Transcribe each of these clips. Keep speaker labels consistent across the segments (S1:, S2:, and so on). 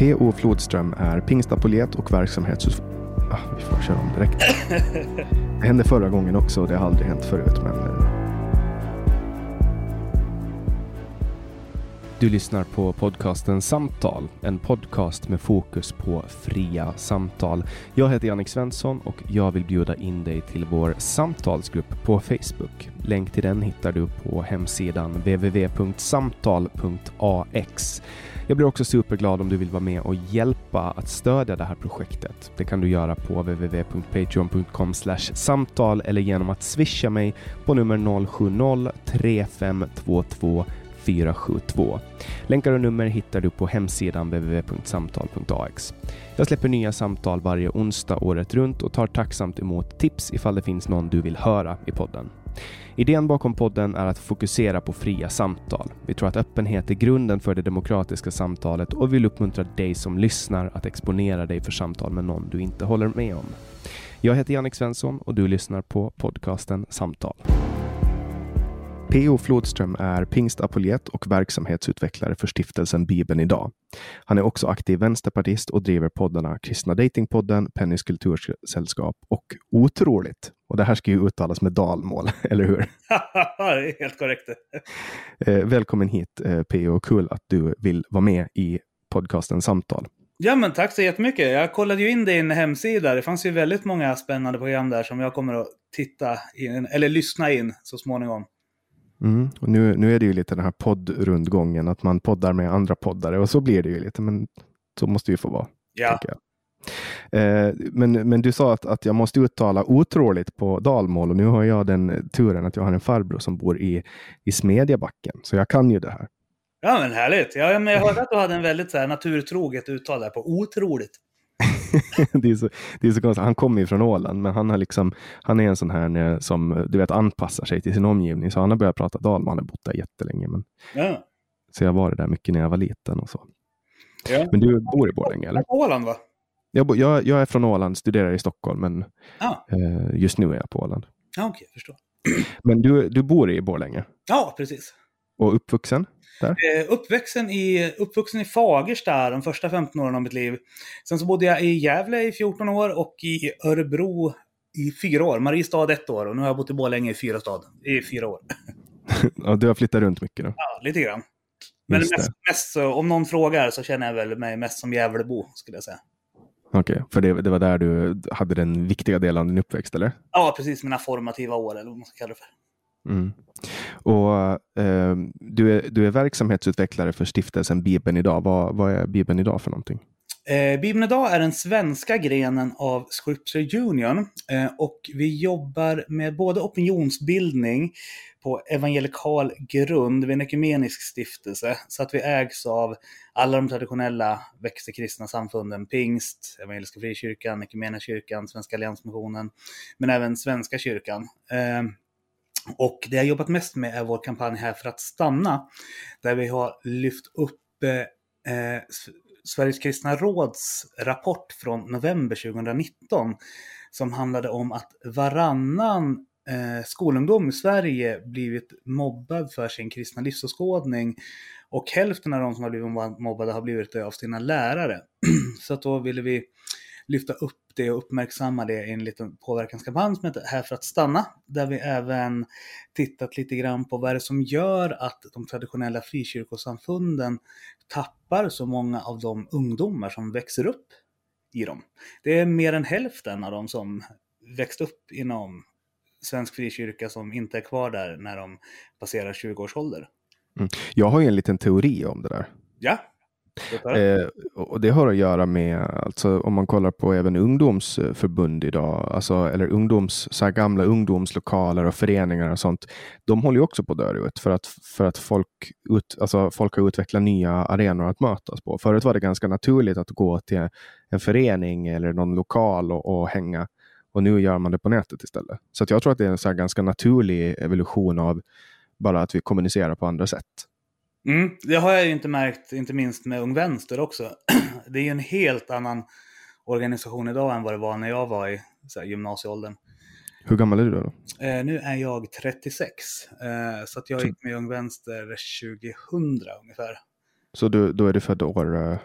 S1: P.O. Flodström är pingstapolet och verksamhetsut... Ah, vi får köra om direkt. Det hände förra gången också och det har aldrig hänt förut. Men... eh, Du lyssnar på podcasten Samtal, en podcast med fokus på fria samtal. Jag heter Jannik Svensson och jag vill bjuda in dig till vår samtalsgrupp på Facebook. Länk till den hittar du på hemsidan www.samtal.ax. Jag blir också superglad om du vill vara med och hjälpa att stödja det här projektet. Det kan du göra på www.patreon.com samtal eller genom att swisha mig på nummer 070-3522 472. Länkar och nummer hittar du på hemsidan www.samtal.ax. Jag släpper nya samtal varje onsdag året runt och tar tacksamt emot tips ifall det finns någon du vill höra i podden. Idén bakom podden är att fokusera på fria samtal. Vi tror att öppenhet är grunden för det demokratiska samtalet och vill uppmuntra dig som lyssnar att exponera dig för samtal med någon du inte håller med om. Jag heter Jannik Svensson och du lyssnar på podcasten Samtal. P.O. Flodström är pingstapoljett och verksamhetsutvecklare för stiftelsen Bibeln idag. Han är också aktiv vänsterpartist och driver poddarna Kristna Datingpodden, Pennys kultursällskap och Otroligt. Och det här ska ju uttalas med dalmål, eller hur?
S2: helt korrekt.
S1: Eh, välkommen hit eh, P.O. Kul att du vill vara med i podcasten Samtal.
S2: Ja, men tack så jättemycket. Jag kollade ju in din hemsida. Det fanns ju väldigt många spännande program där som jag kommer att titta in, eller lyssna in så småningom.
S1: Mm. Och nu, nu är det ju lite den här poddrundgången, att man poddar med andra poddare och så blir det ju lite, men så måste det ju få vara.
S2: Ja.
S1: Eh, men, men du sa att, att jag måste uttala otroligt på dalmål och nu har jag den turen att jag har en farbror som bor i, i Smedjebacken, så jag kan ju det här.
S2: Ja, men härligt. Ja, men jag hörde att du hade en väldigt så här, naturtroget uttal där på otroligt.
S1: det, är så, det är så konstigt. Han kommer ju från Åland, men han, har liksom, han är en sån här eh, som du vet, anpassar sig till sin omgivning. Så han har börjat prata dalmål. Han har bott där jättelänge. Men,
S2: Ja.
S1: så jag var där mycket när jag var liten och så.
S2: ja.
S1: Men du bor i Borlänge, eller?
S2: Åland, va?
S1: Jag, bo- jag, jag är från Åland, studerar i Stockholm, men
S2: Ja,
S1: eh, just nu är jag på Åland.
S2: ja okej, jag förstår.
S1: Men du, du bor i Borlänge
S2: Ja, precis.
S1: och uppvuxen där?
S2: Eh, uppväxten i, uppvuxen i Fagersta de första 15 åren av mitt liv. Sen så bodde jag i Gävle i 14 år och i Örebro i fyra år. Mariestad ett år och nu har jag bott i Borlänge i fyra, stad, i fyra år.
S1: Ja, du har flyttat runt mycket då?
S2: Ja, lite grann. Men mest, mest om någon frågar så känner jag väl mig mest som Gävlebo, skulle jag säga.
S1: Okej, för det, det var där du hade den viktiga delen av din uppväxt, eller?
S2: Ja, precis. Mina formativa år, eller vad man ska kalla det för.
S1: Mm. Och eh, du, är, du är verksamhetsutvecklare för stiftelsen Bibeln idag. Vad, vad är Bibeln idag för någonting?
S2: Eh, Bibeln idag är den svenska grenen av Scripture Union eh, och vi jobbar med både opinionsbildning på evangelikal grund, vid en ekumenisk stiftelse, så att vi ägs av alla de traditionella växelkristna samfunden, pingst, Evangeliska Frikyrkan, kyrkan, Svenska Alliansmissionen, men även Svenska kyrkan. Ehm, och det jag jobbat mest med är vår kampanj Här för att stanna. Där vi har lyft upp eh, eh Sveriges kristna råds rapport från november 2019. Som handlade om att varannan eh, skolungdom i Sverige blivit mobbad för sin kristna livsåskådning. Och hälften av de som har blivit mobbade har blivit det av sina lärare. Så att då ville vi lyfta upp det och uppmärksamma det i en liten påverkanskampanj som heter Här för att stanna. Där vi även tittat lite grann på vad det är som gör att de traditionella frikyrkosamfunden tappar så många av de ungdomar som växer upp i dem. Det är mer än hälften av de som växt upp inom svensk frikyrka som inte är kvar där när de passerar 20 års ålder.
S1: Mm. Jag har ju en liten teori om det där.
S2: Ja.
S1: Eh, och det har att göra med, alltså, om man kollar på även ungdomsförbund idag, alltså, eller ungdoms, så här gamla ungdomslokaler och föreningar och sånt. De håller ju också på att dö ut för att, för att folk, ut, alltså, folk har utvecklat nya arenor att mötas på. Förut var det ganska naturligt att gå till en förening eller någon lokal och, och hänga. Och nu gör man det på nätet istället. Så jag tror att det är en så ganska naturlig evolution av bara att vi kommunicerar på andra sätt.
S2: Mm, det har jag ju inte märkt, inte minst med Ung Vänster också. Det är ju en helt annan organisation idag än vad det var när jag var i så här, gymnasieåldern.
S1: Hur gammal är du då?
S2: Eh, nu är jag 36. Eh, så att jag gick med Ung Vänster 2000 ungefär.
S1: Så du, då är du född år? Eh...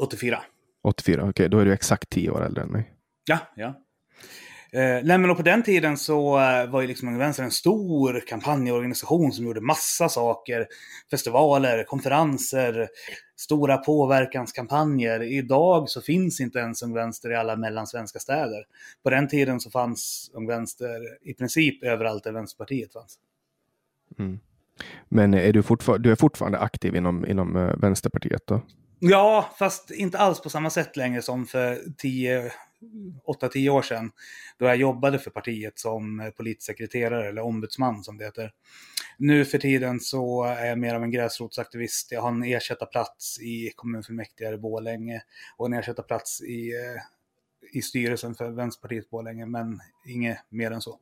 S2: 84.
S1: 84, okej. Okay. Då är du exakt 10 år äldre än mig.
S2: Ja, ja. Eh, nej, men på den tiden så eh, var ju liksom Unga Vänster en stor kampanjorganisation som gjorde massa saker. Festivaler, konferenser, stora påverkanskampanjer. Idag så finns inte ens Ung Vänster i alla mellansvenska städer. På den tiden så fanns Ung Vänster i princip överallt där Vänsterpartiet fanns.
S1: Mm. Men är du, du är fortfarande aktiv inom, inom uh, Vänsterpartiet då?
S2: Ja, fast inte alls på samma sätt längre som för 10 8-10 år sedan då jag jobbade för partiet som politisk sekreterare eller ombudsman som det heter. Nu för tiden så är jag mer av en gräsrotsaktivist. Jag har en ersättarplats i kommunfullmäktige i Bålänge och en ersättarplats i, eh, i styrelsen för Vänsterpartiet Bålänge, men inget mer än så.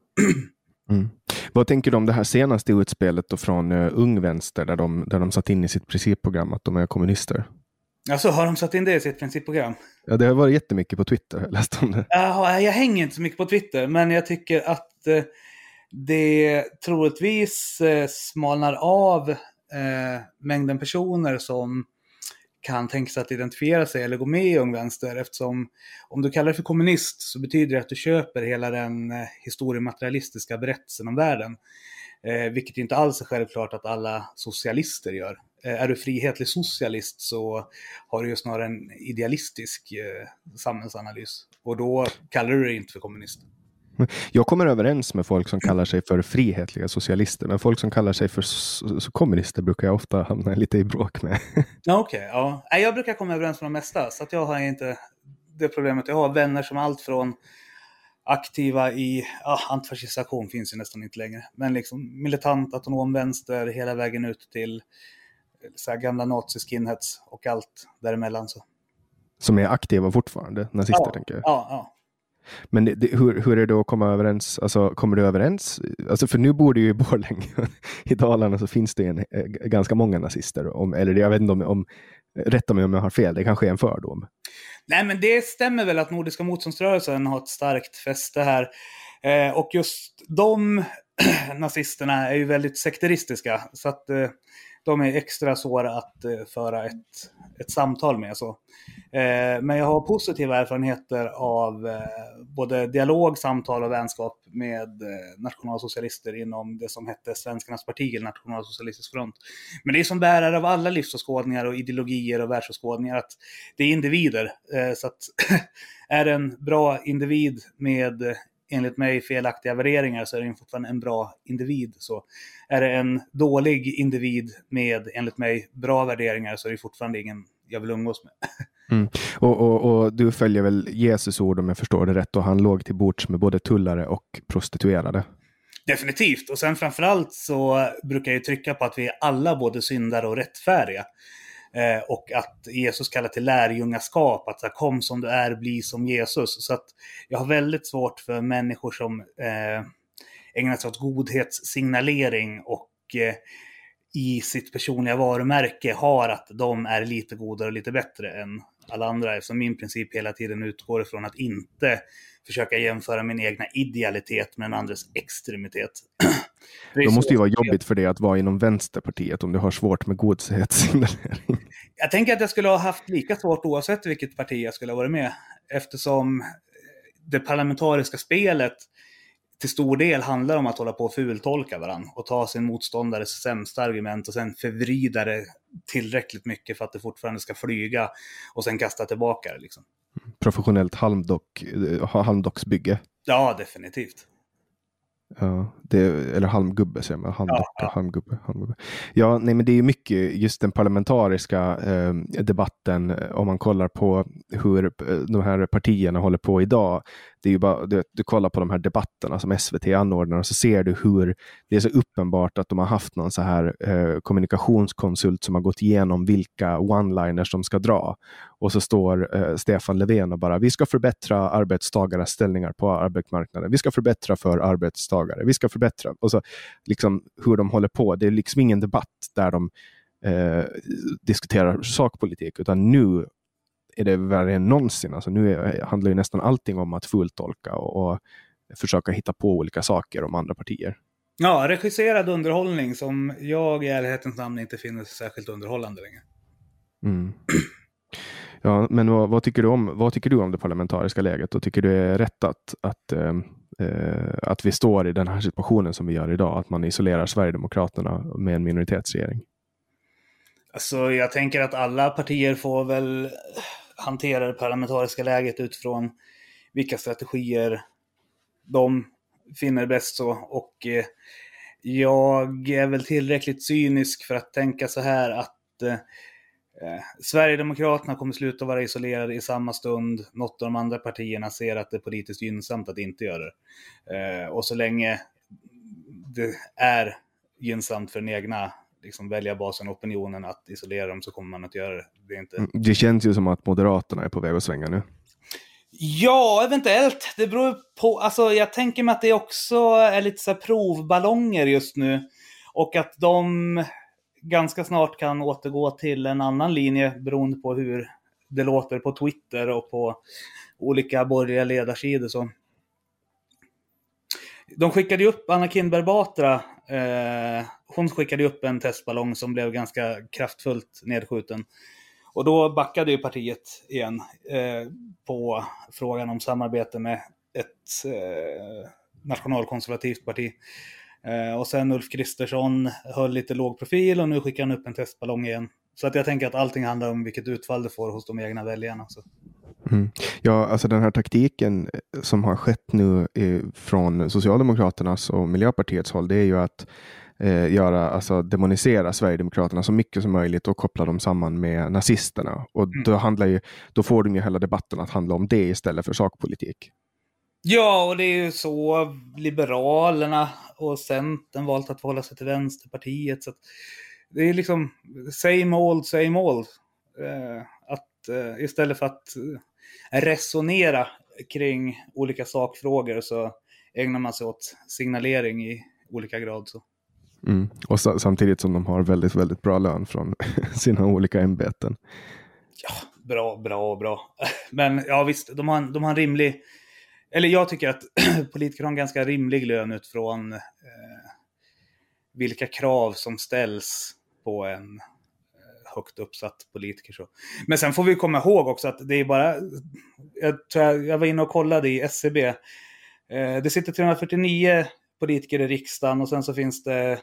S1: Mm. Vad tänker du om det här senaste utspelet då från uh, Ung Vänster där de, där de satt in i sitt principprogram att de är kommunister?
S2: Alltså har de satt in det i sitt principprogram?
S1: Ja, det har varit jättemycket på Twitter. Jag läste om det.
S2: Jaha, jag hänger inte så mycket på Twitter, men jag tycker att eh, det troligtvis eh, smalnar av eh, mängden personer som kan tänka sig att identifiera sig eller gå med i Ung Vänster eftersom om du kallar dig för kommunist så betyder det att du köper hela den historiematerialistiska berättelsen om världen. Eh, vilket inte alls är självklart att alla socialister gör. Eh, är du frihetlig socialist så har du ju snarare en idealistisk eh, samhällsanalys. Och då kallar du dig inte för kommunist.
S1: Jag kommer överens med folk som kallar sig för frihetliga socialister, men folk som kallar sig för kommunister brukar jag ofta hamna lite i bråk med.
S2: Ja, Okej, okay, ja. Jag brukar komma överens med de mesta, så att jag har inte det problemet. Jag har vänner som allt från aktiva i, ja, antifascistisk aktion finns ju nästan inte längre, men liksom militant, autonom vänster hela vägen ut till så här gamla nazi-skinheads och allt däremellan. Så.
S1: Som är aktiva fortfarande, nazister
S2: ja,
S1: tänker jag?
S2: Ja, ja.
S1: Men det, hur, hur är det att komma överens? Alltså, kommer du överens? Alltså, för nu bor du ju i Borlänge. I Dalarna så finns det en, eh, ganska många nazister. Om, eller jag vet inte om, om rätta mig om jag har fel, det kanske är en fördom.
S2: Nej, men det stämmer väl att Nordiska motståndsrörelsen har ett starkt fäste här. Eh, och just de nazisterna är ju väldigt sekteristiska. Så att eh, de är extra svåra att eh, föra ett, ett samtal med. Så. Eh, men jag har positiva erfarenheter av eh, både dialog, samtal och vänskap med eh, nationalsocialister inom det som hette Svenskarnas parti, eller Nationalsocialistisk front. Men det är som bärare av alla livsåskådningar och ideologier och världsåskådningar att det är individer. Eh, så att är en bra individ med enligt mig felaktiga värderingar så är den fortfarande en bra individ. Så är det en dålig individ med, enligt mig, bra värderingar så är det fortfarande ingen jag vill umgås med.
S1: Mm. Och, och, och, du följer väl Jesus ord om jag förstår det rätt och han låg till bords med både tullare och prostituerade?
S2: Definitivt. Och sen framförallt så brukar jag trycka på att vi är alla både syndare och rättfärdiga. Eh, och att Jesus kallar till lärjungaskap, att så här, kom som du är, bli som Jesus. Så att jag har väldigt svårt för människor som eh, ägnar sig åt godhetssignalering och eh, i sitt personliga varumärke har att de är lite godare och lite bättre än alla andra. Eftersom min princip hela tiden utgår ifrån att inte försöka jämföra min egna idealitet med en andres extremitet.
S1: Det måste ju vara jobbigt för dig att vara inom Vänsterpartiet om du har svårt med godhetssignalering.
S2: Jag tänker att jag skulle ha haft lika svårt oavsett vilket parti jag skulle ha varit med. Eftersom det parlamentariska spelet till stor del handlar om att hålla på och fultolka varandra och ta sin motståndares sämsta argument och sen förvrida det tillräckligt mycket för att det fortfarande ska flyga och sen kasta tillbaka det. Liksom.
S1: Professionellt halmdock, eh, halmdocksbygge.
S2: Ja, definitivt.
S1: Ja, det, eller halmgubbe säger man. Halmdocka, ja, ja. Halmgubbe, halmgubbe. Ja, nej, men det är mycket just den parlamentariska eh, debatten om man kollar på hur eh, de här partierna håller på idag det är ju bara, du, du kollar på de här debatterna som SVT anordnar och så ser du hur det är så uppenbart att de har haft någon så här eh, kommunikationskonsult som har gått igenom vilka one-liners de ska dra. Och så står eh, Stefan Löfven och bara, vi ska förbättra arbetstagares ställningar på arbetsmarknaden. Vi ska förbättra för arbetstagare. Vi ska förbättra. Och så liksom hur de håller på. Det är liksom ingen debatt där de eh, diskuterar sakpolitik, utan nu är det värre än någonsin. Alltså nu är, handlar ju nästan allting om att fulltolka och, och försöka hitta på olika saker om andra partier.
S2: Ja, regisserad underhållning som jag i ärlighetens namn inte finner särskilt underhållande längre.
S1: Mm. Ja, men vad, vad, tycker du om, vad tycker du om det parlamentariska läget och tycker du det är rätt att, att, eh, eh, att vi står i den här situationen som vi gör idag, att man isolerar Sverigedemokraterna med en minoritetsregering?
S2: Alltså, jag tänker att alla partier får väl hantera det parlamentariska läget utifrån vilka strategier de finner bäst så. Och eh, jag är väl tillräckligt cynisk för att tänka så här att eh, eh, Sverigedemokraterna kommer sluta vara isolerade i samma stund något av de andra partierna ser att det är politiskt gynnsamt att inte göra det. Eh, och så länge det är gynnsamt för den egna liksom väljarbasen och opinionen att isolera dem så kommer man att göra det. Det, inte... Mm,
S1: det känns ju som att Moderaterna är på väg att svänga nu.
S2: Ja, eventuellt. Det beror på. Alltså, jag tänker mig att det också är lite så provballonger just nu. Och att de ganska snart kan återgå till en annan linje beroende på hur det låter på Twitter och på olika borgerliga ledarsidor. Så. De skickade ju upp Anna Kinberg Batra eh, hon skickade upp en testballong som blev ganska kraftfullt nedskjuten. Och då backade ju partiet igen eh, på frågan om samarbete med ett eh, nationalkonservativt parti. Eh, och sen Ulf Kristersson höll lite låg profil och nu skickar han upp en testballong igen. Så att jag tänker att allting handlar om vilket utfall det får hos de egna väljarna. Så.
S1: Mm. Ja, alltså den här taktiken som har skett nu från Socialdemokraternas och Miljöpartiets håll, det är ju att eh, göra, alltså demonisera Sverigedemokraterna så mycket som möjligt och koppla dem samman med nazisterna. Och mm. då, handlar ju, då får de ju hela debatten att handla om det istället för sakpolitik.
S2: Ja, och det är ju så Liberalerna och Centern valt att förhålla sig till Vänsterpartiet. Så det är liksom same old, same old. Eh, att, eh, istället för att resonera kring olika sakfrågor så ägnar man sig åt signalering i olika grad. Så.
S1: Mm. Och samtidigt som de har väldigt, väldigt bra lön från sina olika ämbeten.
S2: Ja, bra, bra, bra. Men ja, visst, de har, en, de har en rimlig... Eller jag tycker att politiker har en ganska rimlig lön utifrån eh, vilka krav som ställs på en högt uppsatt politiker. Så. Men sen får vi komma ihåg också att det är bara... Jag, tror jag, jag var inne och kollade i SCB. E eh, det sitter 349 politiker i riksdagen och sen så finns det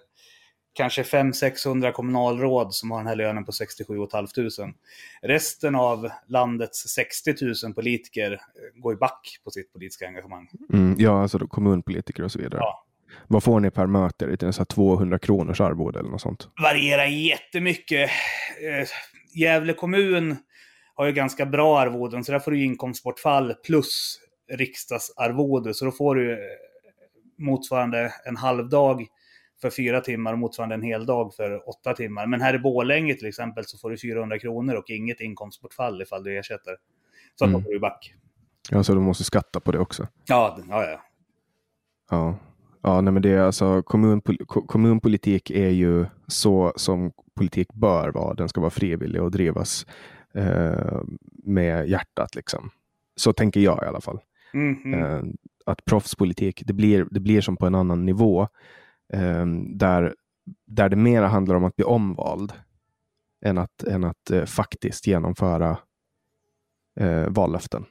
S2: kanske 500-600 kommunalråd som har den här lönen på 67 500. Resten av landets 60 000 politiker eh, går i back på sitt politiska engagemang.
S1: Mm, ja, alltså kommunpolitiker och så vidare. Ja. Vad får ni per möte? Är det 200 kronors arvode eller något sånt?
S2: Varierar jättemycket. Eh, Gävle kommun har ju ganska bra arvoden, så där får du inkomstbortfall plus riksdagsarvode. Så då får du eh, motsvarande en halv dag för fyra timmar och motsvarande en hel dag för åtta timmar. Men här i Bålänge till exempel så får du 400 kronor och inget inkomstbortfall ifall du ersätter. Så mm. då får du back.
S1: Ja, så du måste skatta på det också?
S2: Ja, ja, ja.
S1: Ja, Ja, nej, men det är alltså kommunpol kommunpolitik är ju så som politik bör vara. Den ska vara frivillig och drivas eh, med hjärtat. Liksom. Så tänker jag i alla fall.
S2: Mm, mm.
S1: Eh, att proffspolitik, det blir, det blir som på en annan nivå. Eh, där, där det mera handlar om att bli omvald än att, än att eh, faktiskt genomföra eh, vallöften.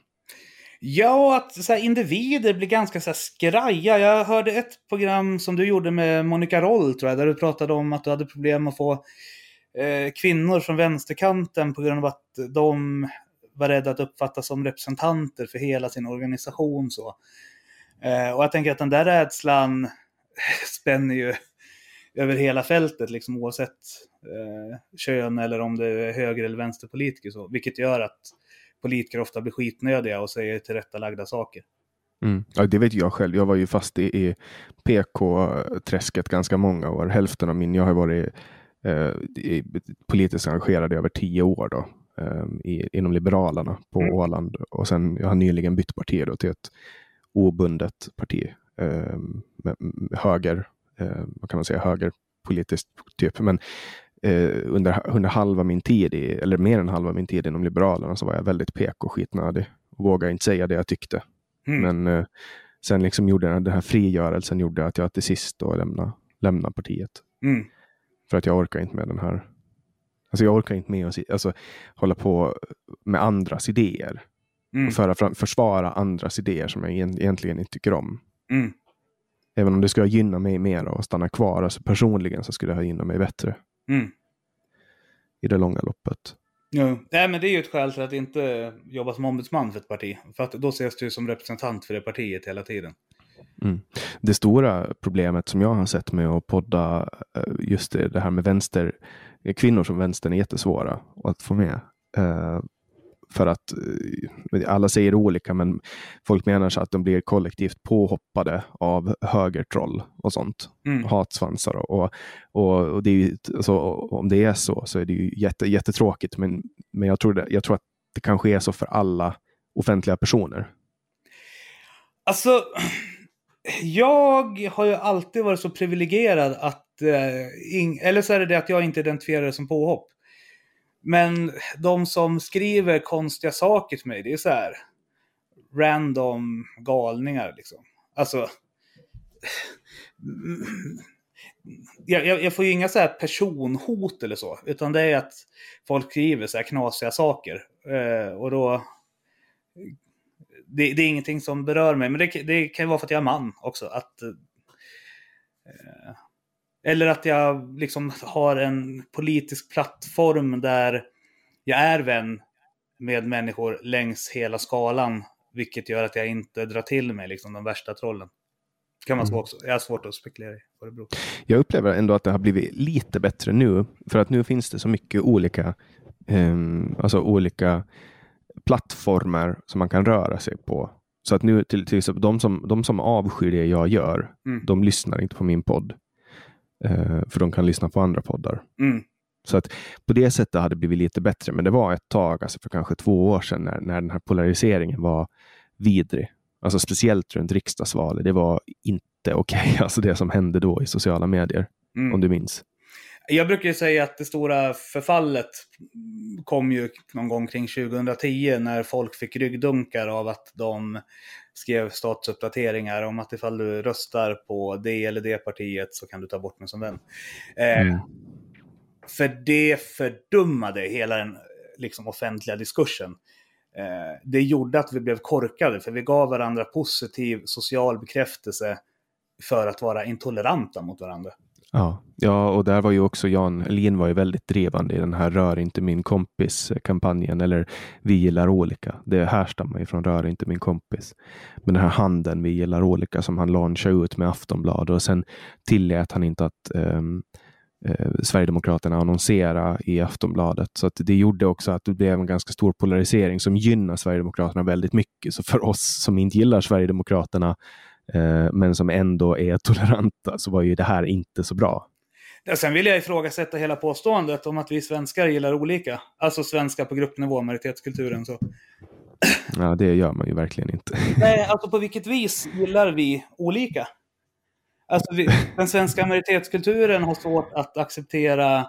S2: Ja, att så här, individer blir ganska så här, skraja. Jag hörde ett program som du gjorde med Monica Roll, tror jag, där du pratade om att du hade problem att få eh, kvinnor från vänsterkanten på grund av att de var rädda att uppfattas som representanter för hela sin organisation. Så. Eh, och jag tänker att den där rädslan spänner ju över hela fältet, liksom, oavsett eh, kön eller om det är höger eller vänsterpolitiker. Så, vilket gör att politiker ofta blir skitnödiga och säger tillrättalagda saker.
S1: Mm. Ja, det vet jag själv. Jag var ju fast i, i PK-träsket ganska många år. Hälften av min, jag har varit eh, politiskt engagerad i över tio år då, eh, i, inom Liberalerna på mm. Åland. Och sen, jag har nyligen bytt parti då, till ett obundet parti. Eh, med, med höger, eh, vad kan man säga, högerpolitiskt typ. Men eh, under, under halva min tid, i, eller mer än halva min tid inom Liberalerna, så var jag väldigt PK-skitnödig. Och vågade inte säga det jag tyckte.
S2: Mm.
S1: Men eh, sen liksom gjorde den här frigörelsen gjorde att jag till sist då lämnade, lämnade partiet.
S2: Mm.
S1: För att jag orkar inte med den här Alltså jag orkar inte med att alltså, hålla på med andras idéer.
S2: Mm.
S1: Och föra fram, försvara andras idéer som jag egentligen inte tycker om.
S2: Mm.
S1: Även om det skulle gynna mig mer och stanna kvar, alltså personligen så skulle det gynna mig bättre.
S2: Mm.
S1: I det långa loppet.
S2: Ja. Nej, men det är ju ett skäl till att inte jobba som ombudsman för ett parti. För att då ses du som representant för det partiet hela tiden.
S1: Mm. Det stora problemet som jag har sett med att podda, eh, just det, det här med vänster, kvinnor som vänstern är jättesvåra att få med. För att uh, alla säger olika, men folk menar så att de blir kollektivt påhoppade av högertroll och sånt.
S2: Mm.
S1: Hatsvansar. Och, och, och det är ju, alltså, om det är så, så är det ju jätte, jättetråkigt. Men, men jag, tror det, jag tror att det kanske är så för alla offentliga personer.
S2: Alltså, jag har ju alltid varit så privilegierad att, eh, eller så är det det att jag inte identifierar det som påhopp. Men de som skriver konstiga saker till mig, det är så här random galningar liksom. Alltså, jag, jag, jag får ju inga så här personhot eller så, utan det är att folk skriver så här knasiga saker. Eh, och då det, det, är ingenting som berör mig, men det, det kan ju vara för att jag är man också. Att, eh, eller att jag liksom har en politisk plattform där jag är vän med människor längs hela skalan. Vilket gör att jag inte drar till mig liksom, de värsta trollen. kan man mm. Jag har svårt att spekulera i vad det beror på.
S1: Jag upplever ändå att det har blivit lite bättre nu. För att nu finns det så mycket olika, um, alltså olika plattformar som man kan röra sig på. Så att nu till, till exempel de som, de som avskyr det jag gör,
S2: mm.
S1: de lyssnar inte på min podd. Uh, för de kan lyssna på andra poddar.
S2: Mm.
S1: Så att på det sättet hade det blivit lite bättre. Men det var ett tag, alltså för kanske två år sedan, när, när den här polariseringen var vidrig. Alltså speciellt runt riksdagsvalet. Det var inte okej, okay. alltså det som hände då i sociala medier.
S2: Mm.
S1: Om du minns.
S2: Jag brukar säga att det stora förfallet kom ju någon gång kring 2010 när folk fick ryggdunkar av att de skrev statusuppdateringar om att ifall du röstar på det eller det partiet så kan du ta bort mig som vän. Eh,
S1: Mm.
S2: För det fördummade hela den liksom, offentliga diskursen. Eh, det gjorde att vi blev korkade, för vi gav varandra positiv social bekräftelse för att vara intoleranta mot varandra.
S1: Ja, ja, och där var ju också Jan Elin var ju väldigt drivande i den här Rör inte min kompis-kampanjen, eller Vi gillar olika. Det härstammar ju från Rör inte min kompis. Men den här handen Vi gillar olika som han launchade ut med Aftonbladet och sen tillät han inte att um, eh, Sverigedemokraterna annonsera i Aftonbladet. Så att det gjorde också att det blev en ganska stor polarisering som gynnar Sverigedemokraterna väldigt mycket. Så för oss som inte gillar Sverigedemokraterna men som ändå är toleranta så var ju det här inte så bra.
S2: Sen vill jag ifrågasätta hela påståendet om att vi svenskar gillar olika. Alltså svenskar på gruppnivå, majoritetskulturen. Så.
S1: Ja, det gör man ju verkligen inte.
S2: Nej, alltså på vilket vis gillar vi olika? Alltså, vi, den svenska majoritetskulturen har svårt att acceptera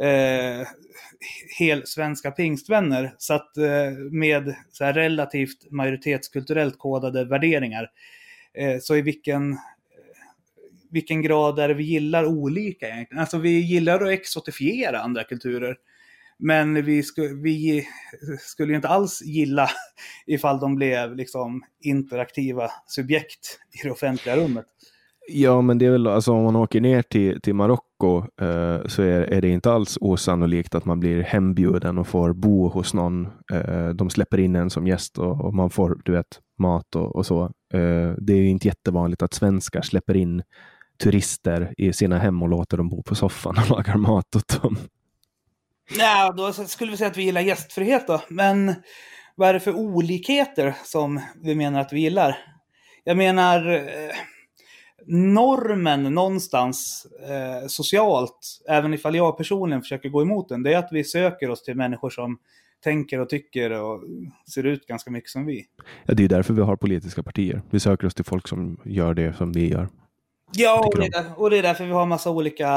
S2: eh, hel svenska pingstvänner. Så att eh, med så här relativt majoritetskulturellt kodade värderingar, eh, Eh, så i vilken, eh, vilken grad är det vi gillar olika egentligen? Alltså vi gillar att exotifiera andra kulturer. Men vi, sku, vi skulle ju inte alls gilla ifall de blev liksom interaktiva subjekt i det offentliga rummet.
S1: Ja, men det är väl alltså om man åker ner till, till Marocko eh, så är, är det inte alls osannolikt att man blir hembjuden och får bo hos någon. Eh, de släpper in en som gäst och, och man får, du vet, mat och, och så. Eh, det är ju inte jättevanligt att svenskar släpper in turister i sina hem och låter dem bo på soffan och lagar mat åt dem.
S2: Nej, då skulle vi säga att vi gillar gästfrihet då. Men vad är det för olikheter som vi menar att vi gillar? Jag menar, eh, normen någonstans eh, socialt, även ifall jag personligen försöker gå emot den, det är att vi söker oss till människor som tänker och tycker och ser ut ganska mycket som vi.
S1: Ja, det är därför vi har politiska partier. Vi söker oss till folk som gör det som vi gör.
S2: Ja, och det, är, och det är därför vi har massa olika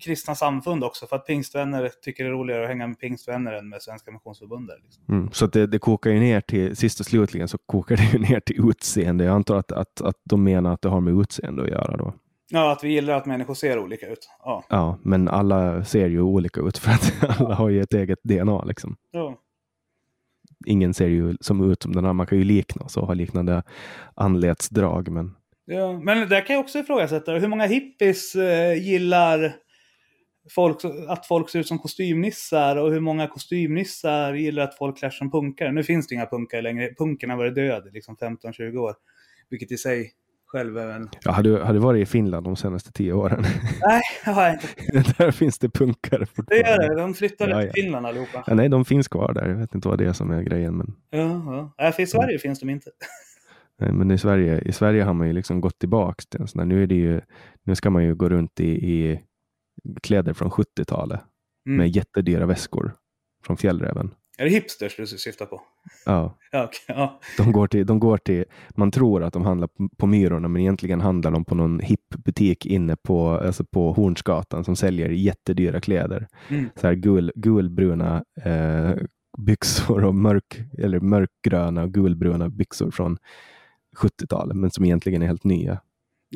S2: kristna samfund också. För att pingstvänner tycker det är roligare att hänga med pingstvänner än med Svenska Missionsförbundet. Liksom.
S1: Mm, så det, det kokar ju ner till, sist och slutligen så kokar det ju ner till utseende. Jag antar att, att, att de menar att det har med utseende att göra då.
S2: Ja, att vi gillar att människor ser olika ut. Ja,
S1: ja men alla ser ju olika ut för att alla har ju ett eget DNA liksom.
S2: Ja.
S1: Ingen ser ju som ut som den andra. Man kan ju likna och ha liknande anletsdrag, men
S2: Ja, men där kan jag också ifrågasätta. Hur många hippies eh, gillar folk, att folk ser ut som kostymnissar och hur många kostymnissar gillar att folk klär som punkare? Nu finns det inga punkare längre. Punken har varit död i liksom 15-20 år. Vilket i sig själv är en...
S1: Ja, har, du, har du varit i Finland de senaste tio åren?
S2: Nej, det har jag inte.
S1: där finns det punkare
S2: Det gör det. De flyttade ja, ja. till Finland allihopa.
S1: Ja, nej, de finns kvar där. Jag vet inte vad det är som är grejen. Men...
S2: Ja, ja. För I Sverige finns de inte.
S1: Eh, men i Sverige, i Sverige har man ju liksom gått tillbaka till en sån där, nu, är det ju, nu ska man ju gå runt i, i kläder från 70-talet mm. med jättedyra väskor från Fjällräven.
S2: Är det hipsters du syftar på?
S1: Ja.
S2: ja, okay, ja.
S1: De, går till, de går till, man tror att de handlar på, Myrorna, men egentligen handlar de på någon hipp butik inne på, alltså på Hornsgatan som säljer jättedyra kläder. Mm. Så här gul, gulbruna eh, byxor och mörk, eller mörkgröna och gulbruna byxor från 70-talet, men som egentligen är helt nya.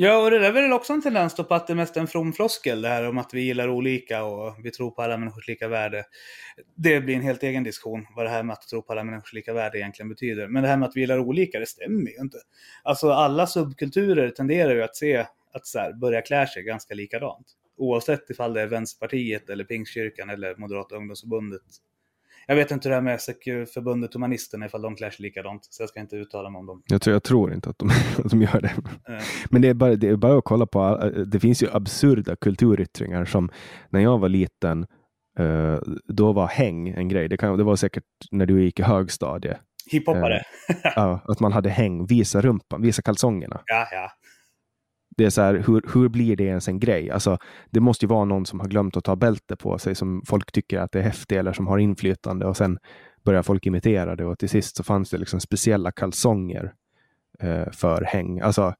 S2: Ja, och det där är väl också en tendens då på att det är mest en from floskel, det här om att vi gillar olika och vi tror på alla människors lika värde. Det blir en helt egen diskussion, vad det här med att tro på alla människors lika värde egentligen betyder. Men det här med att vi gillar olika, det stämmer ju inte. Alltså alla subkulturer tenderar ju att se att så här, börja klä sig ganska likadant. Oavsett ifall det är Vänsterpartiet eller Pingstkyrkan eller Moderata ungdomsförbundet jag vet inte hur det är med förbundet Humanisterna ifall de klär sig likadant, så jag ska inte uttala mig om dem.
S1: Jag tror, jag tror inte att de, att de gör det. Mm. Men det är, bara, det är bara att kolla på, det finns ju absurda kulturyttringar som när jag var liten, uh, då var häng en grej. Det, kan, det var säkert när du gick i högstadie.
S2: Hiphoppare.
S1: Uh, ja, att man hade häng, visa rumpan, visa kalsongerna.
S2: Ja, ja
S1: det är så här, hur, hur blir det ens en grej? Alltså, det måste ju vara någon som har glömt att ta bälte på sig som folk tycker att det är häftigt eller som har inflytande och sen börjar folk imitera det och till sist så fanns det liksom speciella kalsonger eh, för häng. Alltså,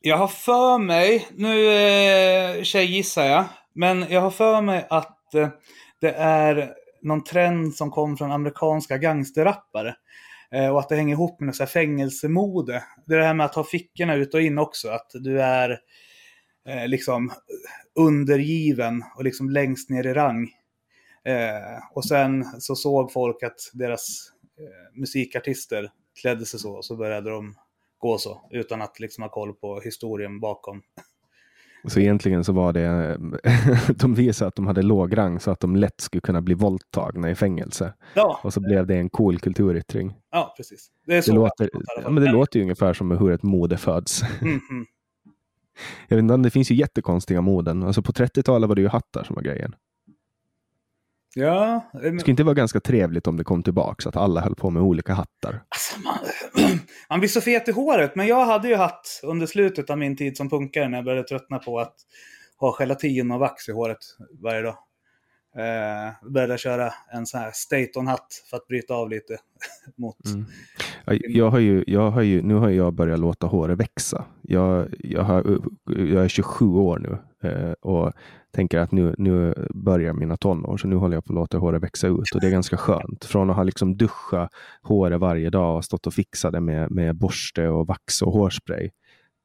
S2: jag har för mig, nu eh, tjej gissar jag, men jag har för mig att eh, det är någon trend som kom från amerikanska gangsterrappare. Eh, och att det hänger ihop med så här fängelsemode. Det är det här med att ha fickorna ut och in också. Att du är eh, liksom undergiven och liksom längst ner i rang. Eh, och sen så såg folk att deras eh, musikartister klädde sig så och så började de gå så utan att liksom ha koll på historien bakom.
S1: Så egentligen så var det, de visade att de hade låg rang så att de lätt skulle kunna bli våldtagna i fängelse.
S2: Ja.
S1: Och så blev det en cool kulturyttring.
S2: Ja, precis. Det,
S1: det, låter, ja, men det låter ju ungefär som hur ett mode föds.
S2: Mm -hmm.
S1: Jag vet inte, det finns ju jättekonstiga moden. Alltså på 30-talet var det ju hattar som var grejen.
S2: Ja.
S1: Det skulle inte vara ganska trevligt om det kom tillbaka, så att alla höll på med olika hattar.
S2: Alltså man, man blir så fet i håret, men jag hade ju hatt under slutet av min tid som punkare när jag började tröttna på att ha gelatin och vax i håret varje dag. Eh, började köra en sån här Staton-hatt för att bryta av lite mot...
S1: Mm. Jag har ju, jag har ju, nu har jag börjat låta håret växa. Jag, jag, har, jag är 27 år nu eh, och tänker att nu, nu börjar mina tonår, så nu håller jag på att låta håret växa ut och det är ganska skönt. Från att ha liksom duschat håret varje dag och stått och fixat det med, med borste och vax och hårspray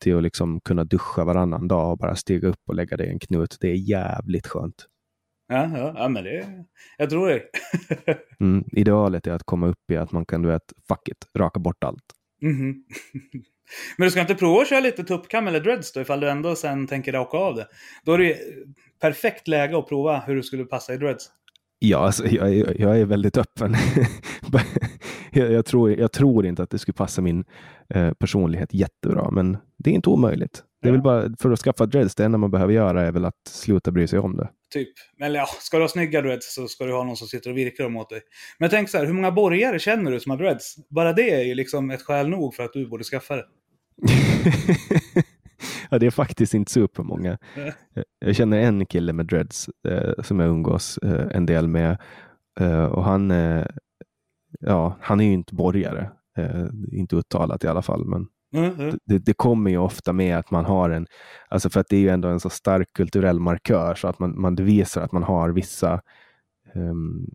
S1: till att liksom kunna duscha varannan dag och bara stiga upp och lägga det i en knut. Det är jävligt skönt.
S2: Ja, ja, ja men det... Jag tror det.
S1: Mm. Idealet är att komma upp i att man kan, du vet, fuck it, raka bort allt.
S2: Mhm. Men du ska inte prova att köra lite tuppkam eller dreads då, ifall du ändå sen tänker raka av det? Då är det perfekt läge att prova hur du skulle passa i dreads.
S1: Ja, alltså, jag, är- jag är väldigt öppen. jag, jag, tror, jag tror inte att det skulle passa min eh, personlighet jättebra, men det är inte omöjligt. Det är väl bara, för att skaffa dreads, det enda man behöver göra är väl att sluta bry sig om det.
S2: Typ. Men ja, ska du ha snygga dreads så ska du ha någon som sitter och virkar dem åt dig. Men tänk så här, hur många borgare känner du som har dreads? Bara det är ju liksom ett skäl nog för att du borde skaffa det.
S1: ja, det är faktiskt inte supermånga. Jag- Jag känner en kille med dreads eh, som jag umgås eh, en del med. Eh, och han, eh, ja, han är ju inte borgare. Eh, inte uttalat i alla fall, men
S2: Mm, mm.
S1: det, det kommer ju ofta med att man har en, alltså för att det är ju ändå en så stark kulturell markör så att man, man visar att man har vissa, um,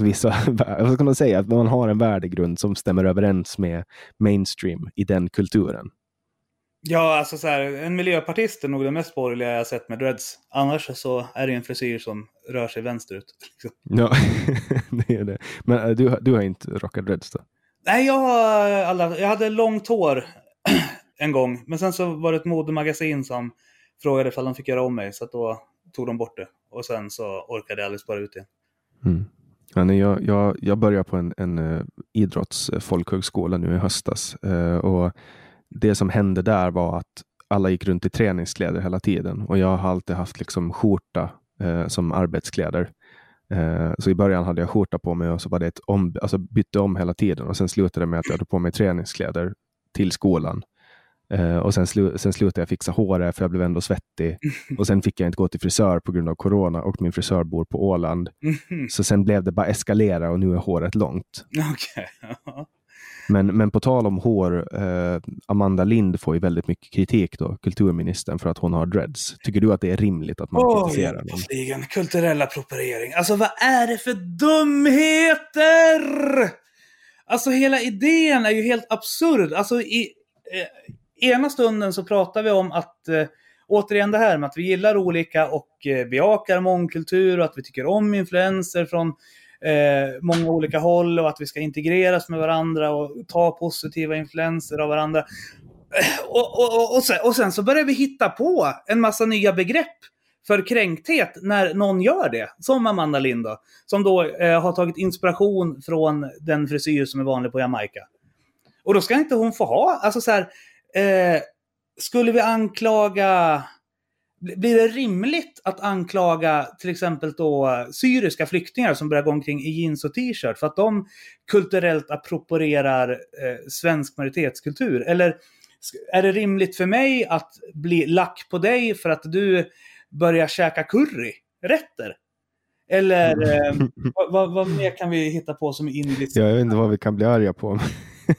S1: vissa, vad ska man säga, att man har en värdegrund som stämmer överens med mainstream i den kulturen.
S2: Ja, alltså så här, en miljöpartist är nog det mest borgerliga jag sett med dreads. Annars så är det en frisyr som rör sig vänsterut. Liksom.
S1: Ja, det är det. Men eh, du, du har inte rockat dreads då?
S2: Nej, jag, har eh, alla, jag hade långt hår en gång. Men sen så var det ett modemagasin som frågade ifall de fick göra om mig. Så att då tog de bort det. Och sen så orkade jag aldrig spara ut det.
S1: Mm. Ja, nej, jag, jag, jag började på en, en eh, uh, idrottsfolkhögskola eh, nu i höstas. och det som hände där var att alla gick runt i träningskläder hela tiden. Och jag har alltid haft liksom skjorta eh, som arbetskläder. Eh, så i början hade jag skjorta på mig och så var det ett om, alltså bytte om hela tiden. Och sen slutade det med att jag hade på mig träningskläder till skolan. Eh, och sen, slu, sen slutade jag fixa håret för jag blev ändå svettig. Och sen fick jag inte gå till frisör på grund av corona och min frisör bor på Åland.
S2: Mhm.
S1: Så sen blev det bara eskalera och nu är håret långt.
S2: Okej.
S1: Men, men på tal om hår, eh, Amanda Lind får ju väldigt mycket kritik då, kulturministern, för att hon har dreads. Tycker du att det är rimligt att man
S2: Åh,
S1: kritiserar
S2: egentligen. Kulturell appropriering. Alltså vad är det för dumheter? Alltså hela idén är ju helt absurd. Alltså i eh, ena stunden så pratar vi om att eh, Återigen det här med att vi gillar olika och eh, bejakar mångkultur och att vi tycker om influenser från eh, många olika håll och att vi ska integreras med varandra och ta positiva influenser av varandra. Eh, och, och, och, och, sen, och sen så börjar vi hitta på en massa nya begrepp för kränkthet när någon gör det. Som Amanda Lind då, Som då eh, har tagit inspiration från den frisyr som är vanlig på Jamaica. Och då ska inte hon få ha, alltså så här, eh, skulle vi anklaga, blir det rimligt att anklaga till exempel då syriska flyktingar som börjar gå omkring i jeans och t-shirt för att de kulturellt approprierar eh, svensk majoritetskultur? Eller är det rimligt för mig att bli lack på dig för att du börjar käka curryrätter? Eller eh, vad, vad, vad mer kan vi hitta på som är indiskt?
S1: Jag vet inte vad vi kan bli arga på.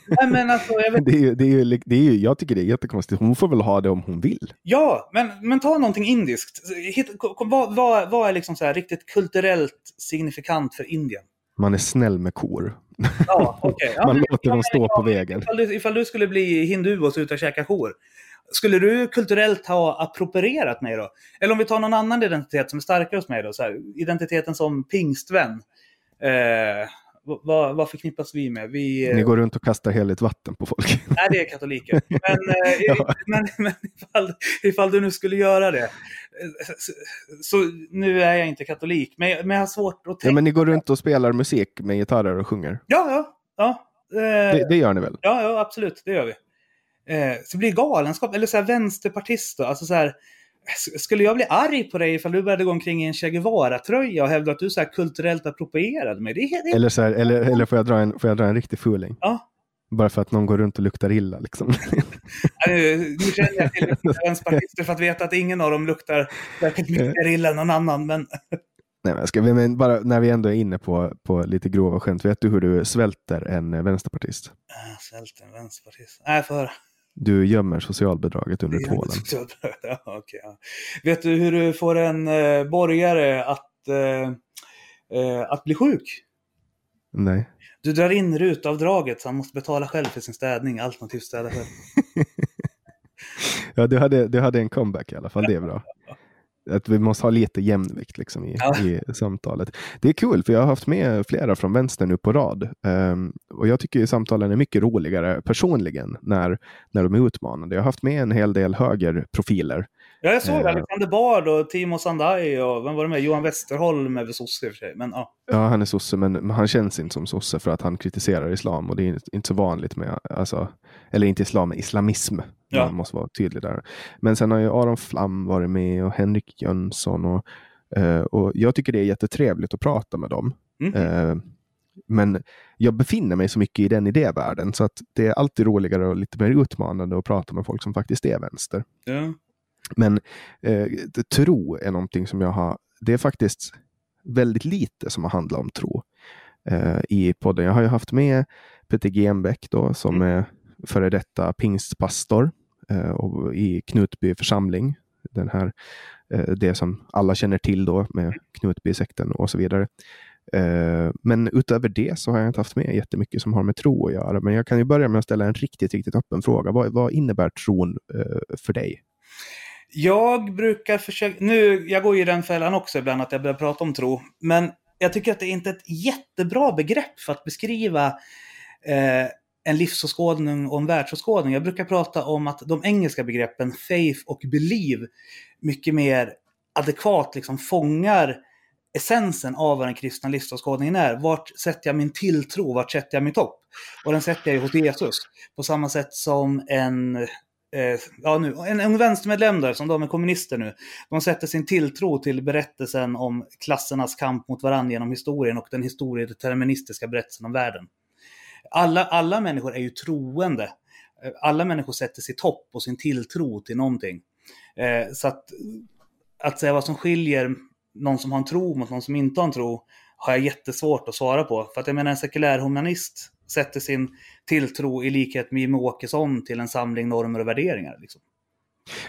S2: Nej, men alltså, jag vet,
S1: Det är, ju- det är, ju, det är ju, jag tycker det är jättekonstigt. Hon får väl ha det om hon vill.
S2: ja, men, men ta någonting indiskt. Ko- vad, vad, vad är liksom så här riktigt kulturellt signifikant för Indien?
S1: Man är snäll med kor.
S2: Ja. Ja,
S1: Man
S2: men-
S1: låter dem stå på vägen.
S2: Ifall du, ifall du skulle bli hindu och så ut och käka kor. Skulle du kulturellt ha approprierat mig då? Eller om vi tar någon annan identitet som är starkare hos mig då? Så här, identiteten som pingstvän. Eh, vad- vad, förknippas vi med? Vi, eh,
S1: Ni går runt och kastar heligt vatten på folk.
S2: Nej, det är katoliker. Men, eh,
S1: Ja.
S2: men, men ifall, ifall du nu skulle göra det. eh, Så, så nu är jag inte katolik, men, men jag har svårt att
S1: Ja,
S2: tänka.
S1: men ni går runt och spelar musik med gitarrer och sjunger.
S2: Ja, ja. ja.
S1: Det, det gör ni väl?
S2: Ja, ja, absolut. Det gör vi. Så det blir galenskap. Eller så här vänsterpartist då. Alltså så här, skulle jag bli arg på dig ifall du började gå omkring i en Che Guevara-tröja och hävda att du är så kulturellt approprierad mig? Det är, det är,
S1: Eller, så här, eller, eller får, jag dra en, får jag dra en riktig fuling?
S2: Ja.
S1: Bara för att någon går runt och luktar illa liksom.
S2: nu, nu känner jag till vänsterpartister för att veta att ingen av dem luktar särskilt mycket illa än någon annan. Men...
S1: Nej, men ska vi, men bara när vi ändå är inne på, på lite grova skämt, vet du hur du svälter en vänsterpartist?
S2: Äh, svälter en vänsterpartist? Nej, för
S1: Du gömmer socialbidraget under tvålen.
S2: Ja, okay, ja. Vet du hur du får en eh, borgare att, eh, eh, att bli sjuk?
S1: Nej.
S2: Du drar in rutavdraget så han måste betala själv för sin städning, alternativt städa själv.
S1: ja, du hade, du hade en comeback i alla fall, det är bra. Att vi måste ha lite jämvikt liksom i, ja. i samtalet. Det är kul, för jag har haft med flera från vänster nu på rad. Um, och jag tycker samtalen är mycket roligare personligen när, när de är utmanande. Jag har haft med en hel del högerprofiler
S2: Ja, jag såg uh, Alexander Bard och Timo Sandai och vem var det med? Johan Westerholm är väl sosse i och för sig. Men, ja.
S1: ja, han är sosse, men, men han känns inte som sosse för att han kritiserar islam och det är inte så vanligt med, alltså, eller inte islam, islamism. Ja. Man måste vara tydlig där. Men sen har ju Aron Flam varit med och Henrik Jönsson och, uh, och jag tycker det är jättetrevligt att prata med dem. Mm. Uh, men jag befinner mig så mycket i den idévärlden så att det är alltid roligare och lite mer utmanande att prata med folk som faktiskt är vänster.
S2: Ja.
S1: Men eh, tro är någonting som jag har, det är faktiskt väldigt lite som har handlat om tro eh, i podden. Jag har ju haft med Peter Genbeck då, som mm. är före detta pingstpastor eh, och i Knutby församling. Den här, eh, det som alla känner till då med Knutbysekten och så vidare. Eh, men utöver det så har jag inte haft med jättemycket som har med tro att göra. Men jag kan ju börja med att ställa en riktigt, riktigt öppen fråga. Vad, vad innebär tron eh, för dig?
S2: Jag brukar försöka, nu, jag går ju i den fällan också ibland att jag börjar prata om tro, men jag tycker att det är inte ett jättebra begrepp för att beskriva eh, en livsåskådning och en världsåskådning. Jag brukar prata om att de engelska begreppen faith och believe mycket mer adekvat liksom fångar essensen av vad den kristna livsåskådningen är. Vart sätter jag min tilltro? Vart sätter jag mitt hopp? Och den sätter jag ju hos Jesus. På samma sätt som en eh, ja, nu, en, en vänstermedlem där, som de är kommunister nu, de sätter sin tilltro till berättelsen om klassernas kamp mot varandra genom historien och den historiedeterministiska berättelsen om världen. Alla, alla människor är ju troende. Eh, alla människor sätter sitt hopp och sin tilltro till någonting. Eh, så att, att säga vad som skiljer någon som har en tro mot någon som inte har en tro har jag jättesvårt att svara på. För att jag menar en sekulär humanist sätter sin tilltro i likhet med Jimmie Åkesson till en samling normer och värderingar. Liksom.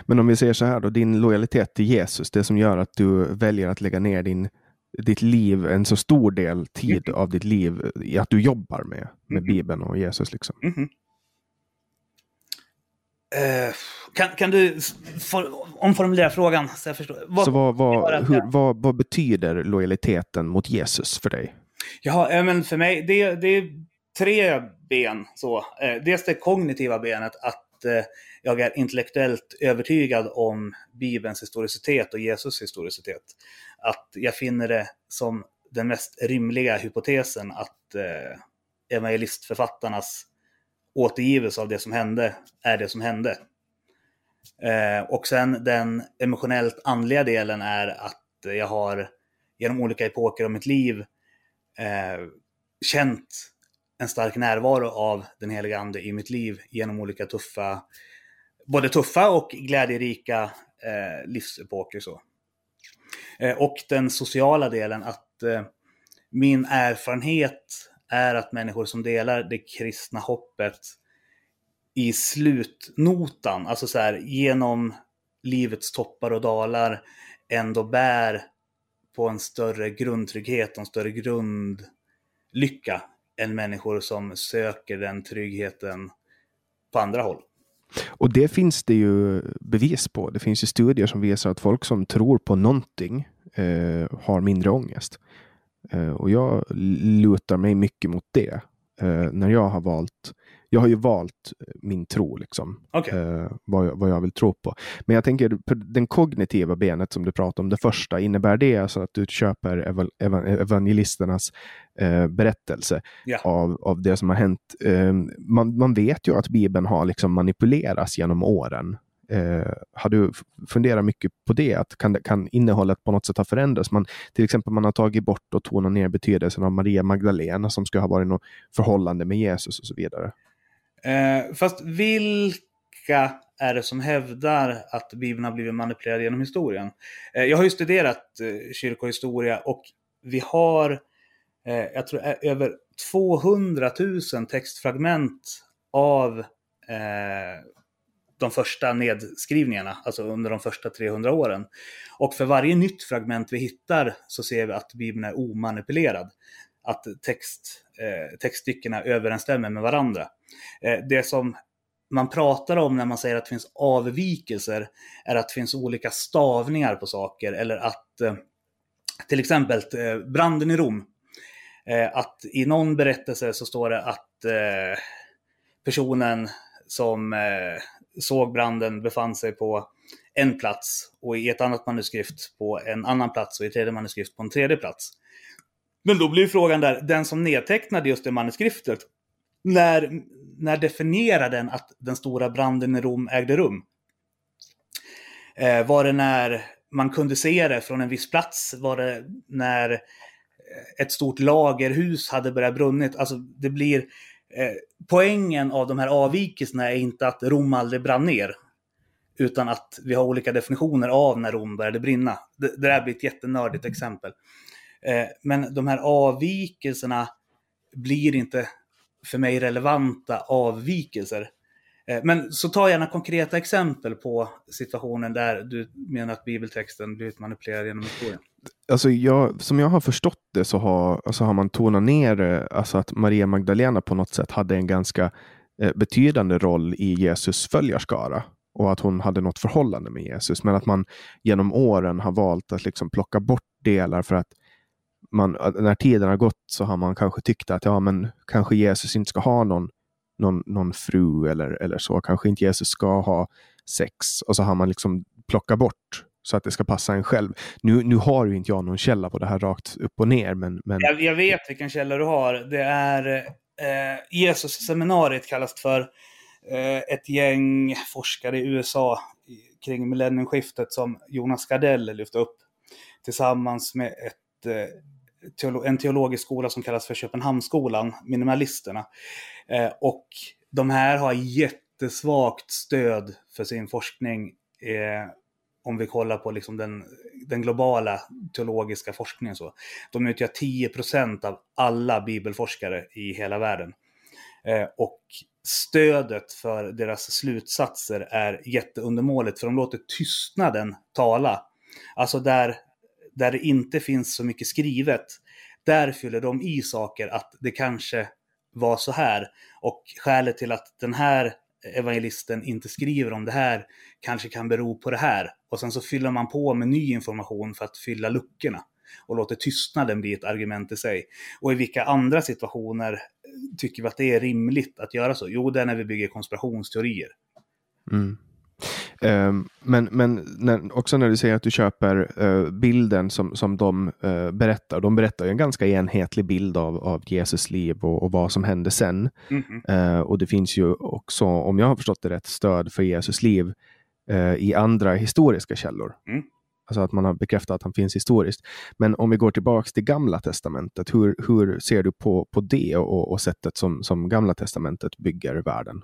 S1: Men om vi säger så här då, din lojalitet till Jesus, det som gör att du väljer att lägga ner din, ditt liv, en så stor del tid mm. av ditt liv i att du jobbar med, med mm. Bibeln och Jesus. Liksom.
S2: Mm. Uh, kan, kan du for, omformulera frågan så jag förstår?
S1: Vad, så vad, vad, hur, vad, vad, betyder lojaliteten mot Jesus för dig?
S2: Ja, men för mig, det, det är tre ben. Så. Eh, dels det kognitiva benet, att eh, jag är intellektuellt övertygad om Bibelns historicitet och Jesus historicitet. Att jag finner det som den mest rimliga hypotesen att eh, evangelistförfattarnas återgivelse av det som hände är det som hände. Eh, och sen den emotionellt andliga delen är att jag har genom olika epoker av mitt liv eh, känt en stark närvaro av den heliga ande i mitt liv genom olika tuffa, både tuffa och glädjerika eh, livsepoker. Så. Eh, och den sociala delen, att eh, min erfarenhet är att människor som delar det kristna hoppet i slutnotan, alltså så här, genom livets toppar och dalar, ändå bär på en större grundtrygghet och en större grundlycka än människor som söker den tryggheten på andra håll.
S1: Och det finns det ju bevis på. Det finns ju studier som visar att folk som tror på någonting eh, har mindre ångest. Eh, och jag lutar mig mycket mot det. Eh, när jag har valt jag har ju valt min tro, liksom.
S2: Okay. Eh,
S1: vad, jag, vad jag vill tro på. Men jag tänker, den kognitiva benet som du pratar om, det första, innebär det alltså att du köper ev ev evangelisternas eh, berättelse yeah. av, av det som har hänt? Eh, man, man vet ju att Bibeln har liksom manipulerats genom åren. Eh, har du funderat mycket på det? Att kan, kan innehållet på något sätt ha förändrats? Man, till exempel man har tagit bort och tonat ner betydelsen av Maria Magdalena som ska ha varit något förhållande med Jesus och så vidare.
S2: Eh, fast vilka är det som hävdar att Bibeln har blivit manipulerad genom historien? Eh, jag har ju studerat eh, kyrkohistoria och vi har, eh, jag tror, eh, över 200 000 textfragment av eh, de första nedskrivningarna, alltså under de första 300 åren. Och för varje nytt fragment vi hittar så ser vi att Bibeln är omanipulerad. Att text, eh, textstyckena överensstämmer med varandra. Eh, det som man pratar om när man säger att det finns avvikelser är att det finns olika stavningar på saker eller att eh, till exempel eh, branden i Rom. Att i någon berättelse så står det att personen som såg branden befann sig på en plats och i ett annat manuskript på en annan plats och i ett tredje manuskript på en tredje plats. Men då blir frågan där, den som nedtecknade just det manuskriptet, när, när definierar den att den stora branden i Rom ägde rum? Eh, var det när man kunde se det från en viss plats? Var det när eh, ett stort lagerhus hade börjat brunnit? Alltså det blir Eh, poängen av de här avvikelserna är inte att Rom aldrig brann ner. Utan att vi har olika definitioner av när Rom började brinna. Det, det där blir ett jättenördigt exempel. Eh, men de här avvikelserna blir inte för mig relevanta avvikelser. Eh, men så ta gärna konkreta exempel på situationen där du menar att bibeltexten blivit manipulerad genom historien.
S1: Alltså jag, som jag har förstått det så har, alltså har man tonat ner eh, alltså att Maria Magdalena på något sätt hade en ganska eh, betydande roll i Jesus följarskara och att hon hade något förhållande med Jesus. Men att man genom åren har valt att liksom plocka bort delar för att man, när tiden har gått så har man kanske tyckt att ja, men kanske Jesus inte ska ha någon någon, någon fru eller, eller så. Kanske inte Jesus ska ha sex. Och så har man liksom plockat bort så att det ska passa en själv. Nu, nu har ju inte jag någon källa på det här rakt upp och ner. Men, men...
S2: Jag, jag vet vilken källa du har. Det är eh, Jesus-seminariet kallas för eh, ett gäng forskare i USA kring millennieskiftet som Jonas Gardell lyfte upp tillsammans med ett eh, en teologisk skola som kallas för Köpenhamnsskolan, Minimalisterna. Eh, och de här har jättesvagt stöd för sin forskning eh, om vi kollar på liksom den, den globala teologiska forskningen. Så. De utgör 10% av alla bibelforskare i hela världen. Eh, och stödet för deras slutsatser är jätteundermåligt, för de låter tystnaden tala. Alltså där där det inte finns så mycket skrivet, där fyller de i saker att det kanske var så här. Och skälet till att den här evangelisten inte skriver om det här kanske kan bero på det här. Och sen så fyller man på med ny information för att fylla luckorna och låter tystnaden bli ett argument i sig. Och i vilka andra situationer tycker vi att det är rimligt att göra så? Jo, det är när vi bygger konspirationsteorier.
S1: Mm. Ehm, men men när, också när du säger att du köper uh, bilden som, som de uh, berättar. De berättar en ganska enhetlig bild av, av Jesus liv och, och vad som hände sen. Mm -hmm. och det finns ju också, om jag har förstått det rätt, stöd för Jesus liv i andra historiska källor. Mm. Alltså att man har bekräftat att han finns historiskt. Men om vi går tillbaks till Gamla Testamentet, hur, hur ser du på, på det och, och sättet som, som Gamla Testamentet bygger världen?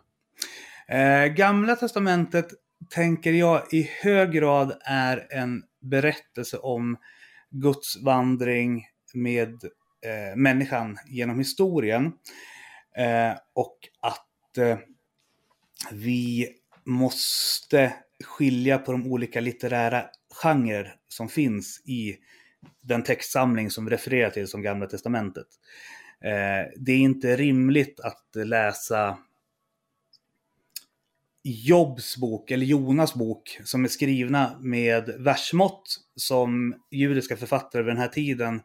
S2: Eh, Gamla Testamentet tänker jag i hög grad är en berättelse om Guds vandring med eh, människan genom historien. Eh, och att eh, vi måste skilja på de olika litterära genrer som finns i den textsamling som refererar till som Gamla Testamentet. Eh, det är inte rimligt att läsa Jobs bok, eller Jonas bok, som är skrivna med versmått som judiska författare vid den här tiden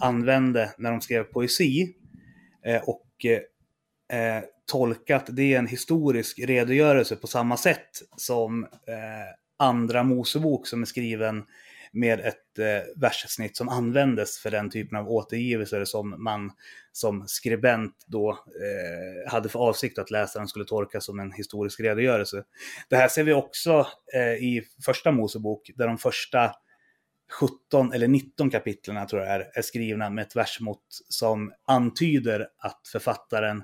S2: använde när de skrev poesi. Eh, och eh, tolkat det är en historisk redogörelse på samma sätt som eh, andra Mosebok som är skriven med ett eh, verssnitt som användes för den typen av återgivelser som man som skribent då eh, hade för avsikt att läsaren skulle tolka som en historisk redogörelse. Det här ser vi också eh, i första Mosebok, där de första 17 eller 19 kapitlen tror jag är, är skrivna med ett versmått som antyder att författaren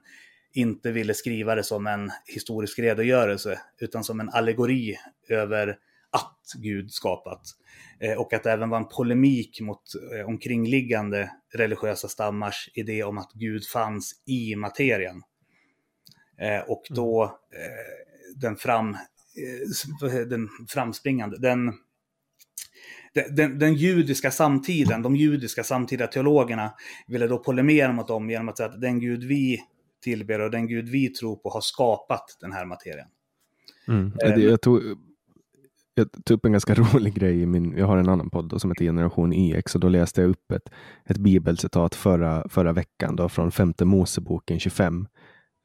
S2: inte ville skriva det som en historisk redogörelse, utan som en allegori över att Gud skapat. Eh, och att det även var en polemik mot eh, omkringliggande religiösa stammars idé om att Gud fanns i materien. Eh, och då den, fram, den framspringande, den, den, den, judiska samtiden, de judiska samtida teologerna ville då polemera mot dem genom att säga att den Gud vi tillber och den Gud vi tror på har skapat den här materien.
S1: Mm. Jag tog jag tog upp en ganska rolig grej i min, jag har en annan podd som heter Generation YX och då läste jag upp ett, ett bibelcitat förra, förra veckan då, från femte Moseboken 25.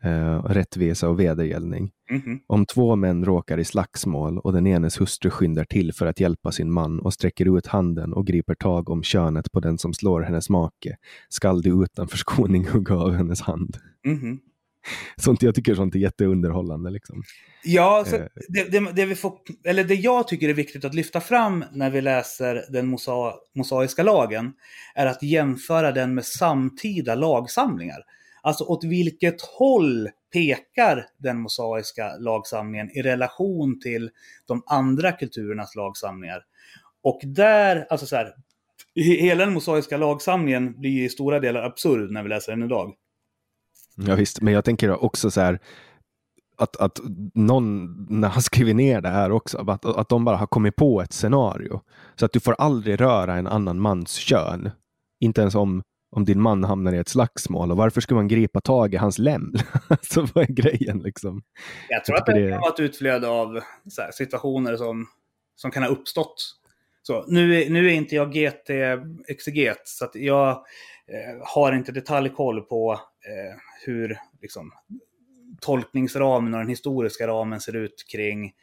S1: Eh, rättvisa och vedergällning. Mm -hmm. Om två män råkar i slagsmål och den enes hustru skyndar till för att hjälpa sin man och sträcker ut handen och griper tag om könet på den som slår hennes make, skall du utan förskoning hugga av hennes hand. Mm -hmm. sånt, jag tycker sånt är jätteunderhållande. Liksom.
S2: Ja, eh. det, det, det, vi får, eller det jag tycker är viktigt att lyfta fram när vi läser den mosa, mosaiska lagen är att jämföra den med samtida lagsamlingar. Alltså åt vilket håll pekar den mosaiska lagsamlingen i relation till de andra kulturernas lagsamlingar? Och där, alltså så här, hela den mosaiska lagsamlingen blir i stora delar absurd när vi läser den idag.
S1: Ja, visst, men jag tänker också så här, att, att någon, när han skriver ner det här också, att, att de bara har kommit på ett scenario. Så att du får aldrig röra en annan mans kön. Inte ens om, om din man hamnar i ett slagsmål. Och varför ska man gripa tag i hans lem? så vad är grejen liksom?
S2: Jag tror att det, kan vara ett utflöde av här, situationer som, som kan ha uppstått. Så, nu, nu är inte jag GT-exeget, så jag Eh, har inte detaljkoll på eh, hur liksom, tolkningsramen och den historiska ramen ser ut kring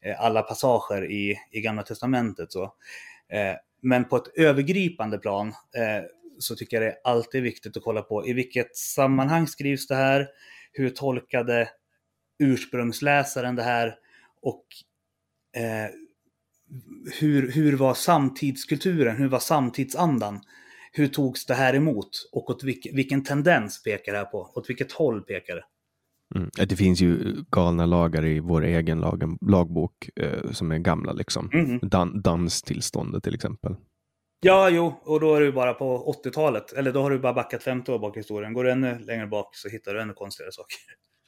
S2: eh, alla passager i, i Gamla Testamentet. Så. Eh, men på ett övergripande plan eh, så tycker jag det är alltid viktigt att kolla på i vilket sammanhang skrivs det här? Hur tolkade ursprungsläsaren det här? Och eh, hur, hur var samtidskulturen? Hur var samtidsandan? Hur togs det här emot? Och åt vilk, vilken tendens pekar det här på? Åt vilket håll pekar det?
S1: Mm. Det finns ju galna lagar i vår egen lag, lagbok eh, som är gamla, liksom. Mm. Dan, danstillståndet till exempel.
S2: Ja, jo, och då är du bara på 80-talet. Eller då har du bara backat 50 år bak i historien. Går du ännu längre bak så hittar du ännu konstigare saker.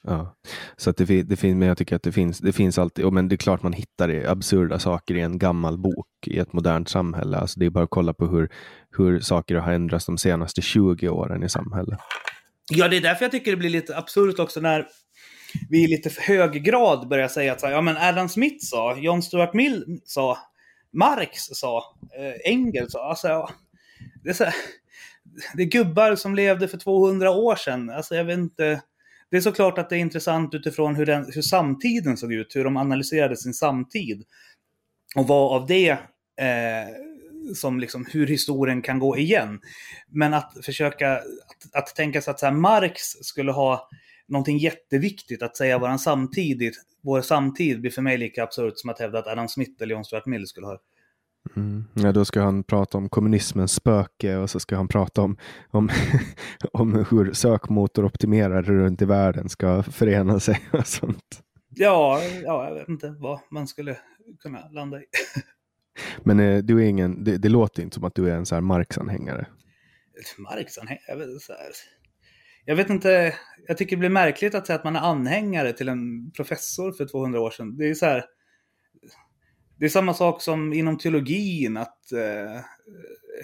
S1: Ja, så att det, det finns, men jag tycker att det finns, det finns alltid, men det är klart man hittar absurda saker i en gammal bok i ett modernt samhälle. Alltså det är bara att kolla på hur, hur saker har ändrats de senaste 20 åren i samhället.
S2: Ja, det är därför jag tycker det blir lite absurt också när vi i lite för hög grad börjar säga att ja, men Adam Smith sa, John Stuart Mill sa, Marx sa, eh, Engels sa. Alltså, ja, det, är så, det är gubbar som levde för 200 år sedan. Alltså, jag vet inte. Det är såklart att det är intressant utifrån hur, den, hur samtiden såg ut, hur de analyserade sin samtid. Och vad av det eh, som liksom hur historien kan gå igen. Men att försöka att, att tänka sig att så här, Marx skulle ha någonting jätteviktigt att säga våran samtid, vår samtid blir för mig lika absurt som att hävda att Adam Smith eller John Stuart Mill skulle ha
S1: Mm. Ja, då ska han prata om kommunismens spöke och så ska han prata om, om, om hur sökmotoroptimerare runt i världen ska förena sig och sånt.
S2: Ja, ja, jag vet inte vad man skulle kunna landa i.
S1: Men eh, du är ingen, det, det, låter inte som att du är en så här Marx-anhängare.
S2: Marx-anhängare? Jag, vet, inte, jag tycker det blir märkligt att säga att man är anhängare till en professor för 200 år sedan. Det är så här, det är samma sak som inom teologin, att eh,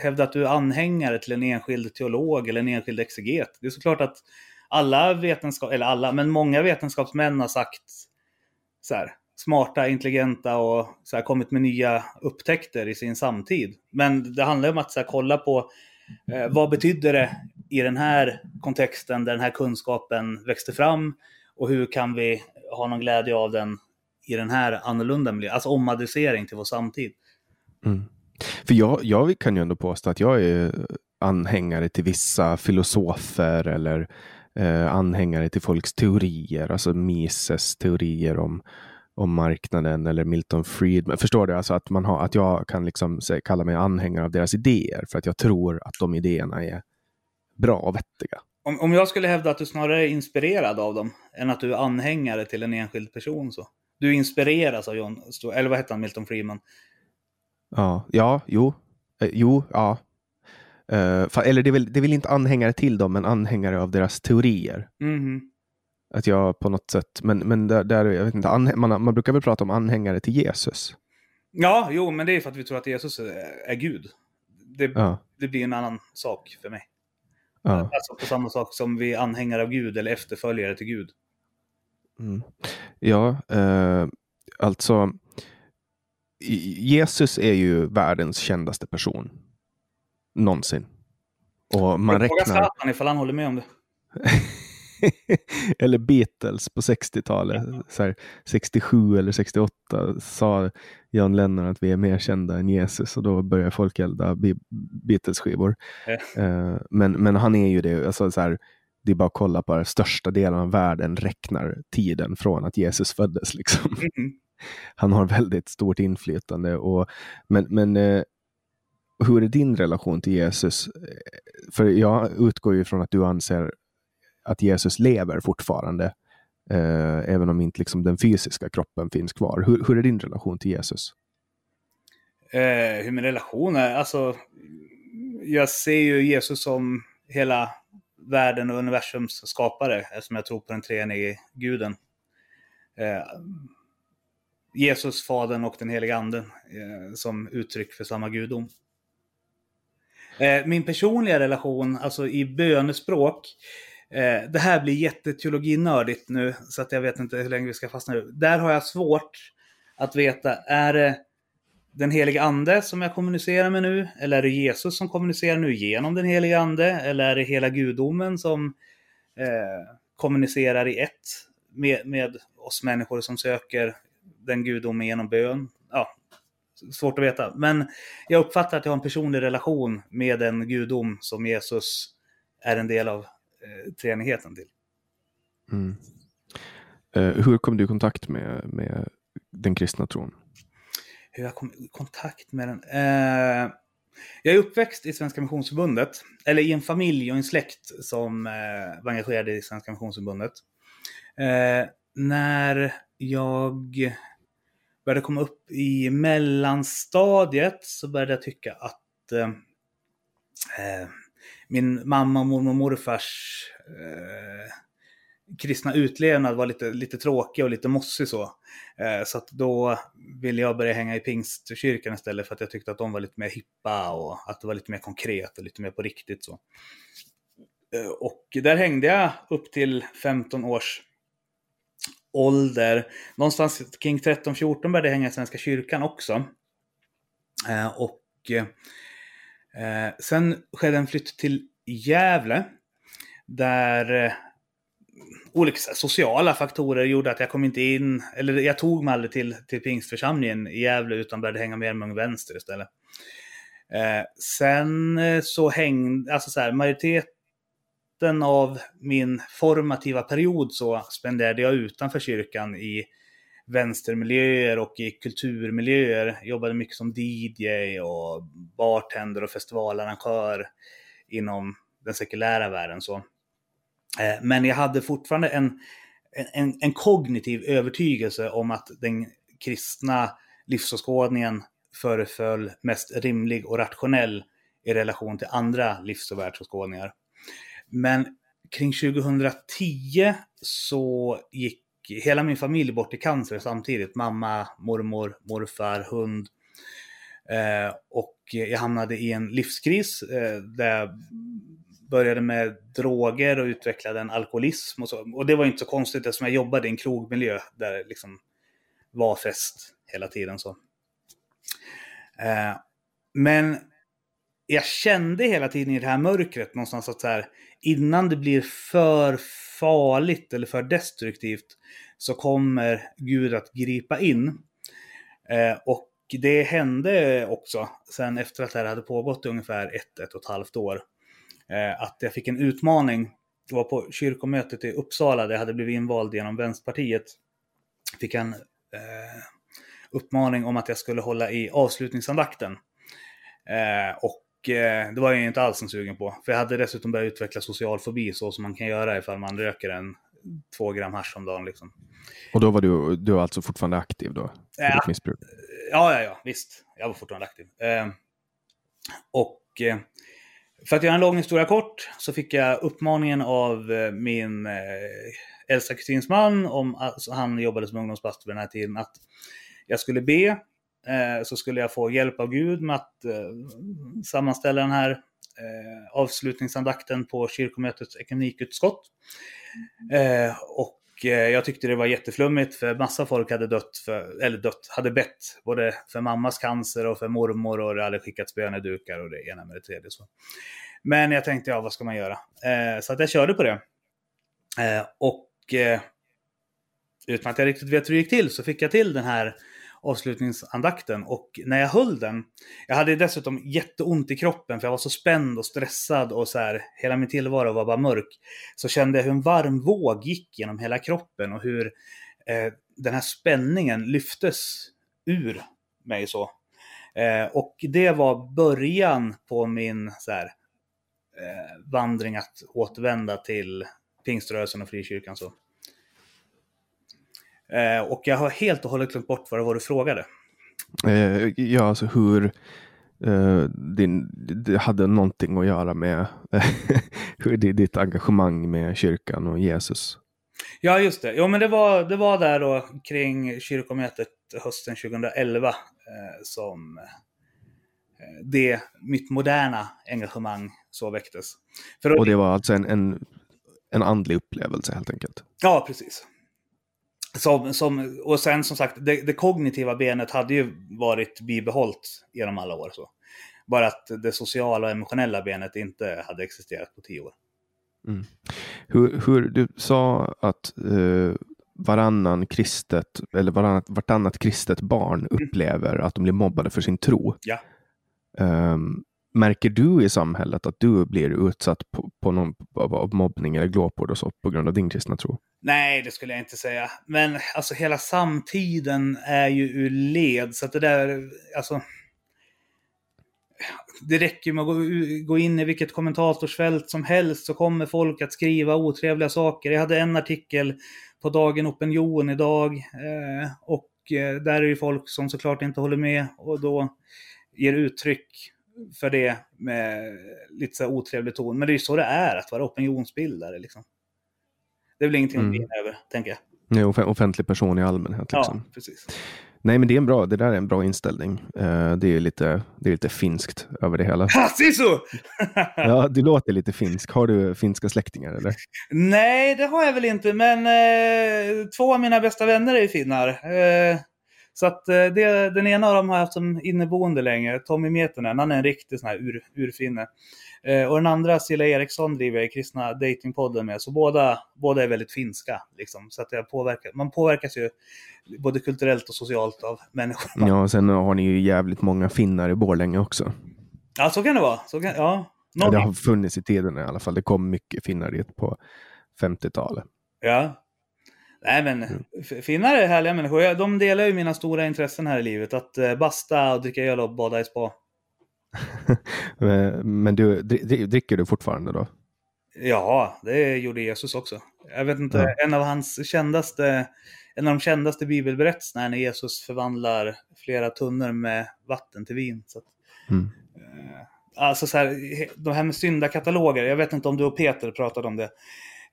S2: hävda att du är anhängare till en enskild teolog eller en enskild exeget. Det är såklart att alla vetenskap, eller alla, men många vetenskapsmän har sagt så här, smarta, intelligenta och så här, kommit med nya upptäckter i sin samtid. Men det handlar om att så här, kolla på eh, vad betyder det i den här kontexten där den här kunskapen växte fram och hur kan vi ha någon glädje av den i den här annorlunda miljön, alltså omadressering till vår samtid.
S1: Mm. För jag, jag kan ju ändå påstå att jag är anhängare till vissa filosofer eller eh, anhängare till folks teorier, alltså Mises teorier om om marknaden eller Milton Friedman. Förstår du? Alltså att, man har, att jag kan liksom kalla mig anhängare av deras idéer för att jag tror att de idéerna är bra och vettiga.
S2: Om, om jag skulle hävda att du snarare är inspirerad av dem än att du är anhängare till en enskild person så. Du inspireras av John, eller vad hette han, Milton Friedman?
S1: Ja, ja, jo, eh, jo, ja. Uh, eller det är, väl, det är väl inte anhängare till dem, men anhängare av deras teorier.
S2: Mm.
S1: Att jag på något sätt, men, men där, där jag vet inte, man, man brukar väl prata om anhängare till Jesus.
S2: Ja, jo, men det är för att vi tror att Jesus är, är Gud. Det,
S1: Ja.
S2: det blir en annan sak för mig.
S1: Ja.
S2: Alltså på samma sak som vi är anhängare av Gud eller efterföljare till Gud.
S1: Mm. Ja, eh, alltså Jesus är ju världens kändaste person. Någonsin. Och man
S2: Fråga
S1: räknar...
S2: Zlatan ifall han håller med om det.
S1: eller Beatles på 60-talet. Så här, 67 eller 68 sa John Lennon att vi är mer kända än Jesus och då börjar folk elda Be- Beatles-skivor. Eh, men, men han är ju det. Alltså, så här, det är bara att kolla på det. Största delen av världen räknar tiden från att Jesus föddes. Liksom.
S2: Mhm.
S1: Han har väldigt stort inflytande. Och, men men eh, hur är din relation till Jesus? För jag utgår ju från att du anser att Jesus lever fortfarande. Eh, även om inte liksom, den fysiska kroppen finns kvar. Hur, hur är din relation till Jesus?
S2: Eh, hur min relation är? Alltså, jag ser ju Jesus som hela världen och universums skapare eftersom jag tror på den treenige guden. Eh, Jesus, Fadern och den heliga Anden eh, som uttryck för samma gudom. Eh, min personliga relation, alltså i bönespråk, eh, det här blir jätteteologinördigt nu, så att jag vet inte hur länge vi ska fastna nu. Där har jag svårt att veta, är det den heliga ande som jag kommunicerar med nu? Eller är det Jesus som kommunicerar nu genom den heliga ande? Eller är det hela gudomen som eh, kommunicerar i ett med, med oss människor som söker den gudomen genom bön? Ja, svårt att veta. Men jag uppfattar att jag har en personlig relation med den gudom som Jesus är en del av eh, treenigheten till.
S1: Mm. Eh, hur kom du i kontakt med, med den kristna tron?
S2: Hur jag kom i kontakt med den. Eh, jag är uppväxt i Svenska Missionsförbundet, eller i en familj och en släkt som eh, var engagerade i Svenska Missionsförbundet. Eh, när jag började komma upp i mellanstadiet så började jag tycka att eh, eh min mamma, mormor och morfars eh, kristna utlevnad var lite, lite tråkig och lite mossig så. Eh, så att då ville jag börja hänga i pingstkyrkan istället för att jag tyckte att de var lite mer hippa och att det var lite mer konkret och lite mer på riktigt så. Eh, och där hängde jag upp till 15 års ålder. Någonstans kring 13-14 började jag hänga i Svenska kyrkan också. Eh, och eh, sen skedde en flytt till Gävle. Där eh, olika sociala faktorer gjorde att jag kom inte in, eller jag tog mig aldrig till, till pingstförsamlingen i Gävle utan började hänga med Mung Vänster istället. Eh, sen eh, så hängde, alltså så här, majoriteten av min formativa period så spenderade jag utanför kyrkan i vänstermiljöer och i kulturmiljöer. Jag jobbade mycket som DJ och bartender och festivalarrangör inom den sekulära världen. Så. Eh, men jag hade fortfarande en, en, en kognitiv övertygelse om att den kristna livsåskådningen föreföll mest rimlig och rationell i relation till andra livs och världsåskådningar. Men kring 2010 så gick hela min familj bort i cancer samtidigt. Mamma, mormor, morfar, hund. Eh, och jag hamnade i en livskris eh, där jag började med droger och utvecklade en alkoholism och så. Och det var inte så konstigt eftersom jag jobbade i en krogmiljö där det liksom var fest hela tiden. så. Eh, men jag kände hela tiden i det här mörkret någonstans att så här, innan det blir för farligt eller för destruktivt så kommer Gud att gripa in. Eh, och det hände också sen efter att det här hade pågått i ungefär ett, ett och ett halvt år. Eh, att jag fick en utmaning. Det var på kyrkomötet i Uppsala där jag hade blivit invald genom Vänsterpartiet. Fick en eh, uppmaning om att jag skulle hålla i avslutningsandakten. Eh, och eh, det var jag inte alls en sugen på. För jag hade dessutom börjat utveckla social fobi så som man kan göra ifall man röker en två gram hasch om dagen. Liksom.
S1: Och då var du, du var alltså fortfarande aktiv då?
S2: Ja.
S1: missbruk?
S2: Ja, ja, ja, visst. Jag var fortfarande aktiv. Eh, och eh, för att göra en lång historia kort så fick jag uppmaningen av eh, min eh, äldsta kusins man, om, alltså, han jobbade som ungdomspastor vid den här tiden, att jag skulle be, eh, så skulle jag få hjälp av Gud med att sammanställa den här avslutningsandakten på kyrkomötets ekumenikutskott. Eh, och Eh, jag tyckte det var jätteflummigt för massa folk hade dött, för, eller dött, hade bett både för mammas cancer och för mormor och det hade skickats bönedukar och det ena med det tredje. Så. Men jag tänkte, ja vad ska man göra? Eh, så att jag körde på det. Eh, och utan att jag riktigt vet hur det gick till så fick jag till den här avslutningsandakten. Och när jag höll den, jag hade dessutom jätteont i kroppen för jag var så spänd och stressad och så här, hela min tillvaro var bara mörk. Så kände jag hur en varm våg gick genom hela kroppen och hur eh, den här spänningen lyftes ur mig så. Eh, och det var början på min så här, eh, vandring att återvända till pingströrelsen och frikyrkan. Så. Eh, och jag har helt och hållet glömt bort vad det var du frågade.
S1: Eh, ja, alltså hur eh, din, det hade någonting att göra med hur det, ditt engagemang med kyrkan och Jesus.
S2: Ja, just det. Jo, men det var, det var där då kring kyrkomötet hösten 2011 eh, som eh, det, mitt moderna engagemang så väcktes. För
S1: Och det var alltså en, en, en andlig upplevelse helt enkelt.
S2: Ja, precis. Som, som, och sen som sagt, det, det kognitiva benet hade ju varit bibehållt genom alla år. Så. Bara att det sociala och emotionella benet inte hade existerat på tio år.
S1: Hur, hur du sa att eh, varannan kristet eller varannat, vartannat kristet barn upplever att de blir mobbade för sin tro.
S2: Ja.
S1: Ehm, märker du i samhället att du blir utsatt på, på någon, av, av mobbning eller glåpord och så på grund av din kristna tro?
S2: Nej, det skulle jag inte säga. Men alltså hela samtiden är ju ur led. Så att det där, alltså. Det räcker med att gå, in i vilket kommentatorsfält som helst så kommer folk att skriva otrevliga saker. Jag hade en artikel på Dagen Opinion idag. Eh, och eh, där är det folk som såklart inte håller med och då ger uttryck för det med lite så otrevlig ton. Men det är ju så det är att vara opinionsbildare. Liksom. Det är väl ingenting att
S1: Mm.
S2: brinna över, tänker jag.
S1: Nej, off- offentlig person i allmänhet. Liksom.
S2: Ja, precis.
S1: Nej, men det är en bra, det där är en bra inställning. Eh, det, är lite, det är lite finskt över det hela.
S2: Ha!
S1: Ja, du låter lite finsk. Har du finska släktingar eller?
S2: Nej, det har jag väl inte, men eh, två av mina bästa vänner är finnar. Eh, så att eh, det, den ena av dem har jag haft som inneboende länge, Tommy Metenen. Han är en riktig sån här ur, urfinne. Eh, och den andra, Silla Eriksson, driver jag Kristna Datingpodden med. Så båda, båda är väldigt finska. Liksom. Så att jag påverkar, man påverkas ju både kulturellt och socialt av människor. Ja,
S1: Ja, och sen har ni ju jävligt många finnar i Borlänge också.
S2: så kan det vara. Så kan, ja.
S1: Ja, det har funnits i tiden i alla fall. Det kom mycket finnar dit på 50-talet.
S2: Ja. Nej men, f- finnar är härliga människor. De delar ju mina stora intressen här i livet. Att eh, basta och dricka öl och bada i spa.
S1: Men du, dri- dri- dricker du fortfarande då?
S2: Ja, det gjorde Jesus också. Jag vet inte,
S1: Ja.
S2: en av hans kändaste, en av de kändaste bibelberättelserna är när Jesus förvandlar flera tunnor med vatten till vin. Så att,
S1: Mm.
S2: eh, alltså så här, de här med syndakataloger, jag vet inte om du och Peter pratade om det.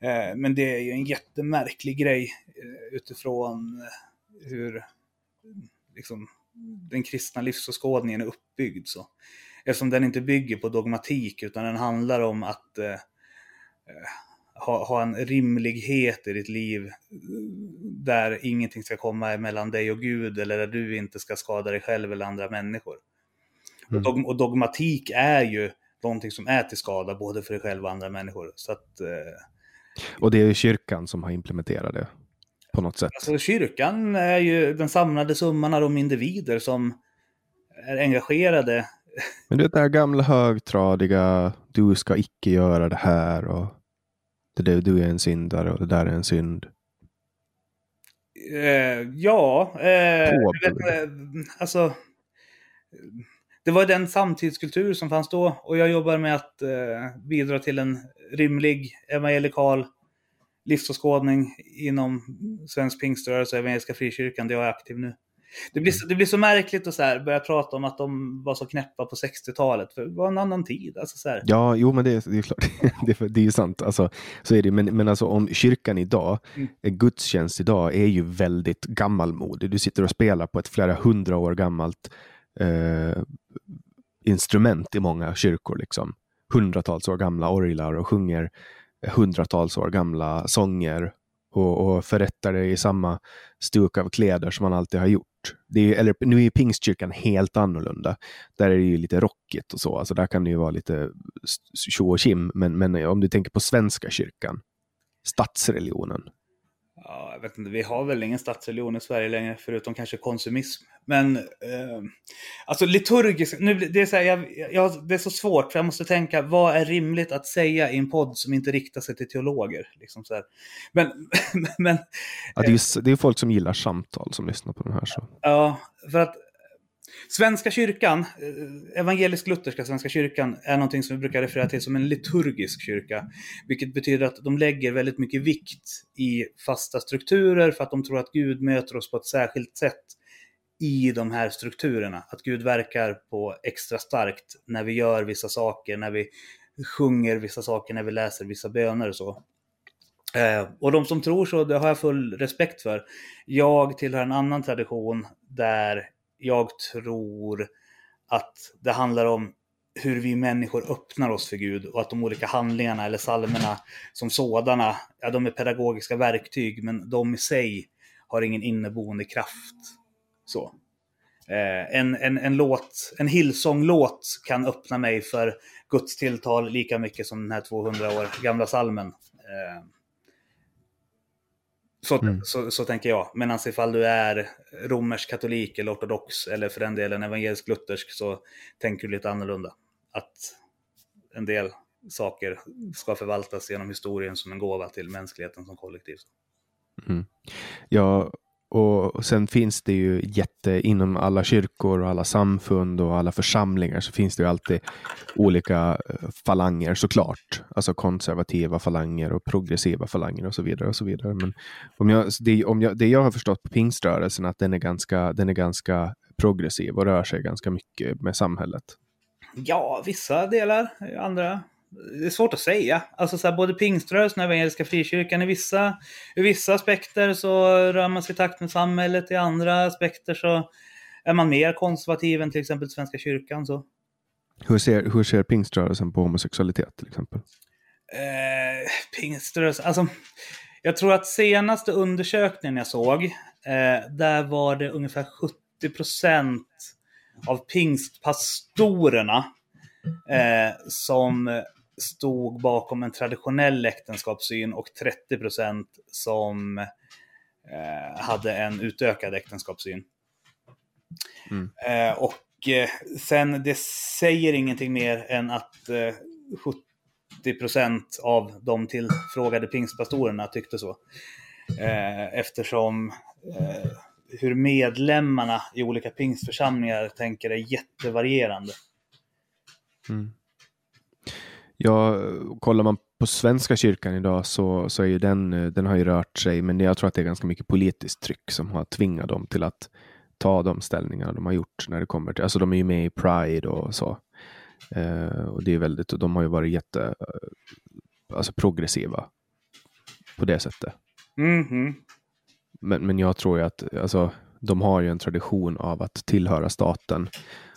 S2: Eh, men det är ju en jättemärklig grej eh, utifrån eh, hur liksom, den kristna livsåskådningen är uppbyggd. Så. Eftersom den inte bygger på dogmatik utan den handlar om att eh, ha, ha en rimlighet i ditt liv där ingenting ska komma mellan dig och Gud eller där du inte ska skada dig själv eller andra människor.
S1: Mm.
S2: Och, dog, och dogmatik är ju någonting som är till skada både för dig själv och andra människor. Så att, eh,
S1: Och det är ju kyrkan som har implementerat det på något sätt.
S2: alltså, kyrkan är ju den samlade summan av de individer som är engagerade.
S1: Men det är det här gamla högtradiga, du ska icke göra det här och det där, du är en syndare och det där är en synd.
S2: Eh, ja, eh, vet, inte, alltså. det var den samtidskultur som fanns då och jag jobbar med att eh, bidra till en rimlig evangelikal livsåskådning inom svensk pingströrelse och evangeliska frikyrkan där jag är aktiv nu. Det blir, så, det blir så märkligt att så här börja prata om att de var så knäppa på 60-talet. För det var en annan tid. Alltså så här.
S1: Ja, jo, men det, är- det är klart. det, är- det är ju sant. Alltså, så är det. Men, men alltså om kyrkan idag,
S2: Mm.
S1: mm. gudstjänst idag är ju väldigt gammalmodig. Du sitter och spelar på ett flera hundra år gammalt eh, instrument i många kyrkor. Liksom. Hundratals år gamla orglar och sjunger hundratals år gamla sånger och, och förrättar det i samma stuk av kläder som man alltid har gjort. Det är, eller, nu är ju pingstkyrkan helt annorlunda. Där är det ju lite rockigt och så. Alltså där kan det ju vara lite tjo och kim. Men, men om du tänker på svenska kyrkan, statsreligionen.
S2: Ja, jag vet inte, vi har väl ingen statsreligion i Sverige längre, förutom kanske konsumism. Men eh, alltså nu, blir- det, är så här, jag, jag, det är så svårt, för jag måste tänka, vad är rimligt att säga i en podd som inte riktar sig till teologer? Liksom så här. Men, men
S1: Ja, det, är det är folk som gillar samtal som lyssnar på den här. Så.
S2: Ja, för att Svenska kyrkan, eh, evangelisk-lutherska Svenska kyrkan, är någonting som vi brukar referera till som en liturgisk kyrka. Vilket betyder att de lägger väldigt mycket vikt i fasta strukturer för att de tror att Gud möter oss på ett särskilt sätt i de här strukturerna. Att Gud verkar på extra starkt när vi gör vissa saker, när vi sjunger vissa saker, när vi läser vissa böner och så. Eh, och de som tror så, det har jag full respekt för. Jag tillhör en annan tradition där jag tror att det handlar om hur vi människor öppnar oss för Gud och att de olika handlingarna eller psalmerna som sådana, ja de är pedagogiska verktyg men de i sig har ingen inneboende kraft. Så. Eh, en, en, en låt, en Hillsong-låt kan öppna mig för Guds tilltal lika mycket som den här 200 år gamla salmen. Eh, så,
S1: Mm.
S2: så, så tänker jag. Medan ifall du är romersk katolik eller ortodox eller för den delen evangelisk-luthersk så tänker du lite annorlunda. Att en del saker ska förvaltas genom historien som en gåva till mänskligheten som kollektiv.
S1: Ja, och sen finns det ju jätte, inom alla kyrkor och alla samfund och alla församlingar så finns det ju alltid olika eh, falanger såklart. Alltså konservativa falanger och progressiva falanger och så vidare. och så vidare. Men om jag, det, om jag, det jag har förstått på pingströrelsen att den är, ganska, den är ganska progressiv och rör sig ganska mycket med samhället.
S2: Ja, vissa delar, andra. Det är svårt att säga. Alltså så här, både pingströrelsen och evangeliska frikyrkan, i vissa, i vissa aspekter så rör man sig i takt med samhället, i andra aspekter så är man mer konservativ än till exempel Svenska kyrkan. Så.
S1: Hur ser, hur ser pingströrelsen på homosexualitet till exempel?
S2: Eh, pingströrelsen, alltså jag tror att senaste undersökningen jag såg, eh, där var det ungefär 70% av pingstpastorerna eh, som stod bakom en traditionell äktenskapssyn och 30% som eh, hade en utökad äktenskapssyn.
S1: Mm.
S2: Eh, och eh, sen, det säger ingenting mer än att eh, 70% av de tillfrågade pingstpastorerna tyckte så. Eh, eftersom eh, hur medlemmarna i olika pingstförsamlingar tänker är jättevarierande.
S1: Ja, kollar man på Svenska kyrkan idag så, så är ju den, eh, den har ju rört sig, men jag tror att det är ganska mycket politiskt tryck som har tvingat dem till att ta de ställningarna de har gjort när det kommer till, alltså de är ju med i Pride och så. Eh, och det är väldigt, och de har ju varit jätte, eh, alltså progressiva på det sättet.
S2: Mhm.
S1: Men, men jag tror ju att alltså, de har ju en tradition av att tillhöra staten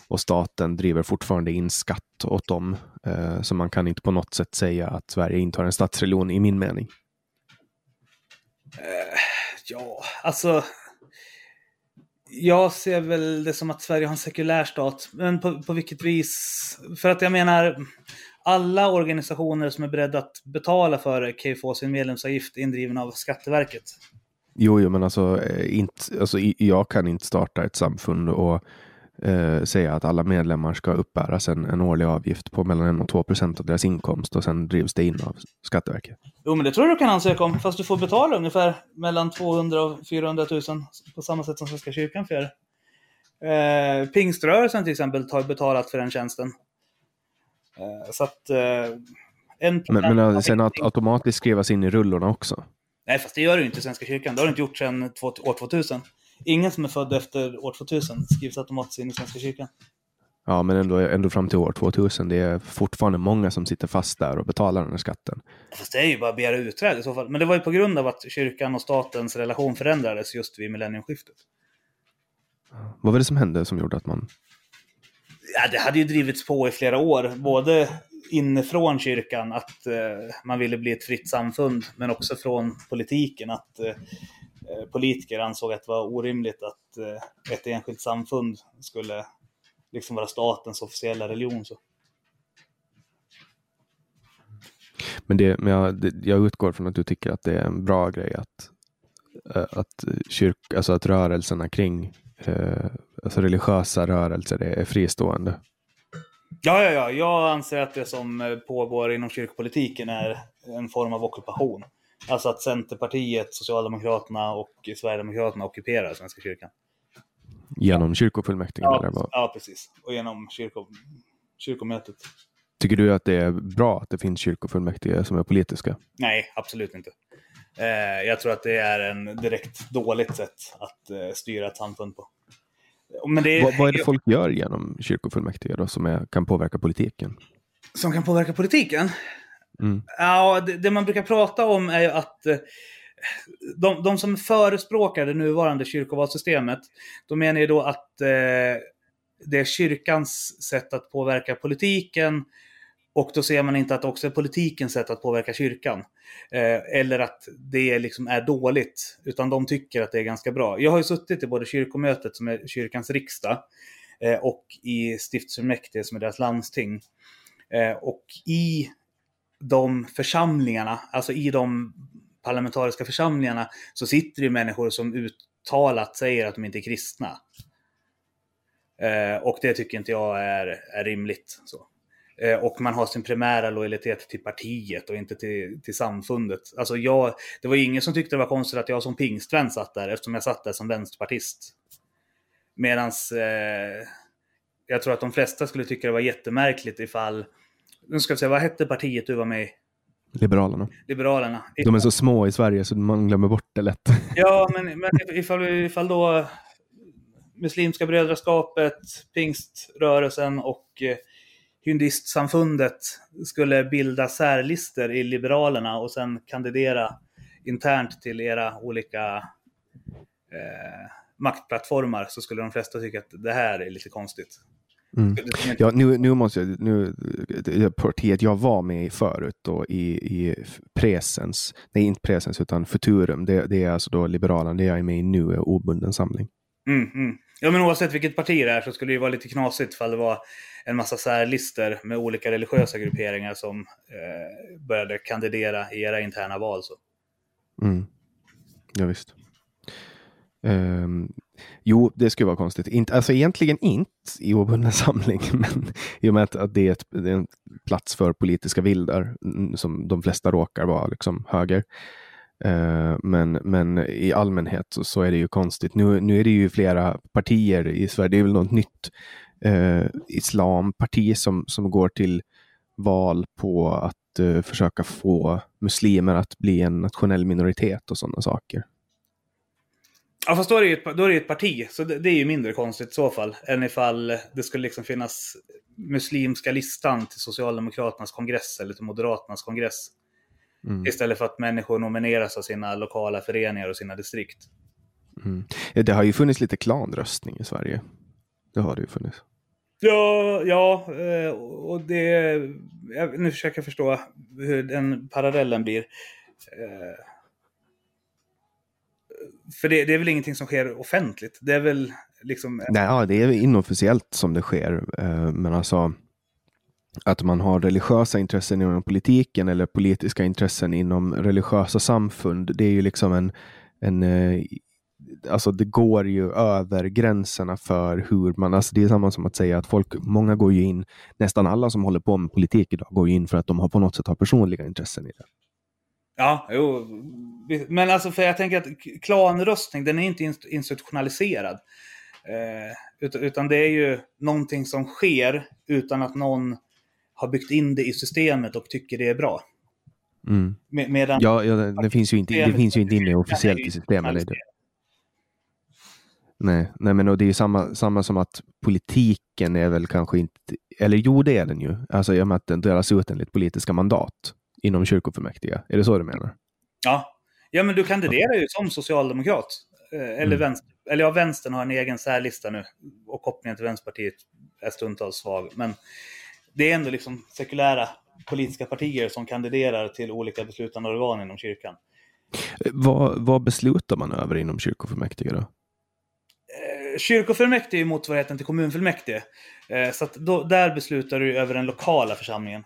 S1: och staten driver fortfarande in skatt åt dem. Eh, så man kan inte på något sätt säga att Sverige inte har en statsreligion i min mening.
S2: Ja, alltså. Jag ser väl det som att Sverige har en sekulär stat. Men på, på vilket vis? För att jag menar, alla organisationer som är beredda att betala för det kan ju få sin medlemsavgift indriven av Skatteverket.
S1: Jo, jo men alltså, eh, inte, alltså jag kan inte starta ett samfund och eh, säga att alla medlemmar ska uppbäras en, en årlig avgift på mellan 1 och 2 procent av deras inkomst och sen drivs det in av Skatteverket.
S2: Jo, men det tror jag du kan ansöka om. Fast du får betala ungefär mellan 200 och 400 000 på samma sätt som Svenska kyrkan göra. Eh, Pingströrelsen till exempel har betalat för den tjänsten. Eh, så att... Eh, en
S1: Men, men äh, sen att automatiskt skrivas in i rullorna också?
S2: Nej, fast det gör ju inte i Svenska kyrkan. Det har det inte gjort sedan år 2000. Ingen som är född efter år 2000 skrivs automatiskt in i Svenska kyrkan.
S1: Ja, men ändå, ändå fram till år 2000. Det är fortfarande många som sitter fast där och betalar den här skatten.
S2: Fast det är ju bara att begära utträde i så fall. Men det var ju på grund av att kyrkan och statens relation förändrades just vid millenniumskiftet.
S1: Vad var det som hände som gjorde att man...
S2: Ja, det hade ju drivits på i flera år. Både inifrån kyrkan att eh, man ville bli ett fritt samfund, men också från politiken att eh, eh politiker ansåg att det var orimligt att eh, ett enskilt samfund skulle liksom vara statens officiella religion. Så.
S1: Men, det, men jag, jag utgår från att du tycker att det är en bra grej att, eh, att, kyrk, alltså att rörelserna kring eh, alltså religiösa rörelser är fristående.
S2: Ja, ja, ja, jag anser att det som pågår inom kyrkopolitiken är en form av ockupation. Alltså att Centerpartiet, Socialdemokraterna och Sverigedemokraterna ockuperar Svenska kyrkan.
S1: Genom kyrkofullmäktige?
S2: Ja, eller vad? ja precis. Och genom kyrko, kyrkomötet.
S1: Tycker du att det är bra att det finns kyrkofullmäktige som är politiska?
S2: Nej, absolut inte. Eh, jag tror att det är en direkt dåligt sätt att eh, styra ett samfund på.
S1: Men det vad, vad är det folk gör genom kyrkofullmäktige då, som är, kan påverka politiken?
S2: Som kan påverka politiken?
S1: Mm.
S2: Ja, det, det, man brukar prata om är ju att eh, de, de som förespråkar det nuvarande kyrkovalssystemet, de menar ju då att eh, det är kyrkans sätt att påverka politiken och då ser man inte att det också är politikens sätt att påverka kyrkan. Eh, eller att det liksom är dåligt, utan de tycker att det är ganska bra. Jag har ju suttit i både kyrkomötet, som är kyrkans riksdag, eh, och i stiftsfullmäktige, som är deras landsting. Eh, och i de församlingarna, alltså i de parlamentariska församlingarna så sitter det människor som uttalat säger att de inte är kristna. Eh, och det tycker inte jag är, är rimligt. Så. Eh, och man har sin primära lojalitet till partiet och inte till, till samfundet. Alltså jag, det var ingen som tyckte det var konstigt att jag som pingstvän satt där eftersom jag satt där som vänsterpartist. Medans eh, jag tror att de flesta skulle tycka det var jättemärkligt ifall, nu ska vi se, vad hette partiet du var med i?
S1: Liberalerna.
S2: Liberalerna.
S1: De är så små i Sverige så man glömmer bort det lätt.
S2: Ja, men, men ifall, ifall då Muslimska brödraskapet, pingströrelsen och eh, Hyndistsamfundet skulle bilda särlister i Liberalerna och sen kandidera internt till era olika eh, maktplattformar så skulle de flesta tycka att det här är lite konstigt.
S1: Mm. Ja, nu, nu måste jag, nu, partiet jag var med i förut då i, i presens, nej inte presens utan Futurum, det, det är alltså då Liberalerna, det jag är med i nu är obunden samling.
S2: Mm, mm. Ja men oavsett vilket parti det är så skulle det vara lite knasigt ifall det var en massa särlister med olika religiösa grupperingar som eh, började kandidera i era interna val. Så.
S1: Mm. Ja, visst. Um, jo, det skulle vara konstigt. Inte, alltså egentligen inte i obunden samling, men i och med att, att det, är ett, det, är en plats för politiska vildar mm, som de flesta råkar vara liksom höger. Uh, men, men i allmänhet så, så, är det ju konstigt. Nu, nu är det ju flera partier i Sverige. Det är väl något nytt uh, islamparti som, som går till val på att uh, försöka få muslimer att bli en nationell minoritet och sådana saker.
S2: Ja, fast då är det ju ett, då är det ett parti, så det, det, är ju mindre konstigt i så fall. Än ifall det skulle liksom finnas muslimska listan till Socialdemokraternas kongress eller till Moderaternas kongress. Mm. Istället för att människor nomineras av sina lokala föreningar och sina distrikt.
S1: Mm. Det har ju funnits lite klanröstning i Sverige. Det har det ju funnits.
S2: Ja, ja eh, och det... Nu försöker jag förstå hur den parallellen blir. För det, det, är väl ingenting som sker offentligt? Det är väl liksom...
S1: Eh, Nej, ja, det är inofficiellt som det sker. Eh, men alltså att man har religiösa intressen inom politiken eller politiska intressen inom religiösa samfund. Det är ju liksom en, en eh, alltså det går ju över gränserna för hur man, alltså det är samma som att säga att folk, många går ju in, nästan alla som håller på med politik idag går ju in för att de har på något sätt har personliga intressen i det.
S2: Ja, jo. Men alltså för jag tänker att klanröstning, den är inte institutionaliserad. Eh, Utan, det är ju någonting som sker utan att någon har byggt in det i systemet och tycker det är bra.
S1: Mm.
S2: Med, medan
S1: Ja, ja det, finns ju inte, det finns ju inte inne officiellt i systemet. Nej, nej men och det är ju samma, samma som att politiken är väl kanske inte, eller jo det är den ju, alltså i och med att den delas ut enligt politiska mandat inom kyrkofullmäktige. Är det så du menar?
S2: Ja. ja, men du kandiderar ju som socialdemokrat. Eh, Eller,
S1: Mm.
S2: vänster, eller ja, vänstern har en egen särlista nu. Och kopplingen till Vänsterpartiet är stundtals svag. Men det är ändå liksom sekulära politiska partier som kandiderar till olika beslutande organ inom kyrkan.
S1: Vad, vad beslutar man över inom kyrkofullmäktige då?
S2: Eh, Kyrkofullmäktige är motsvarigheten till kommunfullmäktige. Eh, Så då, där beslutar du över den lokala församlingen.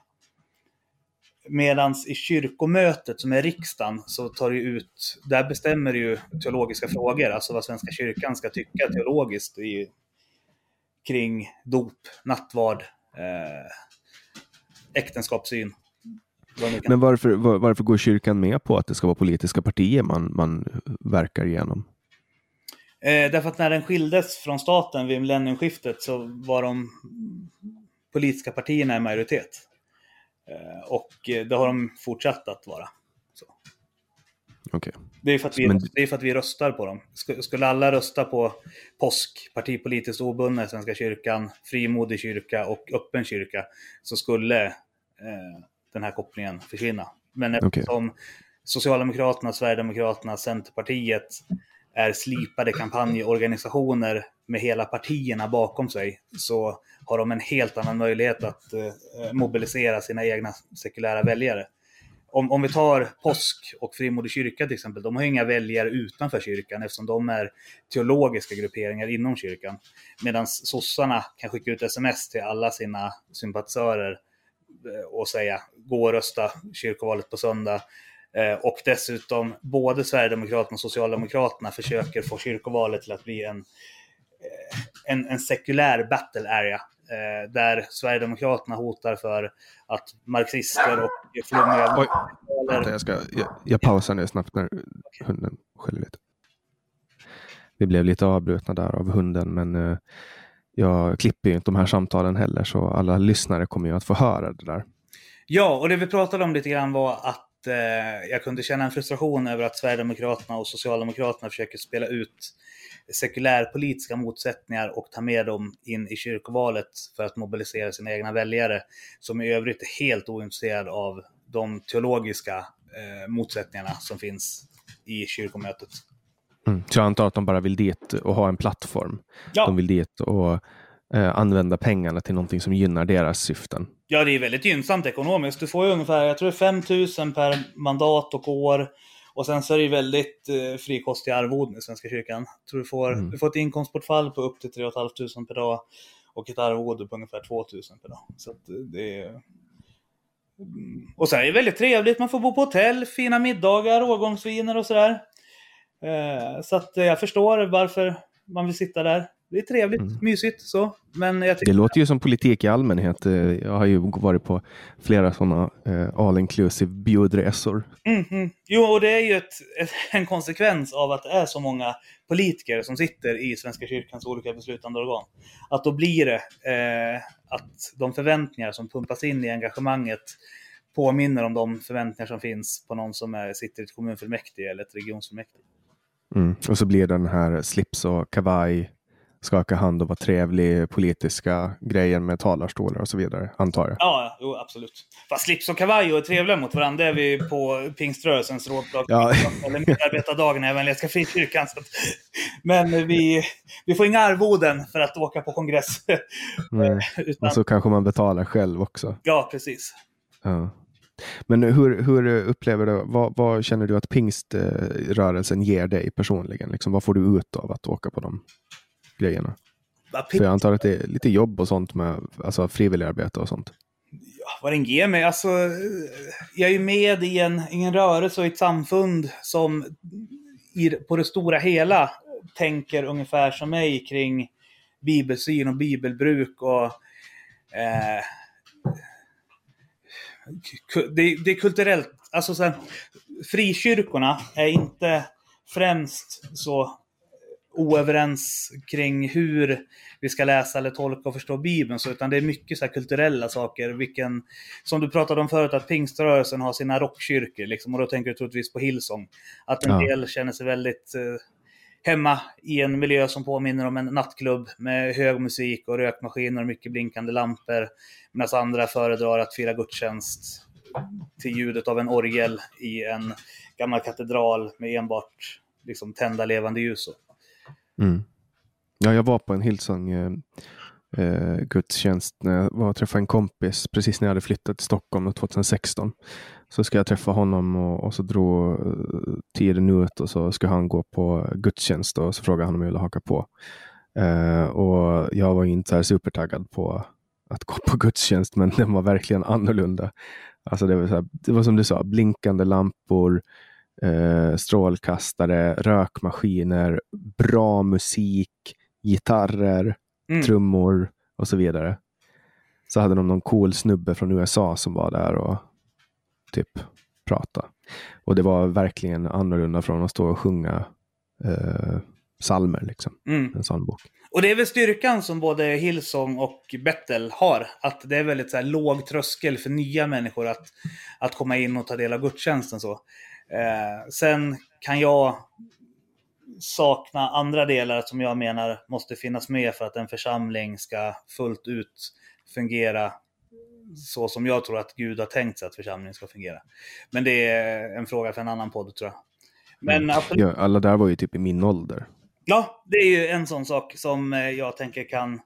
S2: Medan i kyrkomötet, som är riksdagen, så tar du ut, där bestämmer du ju teologiska frågor, alltså vad Svenska kyrkan ska tycka teologiskt i, kring dop, nattvard, eh, äktenskapssyn.
S1: Men varför, var, varför går kyrkan med på att det ska vara politiska partier man, man verkar igenom?
S2: Eh, därför att när den skildes från staten vid millenniumskiftet så var de politiska partierna i majoritet. Eh, och eh, det har de fortsatt att vara. Så.
S1: Okej.
S2: Det, är för att vi,
S1: Men-
S2: det är för att vi röstar på dem. Sk- Skulle alla rösta på påsk, partipolitiskt obundna i Svenska kyrkan, frimodig kyrka och öppen kyrka, så skulle eh, den här kopplingen försvinna. Men eftersom Socialdemokraterna, Sverigedemokraterna, Centerpartiet är slipade kampanjorganisationer med hela partierna bakom sig så har de en helt annan möjlighet att eh, mobilisera sina egna sekulära väljare. Om, om vi tar påsk och frimodig kyrka till exempel, de har inga väljare utanför kyrkan eftersom de är teologiska grupperingar inom kyrkan. Medan sossarna kan skicka ut sms till alla sina sympatisörer eh, och säga gå och rösta kyrkovalet på söndag. Eh, och dessutom både Sverigedemokraterna och Socialdemokraterna försöker få kyrkovalet till att bli en, en, en sekulär battle area. eh, Där Sverigedemokraterna hotar för att marxister och flummiga...
S1: Oj. Vänta, jag, ska, jag, jag pausar nu snabbt när hunden skäller lite. Vi blev lite avbrutna där av hunden, men eh, jag klipper ju inte de här samtalen heller, så alla lyssnare kommer ju att få höra det där.
S2: Ja, och det vi pratade om lite grann var att eh, jag kunde känna en frustration över att Sverigedemokraterna och Socialdemokraterna försöker spela ut sekulärpolitiska motsättningar och ta med dem in i kyrkovalet för att mobilisera sina egna väljare, som i övrigt är helt ointresserade av de teologiska eh, motsättningarna som finns i kyrkomötet.
S1: Mm. Så jag antar att de bara vill dit och ha en plattform.
S2: Ja.
S1: De vill dit och eh, använda pengarna till någonting som gynnar deras syften.
S2: Ja, det är väldigt gynnsamt ekonomiskt. Du får ju ungefär, jag tror det är 5 000 per mandat och år. Och sen så är det ju väldigt eh, frikostiga arvoden i Svenska kyrkan. Jag tror du får,
S1: Mm.
S2: du får ett inkomstbortfall på upp till 3 500 per dag och ett arvode på ungefär 2 000 per dag. Så att det är... Och sen är det väldigt trevligt, man får bo på hotell, fina middagar, årgångsviner och sådär. Eh, så att eh, jag förstår varför man vill sitta där. Det är trevligt,
S1: Mm.
S2: mysigt så. Men jag
S1: Det
S2: tycker...
S1: låter ju som politik i allmänhet. Eh, Jag har ju varit på flera sådana eh, all inclusive bjudresor.
S2: Mhm. Jo, och det är ju ett, ett, en konsekvens av att det är så många politiker som sitter i Svenska kyrkans olika beslutande organ. Att då blir det eh, att de förväntningar som pumpas in i engagemanget påminner om de förväntningar som finns på någon som är, sitter i ett kommunfullmäktige eller ett regionsfullmäktige.
S1: Mm. Och så blir den här slips och kavaj, skaka hand och vara trevlig, politiska grejer med talarstolar och så vidare, antar jag.
S2: Ja, jo, absolut. Fast slips och kavaj och trevliga mot varandra, det är vi på pingströrelsens rådslag.
S1: Ja.
S2: Eller medarbetardagen i Evangeliska Frikyrkan. Att, men vi, vi får inga arvoden för att åka på kongress.
S1: Nej.
S2: Utan,
S1: Och så kanske man betalar själv också.
S2: Ja, precis.
S1: Ja. Men hur, hur upplever du, vad, vad känner du att pingströrelsen ger dig personligen? Liksom, vad får du ut av att åka på de grejerna? För jag antar att det är lite jobb och sånt med alltså frivilligarbete och sånt.
S2: vad den ger mig. Alltså, jag är ju med i en, i en rörelse och i ett samfund som i, på det stora hela tänker ungefär som mig kring bibelsyn och bibelbruk och eh, det, det är kulturellt. Alltså så här, frikyrkorna är inte främst så oöverens kring hur vi ska läsa eller tolka och förstå Bibeln. Så, utan det är mycket så kulturella saker. Vilken, som du pratade om förut, att pingströrelsen har sina rockkyrkor. Liksom, och då tänker du troligtvis på Hillsong. Att en
S1: Ja.
S2: del känner sig väldigt eh, hemma i en miljö som påminner om en nattklubb med hög musik och rökmaskiner och mycket blinkande lampor. Medan andra föredrar att fira gudstjänst till ljudet av en orgel i en gammal katedral med enbart liksom, tända levande ljus. och-
S1: Mm. Ja, jag var på en Hillsong-gudstjänst eh, eh, gudstjänst när jag var och träffade en kompis precis när jag hade flyttat till Stockholm 2016. Så ska jag träffa honom och, och så drog eh, tiden ut och så ska han gå på gudstjänst och så frågade han om jag ville haka på. Eh, och jag var inte så här supertaggad på att gå på gudstjänst, men den var verkligen annorlunda. Alltså det, var så här, det var som du sa, blinkande lampor, eh, strålkastare, rökmaskiner, bra musik, gitarrer,
S2: Mm.
S1: trummor och så vidare. Så hade de någon cool snubbe från USA som var där och typ prata. Och det var verkligen annorlunda från att stå och sjunga eh, salmer, liksom.
S2: Mm.
S1: En sån bok.
S2: Och det är väl styrkan som både Hillsong och Bettel har. Att det är väldigt så här låg tröskel för nya människor att, att komma in och ta del av gudstjänsten. Så. Eh, sen kan jag sakna andra delar som jag menar måste finnas med för att en församling ska fullt ut fungera så som jag tror att Gud har tänkt sig att församlingen ska fungera. Men det är en fråga för en annan podd tror jag. Men absolut.
S1: Ja, alla där var ju typ i min ålder.
S2: Ja, det är ju en sån sak som eh, jag tänker kan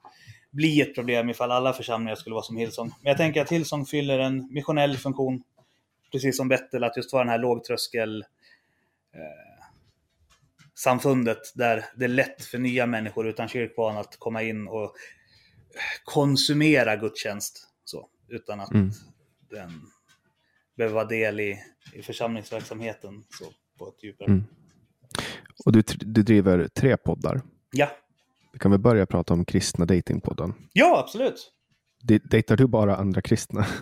S2: bli ett problem ifall alla församlingar skulle vara som Hillsong. Men jag tänker att Hillsong fyller en missionell funktion, precis som Bettel, att just vara den här lågtröskel eh, samfundet där det är lätt för nya människor utan kyrkbarn att komma in och konsumera gudstjänst. Så, utan att
S1: Mm.
S2: den behöver vara del i, i församlingsverksamheten så, på ett djupare.
S1: Mm. Och du, du driver tre poddar.
S2: Ja.
S1: Vi kan väl börja prata om kristna datingpodden.
S2: ja, absolut.
S1: De- Dejtar du bara andra kristna?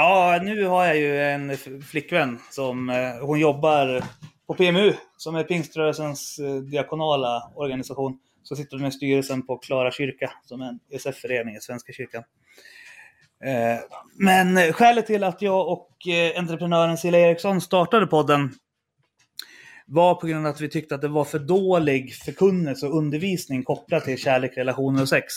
S2: Ja, nu har jag ju en flickvän som eh, hon jobbar på PMU, som är pingströrelsens eh, diakonala organisation. Så sitter hon med styrelsen på Klara kyrka, som är en ESF-förening i Svenska kyrkan. Eh, men skälet till att jag och entreprenören Cilla Eriksson startade podden var på grund av att vi tyckte att det var för dålig förkunnelse och undervisning kopplat till kärlek, relationer och sex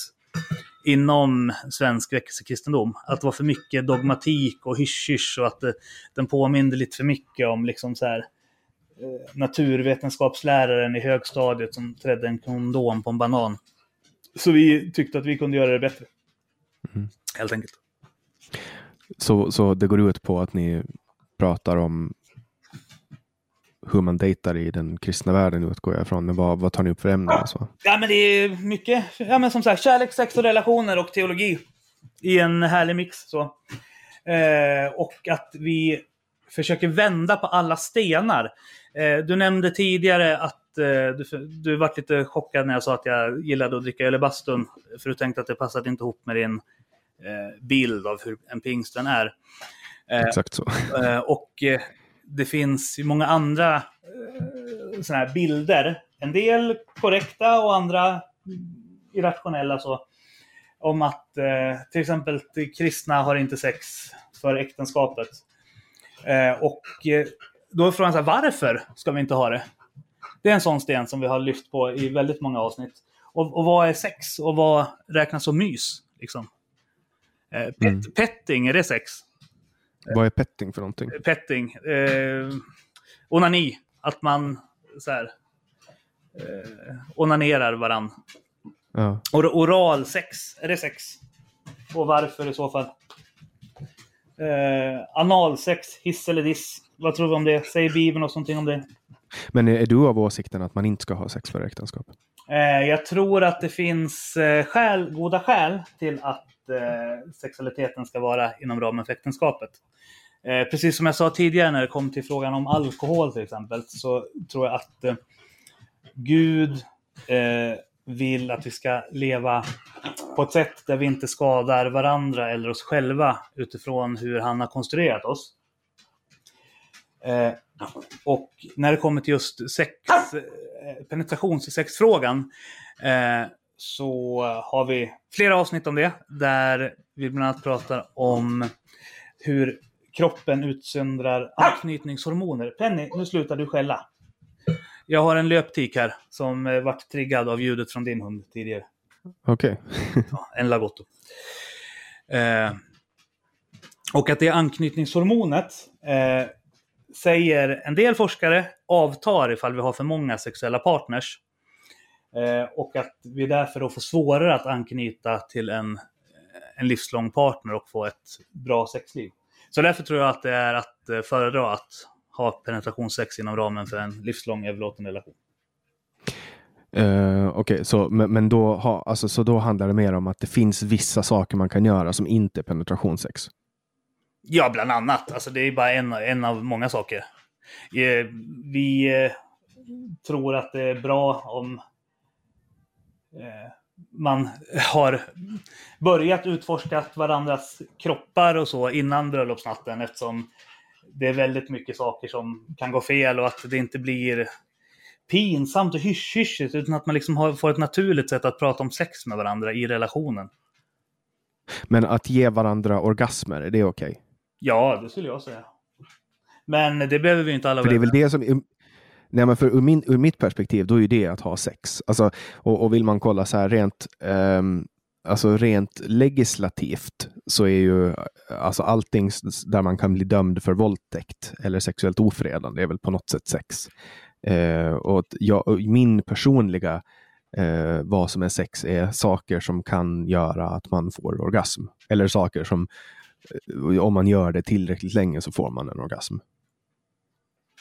S2: inom svensk väckelsekristendom. Att det var för mycket dogmatik och hysch och att det, den påminde lite för mycket om liksom så här, eh, naturvetenskapsläraren i högstadiet som trädde en kondom på en banan. Så vi tyckte att vi kunde göra det bättre.
S1: Mm.
S2: Helt enkelt.
S1: Så, så det går ut på att ni pratar om hur man dejtar i den kristna världen utgår jag ifrån. Men vad, vad tar ni upp för ämnen? och Så?
S2: Ja, men det är mycket, ja men som sagt, kärlek, sex och relationer och teologi i en härlig mix. Så. Eh, och att vi försöker vända på alla stenar. Eh, du nämnde tidigare att eh, du, du varit lite chockad när jag sa att jag gillade att dricka öl i bastun. För du tänkte att det passade inte ihop med din eh, bild av hur en pingsten är. Eh,
S1: Exakt så.
S2: Eh, och det finns ju många andra eh, såna här bilder. En del korrekta och andra irrationella. Så, om att eh, till exempel kristna har inte sex för äktenskapet. Eh, och eh, då är frågan så här, varför ska vi inte ha det? Det är en sån sten som vi har lyft på i väldigt många avsnitt. Och, och vad är sex? Och vad räknas som mys? Liksom? Eh, pet,
S1: Mm.
S2: Petting, är det sex?
S1: Vad är petting för någonting?
S2: petting. Eh, onani. Att man så här, eh, onanerar varann.
S1: Ja.
S2: Or oral sex. Är det sex? Och varför i så fall? Eh, analsex, hiss eller diss. Vad tror vi om det? Säger Bibeln något någonting om det?
S1: Men är du av åsikten att man inte ska ha sex före äktenskap?
S2: Eh, jag tror att det finns eh, skäl, goda skäl till att eh, Eh, sexualiteten ska vara inom ramen för äktenskapet. Eh, precis som jag sa tidigare när det kom till frågan om alkohol till exempel, så tror jag att eh, Gud eh, vill att vi ska leva på ett sätt där vi inte skadar varandra eller oss själva utifrån hur han har konstruerat oss. Eh, och när det kommer till just sex, eh, penetrationssexfrågan eh, så har vi flera avsnitt om det. Där vi bland annat pratar om hur kroppen utsöndrar anknytningshormoner. Penny, nu slutar du skälla. Jag har en löptik här som eh, vart triggad av ljudet från din hund tidigare.
S1: Okej.
S2: Ja, en Lagotto. Eh, och att det anknytningshormonet eh, säger en del forskare avtar ifall vi har för många sexuella partners. Eh, och att vi därför då får svårare att anknyta till en, en livslång partner och få ett bra sexliv. Så därför tror jag att det är att eh, föredra att ha penetrationssex inom ramen för en livslång överlåten relation.
S1: Eh, Okej, så, men, men då, ha, alltså, så då handlar det mer om att det finns vissa saker man kan göra som inte är penetrationssex?
S2: Ja, bland annat. Alltså, det är bara en, en av många saker. Eh, Vi eh, tror att det är bra om eh, man har börjat utforska varandras kroppar och så innan bröllopsnatten eftersom det är väldigt mycket saker som kan gå fel och att det inte blir pinsamt och hysch-hyschigt utan att man liksom har, får ett naturligt sätt att prata om sex med varandra i relationen.
S1: Men att ge varandra orgasmer, är det okej?
S2: Ja, det skulle jag säga. Men det behöver vi inte alla
S1: För det är väl det som... Nej, men för ur, min, ur mitt perspektiv, då är ju det att ha sex. Alltså, och, och vill man kolla så här rent, um, alltså rent legislativt så är ju alltså allting där man kan bli dömd för våldtäkt eller sexuellt ofredande är väl på något sätt sex. Eh, och jag, och min personliga eh, vad som är sex är saker som kan göra att man får orgasm. Eller saker som eh, om man gör det tillräckligt länge så får man en orgasm.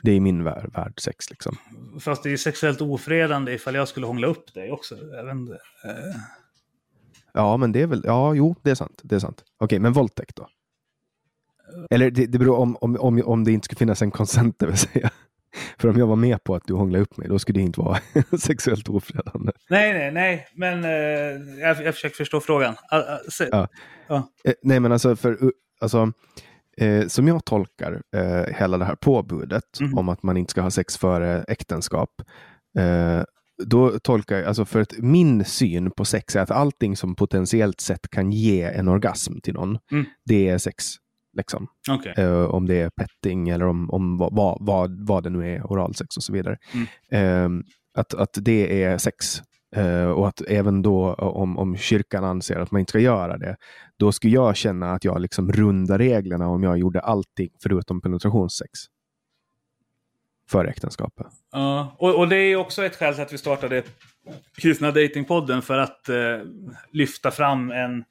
S1: Det är min värld, värld sex liksom.
S2: Fast det är sexuellt ofredande ifall jag skulle hångla upp dig också. Inte. Eh,
S1: Ja, men det är väl, ja, jo, det är sant. Det är sant. Okej, men våldtäkt då? Eller det, det beror om, om, om, om det inte skulle finnas en konsent, det vill säga. För om jag var med på att du hånglade upp mig, då skulle det inte vara sexuellt ofredande.
S2: Nej, nej, nej. Men eh, jag, jag försöker förstå frågan. Ah, se-
S1: Ja. Eh, nej, men alltså, för, uh, alltså eh, som jag tolkar eh, hela det här påbudet
S2: Mhm.
S1: om att man inte ska ha sex före äktenskap, eh, då tolkar jag, alltså för att min syn på sex är att allting som potentiellt sett kan ge en orgasm till någon,
S2: Mm.
S1: det är sex. Liksom.
S2: Okej.
S1: Eh, om det är petting eller om, om vad, vad, vad, vad det nu är, oralsex och så vidare.
S2: Mm.
S1: Eh, att, att det är sex. Uh, och att även då eh, om, om kyrkan anser att man inte ska göra det, då skulle jag känna att jag liksom rundar reglerna om jag gjorde allting förutom penetrationssex. För äktenskapet.
S2: Ja, och, och det är också ett skäl till att vi startade Kristna Datingpodden för att uh, lyfta fram en,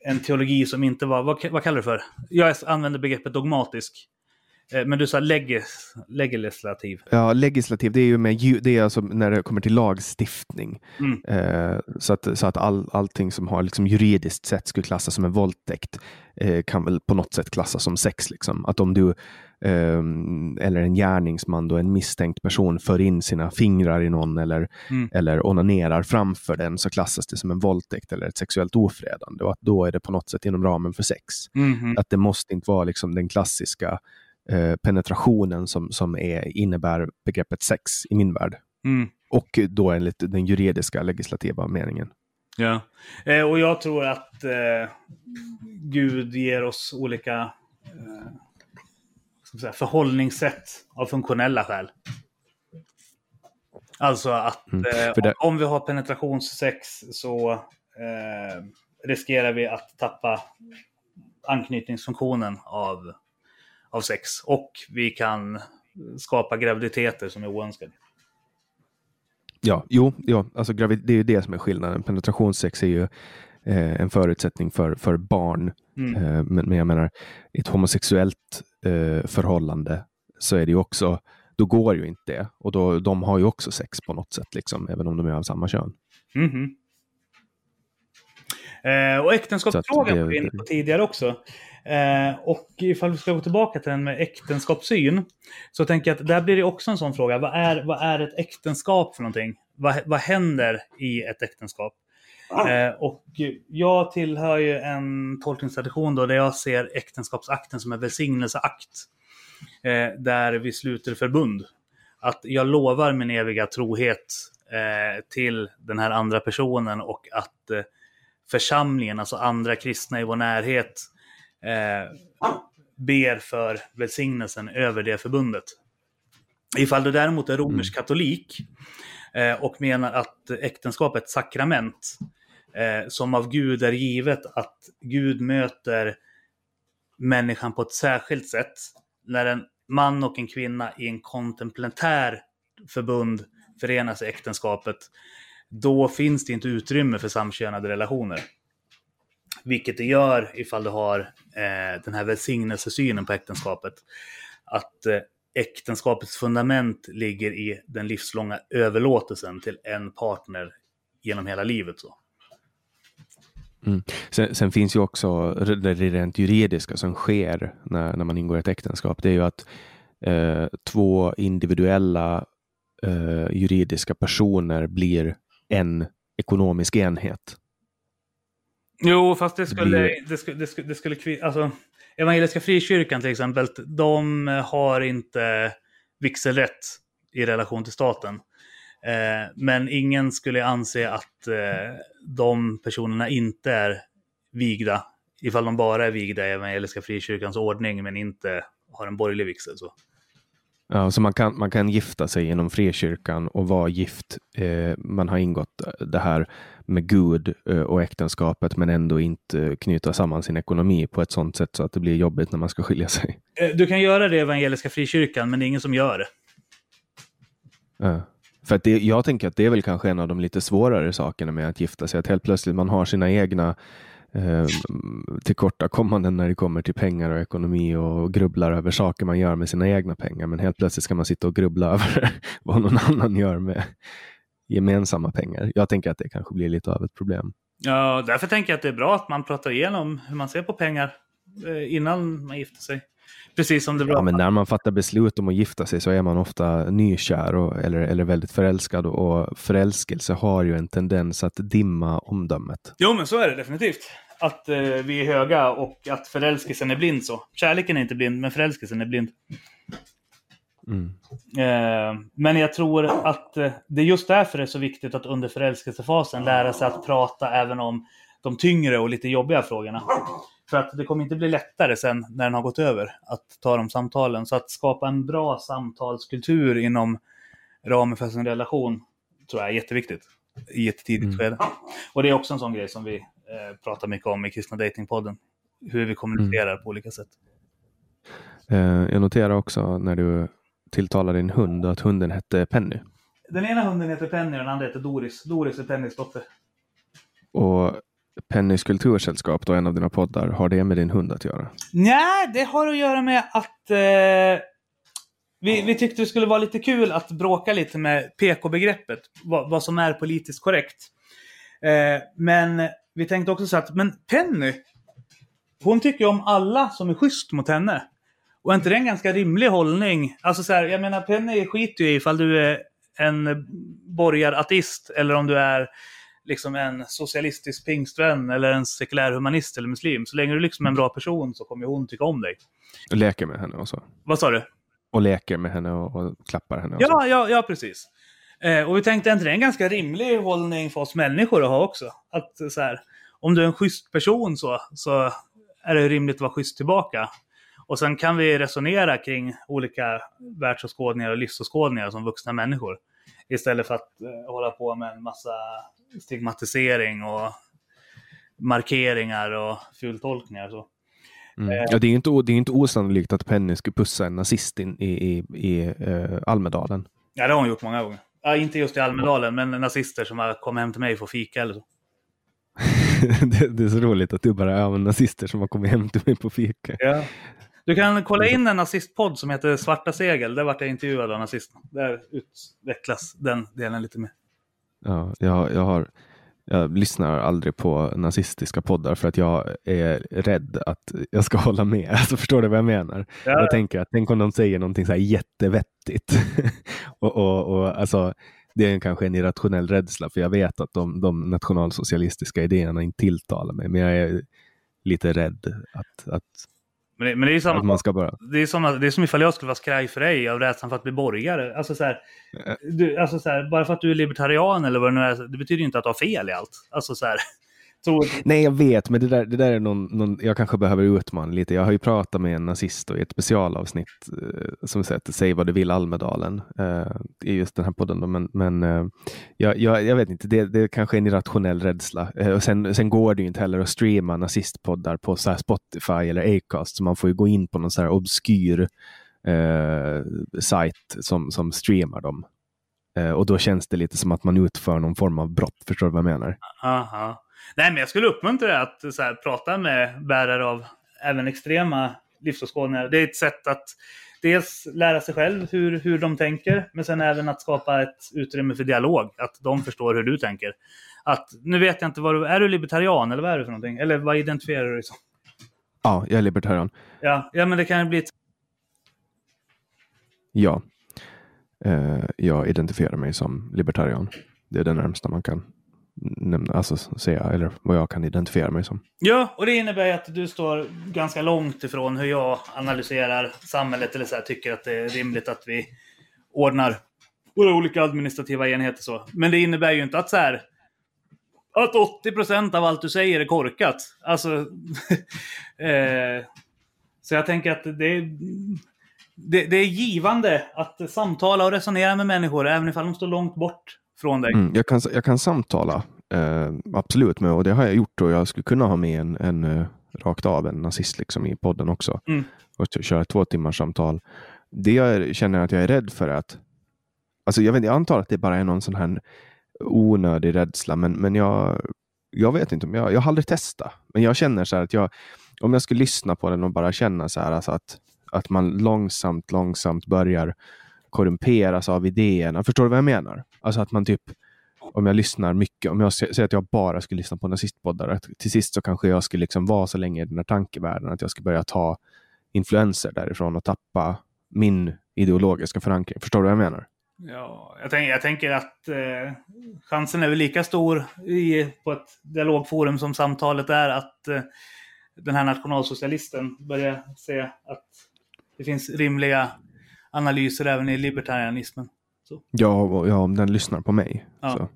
S2: en teologi som inte var, vad, vad kallar du det för? Jag använder begreppet dogmatisk. Eh, men du sa legis, legislativ.
S1: Ja, legislativ, det är ju med, det är alltså när det kommer till lagstiftning.
S2: Mm.
S1: Eh, så att, så att all, allting som har liksom juridiskt sett skulle klassas som en våldtäkt eh, kan väl på något sätt klassas som sex. Liksom. Att om du eh, eller en gärningsman, då en misstänkt person, för in sina fingrar i någon eller,
S2: Mm.
S1: eller onanerar framför den så klassas det som en våldtäkt eller ett sexuellt ofredande. Och att då är det på något sätt inom ramen för sex.
S2: Mhm.
S1: Att det måste inte vara liksom den klassiska eh, penetrationen som, som är, innebär begreppet sex i min värld.
S2: Mm.
S1: Och då enligt den juridiska legislativa meningen.
S2: Ja. Eh, och jag tror att eh, Gud ger oss olika eh, säga, förhållningssätt av funktionella skäl. Alltså att
S1: Mm,
S2: eh,
S1: det-
S2: om vi har penetrationssex så riskerar vi att tappa anknytningsfunktionen av, av sex. Och vi kan skapa graviditeter som är oönskade.
S1: Ja, jo, ja, alltså gravid, det är ju det som är skillnaden. Penetrationssex är ju eh, en förutsättning för, för barn.
S2: Mm.
S1: Eh, men, men jag menar, i ett homosexuellt eh, förhållande så är det ju också, då går ju inte det. Och då, de har ju också sex på något sätt, liksom, även om de är av samma kön.
S2: Mhm. Eh, och äktenskapsfrågan var vi inne på tidigare också. Eh, och ifall vi ska gå tillbaka till den med äktenskapssyn. Så tänker jag att där blir det också en sån fråga. Vad är, vad är ett äktenskap för någonting? Vad, vad händer i ett äktenskap? Eh, och jag tillhör ju en tolkningstradition då där jag ser äktenskapsakten som en välsignelseakt. eh, där vi sluter förbund. Att jag lovar min eviga trohet eh, till den här andra personen och att eh, församlingen, alltså andra kristna i vår närhet, eh, ber för välsignelsen över det förbundet. Ifall du däremot är romersk katolik eh, och menar att äktenskap är ett sakrament eh, som av Gud är givet att Gud möter människan på ett särskilt sätt. När en man och en kvinna i en komplementär förbund förenas i äktenskapet, då finns det inte utrymme för samkönade relationer. Vilket det gör ifall du har eh, den här välsignelsesynen på äktenskapet. Att eh, äktenskapets fundament ligger i den livslånga överlåtelsen till en partner genom hela livet. Så.
S1: Mm. Sen, sen, finns ju också det rent juridiska som sker när, när man ingår ett äktenskap. Det är ju att eh, två individuella eh, juridiska personer blir en ekonomisk enhet.
S2: Jo, fast det skulle, det, skulle, det skulle, det skulle alltså, Evangeliska frikyrkan till exempel, de har inte vigselrätt i relation till staten. Eh, men ingen skulle anse att eh, de personerna inte är vigda, ifall de bara är vigda i Evangeliska frikyrkans ordning men inte har en borgerlig vigsel. Så.
S1: Ja, så man kan, man kan gifta sig inom frikyrkan och vara gift. Eh, man har ingått det här med Gud eh, och äktenskapet men ändå inte knyta samman sin ekonomi på ett sådant sätt så att det blir jobbigt när man ska skilja sig.
S2: Eh, du kan göra det i Evangeliska frikyrkan men det är ingen som gör det.
S1: Ja. För att det, jag tänker att det är väl kanske en av de lite svårare sakerna med att gifta sig. Att helt plötsligt man har sina egna eh, tillkortakommanden när det kommer till pengar och ekonomi och grubblar över saker man gör med sina egna pengar. Men helt plötsligt ska man sitta och grubbla över vad någon annan gör med gemensamma pengar. Jag tänker att det kanske blir lite av ett problem.
S2: Ja, därför tänker jag att det är bra att man pratar igenom hur man ser på pengar eh, innan man gifter sig. Precis som det var.
S1: Ja, men när man fattar beslut om att gifta sig så är man ofta nykär och, eller, eller väldigt förälskad och förälskelse har ju en tendens att dimma omdömet.
S2: Jo, men så är det definitivt. Att eh, vi är höga och att förälskelsen är blind så. Kärleken är inte blind, men förälskelsen är blind. Mm. Eh, men jag tror att eh, det är just därför det är så viktigt att under förälskelsefasen lära sig att prata även om de tyngre och lite jobbiga frågorna. För att det kommer inte bli lättare sen när den har gått över att ta de samtalen. Så att skapa en bra samtalskultur inom ramen för sin relation tror jag är jätteviktigt i ett tidigt mm. skede. Och det är också en sån grej som vi eh, pratar mycket om i Kristna Datingpodden. Hur vi kommunicerar mm. på olika sätt.
S1: Eh, jag noterar också när du tilltalar din hund att hunden hette Penny.
S2: Den ena hunden heter Penny och den andra heter Doris. Doris är Pennys dotter.
S1: Och Pennys kultursällskap, då, en av dina poddar, har det med din hund att göra?
S2: Nej, det har att göra med att eh, vi, vi tyckte det skulle vara lite kul att bråka lite med PK-begreppet, vad, vad, som är politiskt korrekt. Eh, men vi tänkte också så att, men Penny, hon tycker om alla som är schysst mot henne. Och är inte det en ganska rimlig hållning? Alltså så här, jag menar Penny skiter ju i ifall du är en borgarateist eller om du är liksom en socialistisk pingstvän eller en sekulär humanist eller muslim. Så länge du liksom är en bra person så kommer hon tycka om dig.
S1: Och leker med henne och så.
S2: Vad sa du?
S1: Och leker med henne och, och klappar henne. Och
S2: ja, ja, ja, precis. Eh, och vi tänkte att det är en ganska rimlig hållning för oss människor att ha också. Att så här, om du är en schysst person så, så är det rimligt att vara schysst tillbaka. Och sen kan vi resonera kring olika världsåskådningar och livsåskådningar som vuxna människor. Istället för att eh, hålla på med en massa stigmatisering och markeringar och fultolkningar. Så.
S1: Mm. Eh. Ja, det är inte, det är inte osannolikt att Penny skulle pussa en nazist in, i, i, i uh, Almedalen.
S2: Ja, det har hon gjort många gånger. Ja, inte just i Almedalen, men nazister som har kommit hem till mig för fika eller så.
S1: det, det, är så roligt att du bara, ja men nazister som har kommit hem till mig på fika.
S2: Ja. Du kan kolla in en nazistpodd som heter Svarta segel. Där vart jag intervjuad av nazisterna. Där utvecklas den delen lite mer.
S1: Ja, jag, jag, har, jag lyssnar aldrig på nazistiska poddar för att jag är rädd att jag ska hålla med. Alltså, förstår du vad jag menar? Ja. Jag tänker att tänk om de säger någonting så här jättevettigt. och, och, och, alltså, det är kanske en irrationell rädsla för jag vet att de, de nationalsocialistiska idéerna inte tilltalar mig. Men jag är lite rädd att, att
S2: Men det, men det är samma
S1: Att man ska bara...
S2: det är, som, det är som ifall jag skulle vara skraj för dig av rädslan för att bli borgare. Alltså så här, du, alltså så här, bara för att du är libertarian eller vad det nu är, det betyder ju inte att du har fel i allt. Alltså så här, tror,
S1: Nej, jag vet, men det där, det där är någon, någon, jag kanske behöver utmana lite. Jag har ju pratat med en nazist och i ett specialavsnitt eh, som heter Säg vad du vill Almedalen eh, i just den här podden. Då. Men, men eh, jag, jag, jag vet inte, det, det kanske är en irrationell rädsla. Eh, och sen, sen går det ju inte heller att streama nazistpoddar på så Spotify eller Acast, så man får ju gå in på någon så här obskyr eh, sajt som, som streamar dem. Eh, och då känns det lite som att man utför någon form av brott. Förstår du vad jag menar?
S2: aha. Nej, men jag skulle uppmuntra dig att så här, prata med bärare av även extrema livsåskådningar. Det är ett sätt att dels lära sig själv hur, hur de tänker, men sen även att skapa ett utrymme för dialog. Att de förstår hur du tänker. Att, nu vet jag inte, vad du, är du libertarian eller vad är du för någonting? Eller vad identifierar du dig som?
S1: Ja, jag är libertarian.
S2: Ja, ja men det kan ju bli ett
S1: Ja. Eh, jag identifierar mig som libertarian. Det är det närmsta man kan nämna, alltså säga, eller vad jag kan identifiera mig som.
S2: Ja, och det innebär att du står ganska långt ifrån hur jag analyserar samhället eller så här, tycker att det är rimligt att vi ordnar våra olika administrativa enheter så. Men det innebär ju inte att så här att 80 procent av allt du säger är korkat. Alltså, eh, så jag tänker att det är, det, det är givande att samtala och resonera med människor, även ifall de står långt bort från dig.
S1: Mm, jag, kan, jag kan samtala, eh, absolut, med, och det har jag gjort och jag skulle kunna ha med en, en eh, rakt av en nazist liksom, i podden också.
S2: Mm.
S1: Och köra två timmars samtal. Det jag känner att jag är rädd för är att, alltså jag, vet, jag antar att det bara är någon sån här onödig rädsla, men, men jag, jag vet inte, om jag, jag har aldrig testat. Men jag känner så här att jag, om jag skulle lyssna på den och bara känna så här, alltså att, att man långsamt, långsamt börjar korrumperas av idéerna. Förstår du vad jag menar? Alltså att man typ, om jag lyssnar mycket, om jag säger att jag bara skulle lyssna på nazistpoddar, att till sist så kanske jag skulle liksom vara så länge i den här tankevärlden att jag skulle börja ta influenser därifrån och tappa min ideologiska förankring. Förstår du vad jag menar?
S2: Ja, jag, tänk, jag tänker att eh, chansen är väl lika stor i, på ett dialogforum som samtalet är att eh, den här nationalsocialisten börjar se att det finns rimliga analyser även i libertarianismen. Så.
S1: Ja, ja om den lyssnar på mig.
S2: Ja.
S1: Så.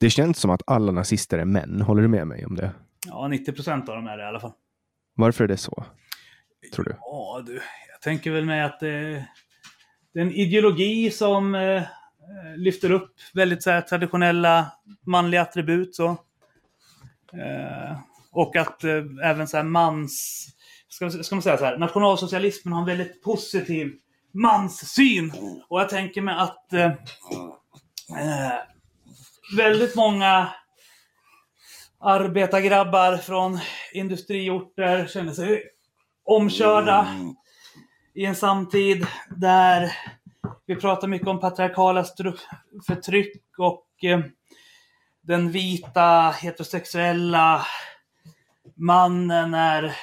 S1: Det känns som att alla nazister är män. Håller du med mig om det?
S2: Ja, 90 procent av dem är det i alla fall.
S1: Varför är det så? Tror du?
S2: Ja, du. Jag tänker väl med att det, det är en ideologi som eh, lyfter upp väldigt så här, traditionella manliga attribut. Så. Eh, och att eh, även så här mans... Ska, ska man säga så här, nationalsocialismen har en väldigt positiv manssyn. Och jag tänker mig att eh, eh, väldigt många arbetargrabbar från industriorter känner sig omkörda i en samtid där vi pratar mycket om patriarkala förtryck och eh, den vita heterosexuella mannen är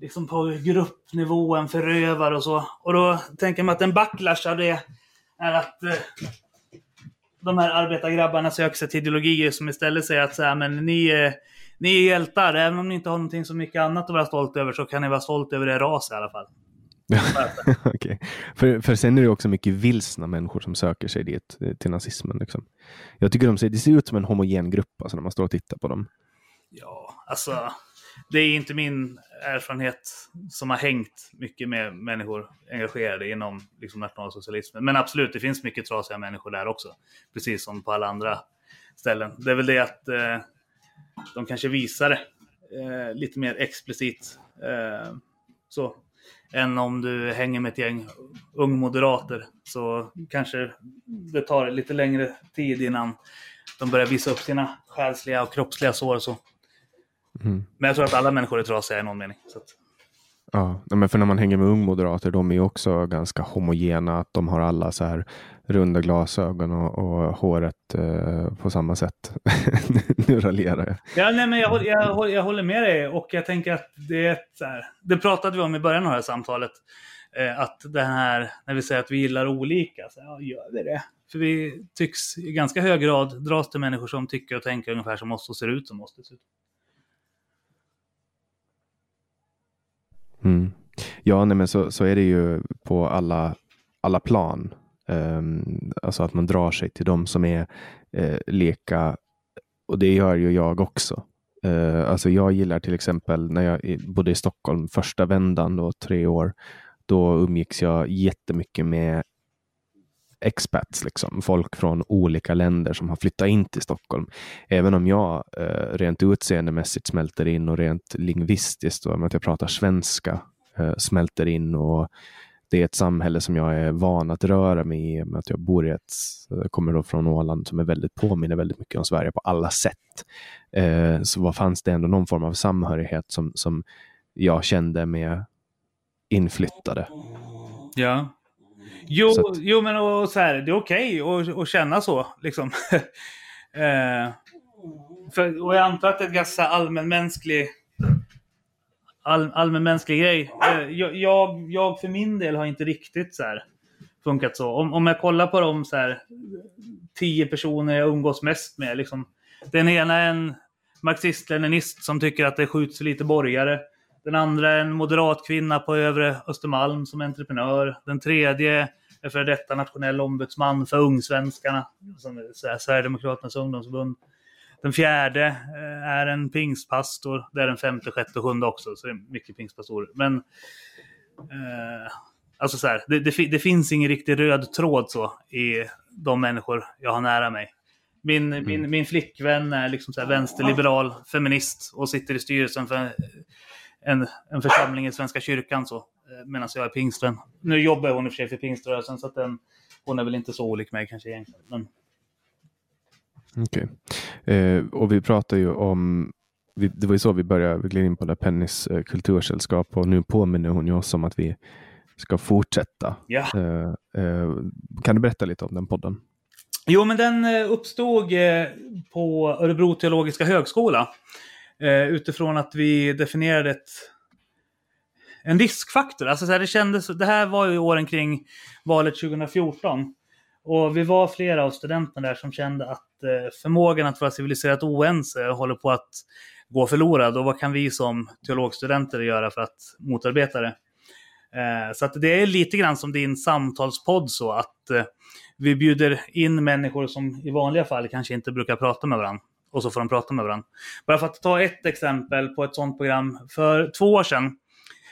S2: liksom på gruppnivå en förövare och så. Och då tänker man att en backlash av det är att eh, de här arbetargrabbarna söker sig till ideologier som istället säger att så här, men ni, är, ni är hjältar, även om ni inte har någonting så mycket annat att vara stolt över så kan ni vara stolt över er ras i alla fall.
S1: Okej. För, för sen är det också mycket vilsna människor som söker sig dit, eh, till nazismen. Liksom. Jag tycker de ser, det ser ut som en homogen grupp alltså, när man står och tittar på dem.
S2: Ja, alltså. Det är inte min erfarenhet som har hängt mycket med människor engagerade inom liksom, nationalsocialismen. Men absolut, det finns mycket trasiga människor där också. Precis som på alla andra ställen. Det är väl det att eh, de kanske visar det eh, lite mer explicit. Eh, så. Än om du hänger med ett gäng ungmoderater. Så kanske det tar lite längre tid innan de börjar visa upp sina själsliga och kroppsliga sår och så.
S1: Mm.
S2: Men jag tror att alla människor är trasiga i någon mening. Så att,
S1: Ja, men för när man hänger med ungmoderater, de är också ganska homogena. Att de har alla så här runda glasögon och, och håret eh, på samma sätt. nu raljerar jag.
S2: ja, nej, men jag, håller- jag, jag håller med dig och jag tänker att det är ett, så här, Det pratade vi om i början av det här samtalet. Eh, att det här, när vi säger att vi gillar olika, så, ja, gör vi det? För vi tycks i ganska hög grad dras till människor som tycker och tänker ungefär som oss och ser ut som oss dessutom. Mm.
S1: Ja, nej, men så, så är det ju på alla, alla plan. Um, alltså att man drar sig till de som är uh, leka och det gör ju jag också. Uh, alltså jag gillar till exempel när jag bodde i Stockholm första vändan då, tre år. Då umgicks jag jättemycket med expats, liksom. folk från olika länder som har flyttat in till Stockholm. Även om jag eh, rent utseendemässigt smälter in och rent lingvistiskt, och att jag pratar svenska, eh, smälter in och det är ett samhälle som jag är van att röra mig i. Med att jag bor i ett, eh, kommer då från Åland som är väldigt, påminner väldigt mycket om Sverige på alla sätt. Eh, så vad fanns det ändå någon form av samhörighet som, som jag kände med inflyttade.
S2: Ja. Jo, att... jo men och så här, det är okej okay att, att känna så. Liksom. eh, för, och jag antar att det är en ganska allmänmänsklig all, allmänmänsklig grej. Eh, jag, jag, jag, för min del har inte riktigt så här funkat så. Om, om jag kollar på de så här, tio personer jag umgås mest med. Liksom, den ena är en marxist-leninist som tycker att det skjuts för lite borgare. Den andra är en moderat kvinna på övre Östermalm som entreprenör. Den tredje är före detta nationell ombudsman för Ungsvenskarna, som är Sverigedemokraternas ungdomsförbund. Den fjärde eh, är en pingstpastor. Det är den femte, sjätte och sjunde också, så det är mycket pingstpastorer. Men eh, alltså så här, det, det, det, finns ingen riktig röd tråd så i de människor jag har nära mig. Min, mm. min, min flickvän är liksom så vänsterliberal feminist och sitter i styrelsen för en, en församling i Svenska kyrkan så, eh, medan jag är pingstvän. Nu jobbar hon i och för sig för pingströrelsen så att den, hon är väl inte så olik mig kanske egentligen. Men...
S1: Okej. Okay. Eh, och vi pratar ju om vi, det var ju så vi började, vi gled in på det Pennys eh, kultursällskap och nu påminner hon ju oss om att vi ska fortsätta.
S2: Ja.
S1: Eh, eh kan du berätta lite om den podden?
S2: Jo, men den eh, uppstod på Örebro teologiska högskola Eh, utifrån att vi definierade ett, en riskfaktor. Alltså så här, det, kändes, det här var ju åren kring valet 2014. Och vi var flera av studenterna där som kände att eh, förmågan att vara civiliserat oense håller på att gå förlorad. Och vad kan vi som teologstudenter göra för att motarbeta det? Eh, så att det är lite grann som din samtalspodd så att eh, vi bjuder in människor som i vanliga fall kanske inte brukar prata med varandra och så får de prata med varandra. Bara för att ta ett exempel på ett sånt program. För två år sedan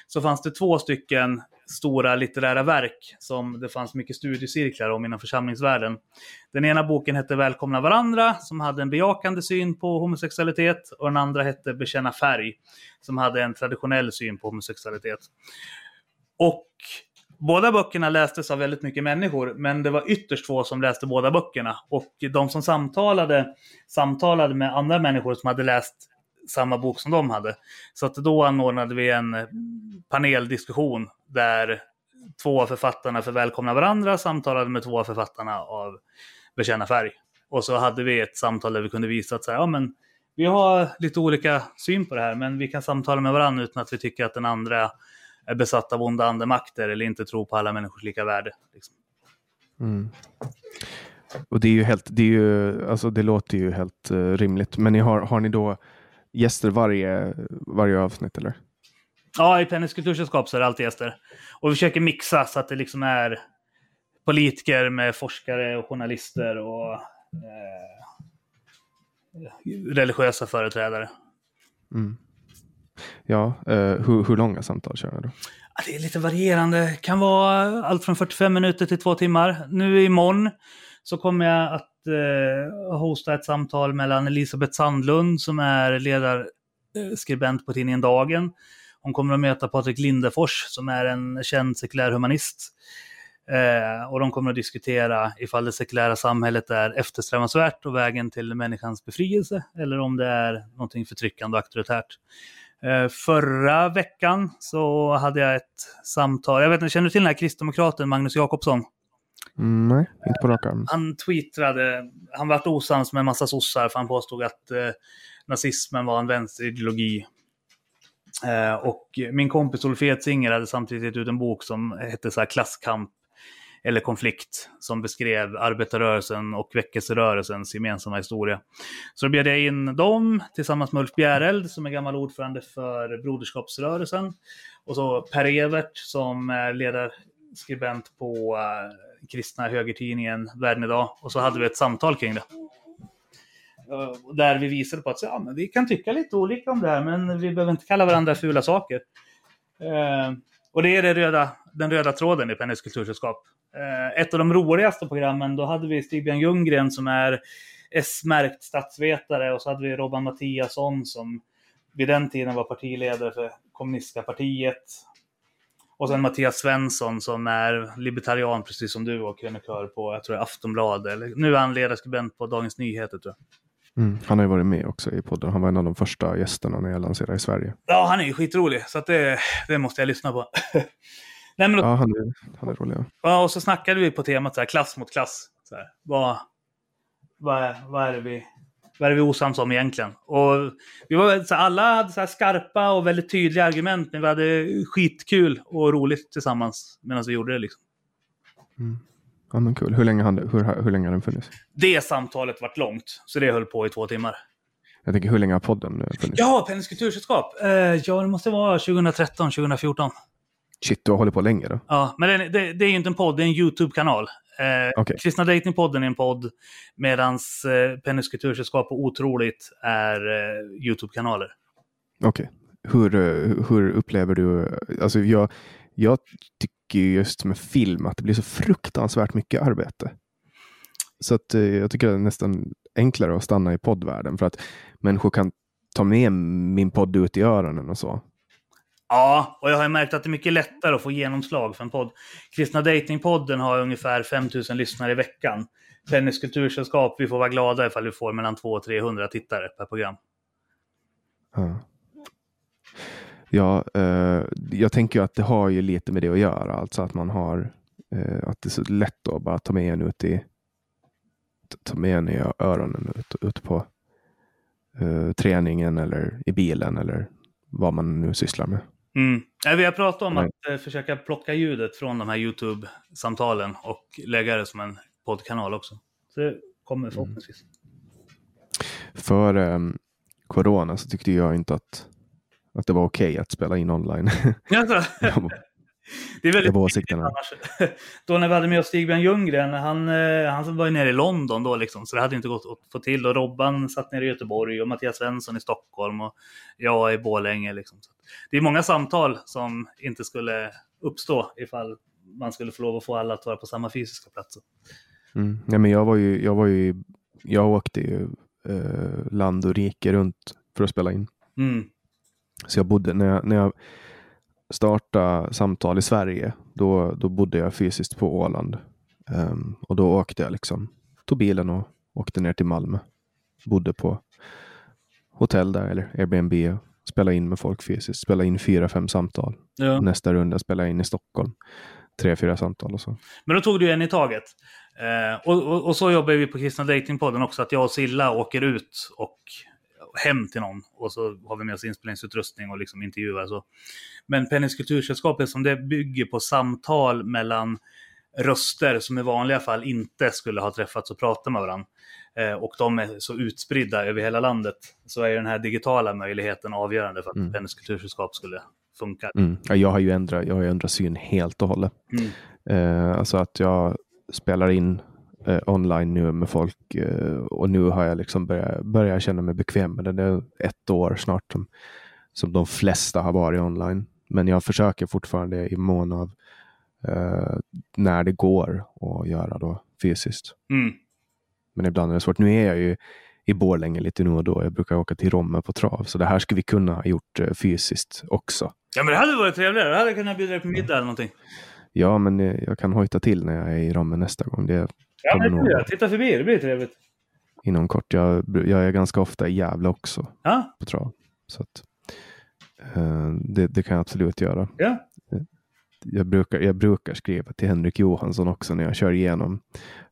S2: så fanns det två stycken stora litterära verk som det fanns mycket studiecirklar om inom församlingsvärlden. Den ena boken hette Välkomna varandra, som hade en bejakande syn på homosexualitet, och den andra hette Bekänna färg, som hade en traditionell syn på homosexualitet. Och Båda böckerna lästes av väldigt mycket människor, men det var ytterst få som läste båda böckerna. Och de som samtalade, samtalade med andra människor som hade läst samma bok som de hade. Så att då anordnade vi en paneldiskussion där två av författarna för Välkomna varandra samtalade med två av författarna av Bekänna färg. Och så hade vi ett samtal där vi kunde visa att så här, ja, men vi har lite olika syn på det här, men vi kan samtala med varandra utan att vi tycker att den andra är besatt av onda andemakter eller inte tror på alla människors lika värde. Liksom.
S1: Mm. Och det är ju helt, det, är ju, alltså det låter ju helt uh, rimligt. Men ni har, har ni då gäster varje, varje avsnitt eller?
S2: Ja, i Pennys kultursällskap så är det alltid gäster. Och vi försöker mixa så att det liksom är politiker med forskare och journalister och eh, religiösa företrädare.
S1: Mm. Ja, eh, hur, hur långa samtal kör ni då?
S2: Det är lite varierande. Det kan vara allt från 45 minuter till två timmar. Nu imorgon så kommer jag att eh, hosta ett samtal mellan Elisabeth Sandlund som är ledarskribent eh, på tidningen Dagen. Hon kommer att möta Patrik Lindefors som är en känd sekulär humanist. Eh, och de kommer att diskutera ifall det sekulära samhället är eftersträvansvärt och vägen till människans befrielse eller om det är någonting förtryckande och auktoritärt. Eh, förra veckan så hade jag ett samtal. Jag vet inte, känner du till den här kristdemokraten Magnus Jakobsson?
S1: Mm, nej, inte på rak arm.
S2: Han tweetade, han vart osams med en massa sossar för han påstod att eh, nazismen var en vänsterideologi. Eh, och min kompis Olof Edsinger hade samtidigt gett ut en bok som hette så här Klasskamp eller konflikt som beskrev arbetarrörelsen och väckelserörelsens gemensamma historia. Så då bjöd jag in dem tillsammans med Ulf Bjäreld som är gammal ordförande för Broderskapsrörelsen. Och så Per Evert som är ledarskribent på uh, kristna högertidningen Världen idag. Och så hade vi ett samtal kring det. Uh, där vi visade på att ja, men vi kan tycka lite olika om det här, men vi behöver inte kalla varandra fula saker. Uh, och det är det röda, den röda tråden i Pennys kultursällskap. Eh, ett av de roligaste programmen, då hade vi Stigbjörn Ljunggren som är S-märkt statsvetare och så hade vi Robban Mattiasson som vid den tiden var partiledare för kommunistiska partiet. Och sen Mattias Svensson som är libertarian precis som du och krönikör på, jag tror Aftonbladet. Eller, nu är han ledarskribent på Dagens Nyheter tror jag.
S1: Mm, han har ju varit med också i podden. Han var en av de första gästerna när jag lanserade i Sverige.
S2: Ja, han är ju skitrolig. Så att det, det måste jag lyssna på.
S1: Nej, men, ja, han är, han är rolig.
S2: Ja, och så snackade vi på temat så här, klass mot klass. Så här, vad, vad, vad, är det vi, vad är det vi osams om egentligen? Och vi var, så här, alla hade så här skarpa och väldigt tydliga argument, men vi hade skitkul och roligt tillsammans medan vi gjorde det. Liksom.
S1: Mm. Ja, men kul. Hur länge, han, hur, hur länge har den funnits?
S2: Det samtalet varit långt, så det höll på i två timmar.
S1: Jag tänker, hur länge har podden eh, funnits?
S2: Ja, Pennys kultursällskap. Uh, ja, det måste vara 2013, 2014.
S1: Shit, du har hållit på länge då?
S2: Ja, men det, det, det är ju inte en podd, det är en YouTube-kanal. Eh, okay. Kristna Datingpodden är en podd, medan eh, Pennys kultursällskap och Otroligt är eh, YouTube-kanaler.
S1: Okej. Okay. Hur, eh, hur upplever du, alltså jag, jag tycker just med film att det blir så fruktansvärt mycket arbete. Så att eh, jag tycker det är nästan enklare att stanna i poddvärlden för att människor kan ta med min podd ut i öronen och så.
S2: Ja, och jag har märkt att det är mycket lättare att få genomslag för en podd. Kristna Datingpodden har ungefär 5000 lyssnare i veckan. Tennis, kultursällskap, vi får vara glada ifall vi får mellan 200 och 300 tittare per program.
S1: Ja. Ja, eh, jag tänker att det har ju lite med det att göra, alltså att man har eh, att det är så lätt att bara ta med en ut i ta med en i öronen ut, ut på eh, träningen eller i bilen eller vad man nu sysslar med.
S2: Mm. Vi har pratat om Nej. att eh, försöka plocka ljudet från de här YouTube-samtalen och lägga det som en poddkanal också. Så det kommer mm. förhoppningsvis. Mm.
S1: För um, Corona så tyckte jag inte att, att det var okej okay att spela in online.
S2: Det är väldigt viktigt annars. Då när vi hade med oss Stigbjörn Ljunggren, han, eh, han var ju nere i London då liksom, så det hade inte gått att få till. Och Robban satt nere i Göteborg och Mattias Svensson i Stockholm och jag i Borlänge. Liksom. det är många samtal som inte skulle uppstå ifall man skulle få lov att få alla att vara på samma fysiska plats.
S1: Mm. Ja, men jag, var ju, jag, var ju, jag åkte ju eh, land och rike runt för att spela in. Mm. Så jag bodde, när jag, när jag starta samtal i Sverige, då, då bodde jag fysiskt på Åland. Um, och då åkte jag liksom, tog bilen och åkte ner till Malmö. Bodde på hotell där eller Airbnb och spelade in med folk fysiskt. Spelade in fyra, fem samtal. Ja. Nästa runda spelade jag in i Stockholm. Tre, fyra samtal och så.
S2: Men då tog du en i taget. Eh, och, och, och, så jobbar vi på Kristna Datingpodden också, att jag och Silla åker ut och hem till någon och så har vi med oss inspelningsutrustning och liksom intervjuar. Så. Men Pennys kultursällskap som det bygger på samtal mellan röster som i vanliga fall inte skulle ha träffats och pratat med varandra. Eh, och de är så utspridda över hela landet. Så är den här digitala möjligheten avgörande för att mm. Pennys kultursällskap skulle funka.
S1: Mm. Jag har ju ändrat, jag har ändrat syn helt och hållet. Mm. Eh, alltså att jag spelar in eh, online nu med folk eh, och nu har jag liksom börjat, börjat känna mig bekväm med det. Det är ett år snart som, som de flesta har varit online. Men jag försöker fortfarande i mån av eh, när det går att göra då fysiskt. Mm. Men ibland är det svårt. Nu är jag ju i Borlänge lite nu och då. Jag brukar åka till Romme på trav, så det här skulle vi kunna ha gjort eh, fysiskt också.
S2: Ja, men det hade varit trevligare. Jag hade kunnat bjuda dig på middag eller någonting.
S1: Ja, men eh, jag kan hojta till när jag är i Romme nästa gång. Det
S2: Ja, men nog... Titta förbi, det blir trevligt.
S1: Inom kort. Jag, jag är ganska ofta i Gävle också. Ja. På trav. Så att, uh, det, det, kan jag absolut göra.
S2: Ja.
S1: Jag brukar, jag brukar skriva till Henrik Johansson också när jag kör igenom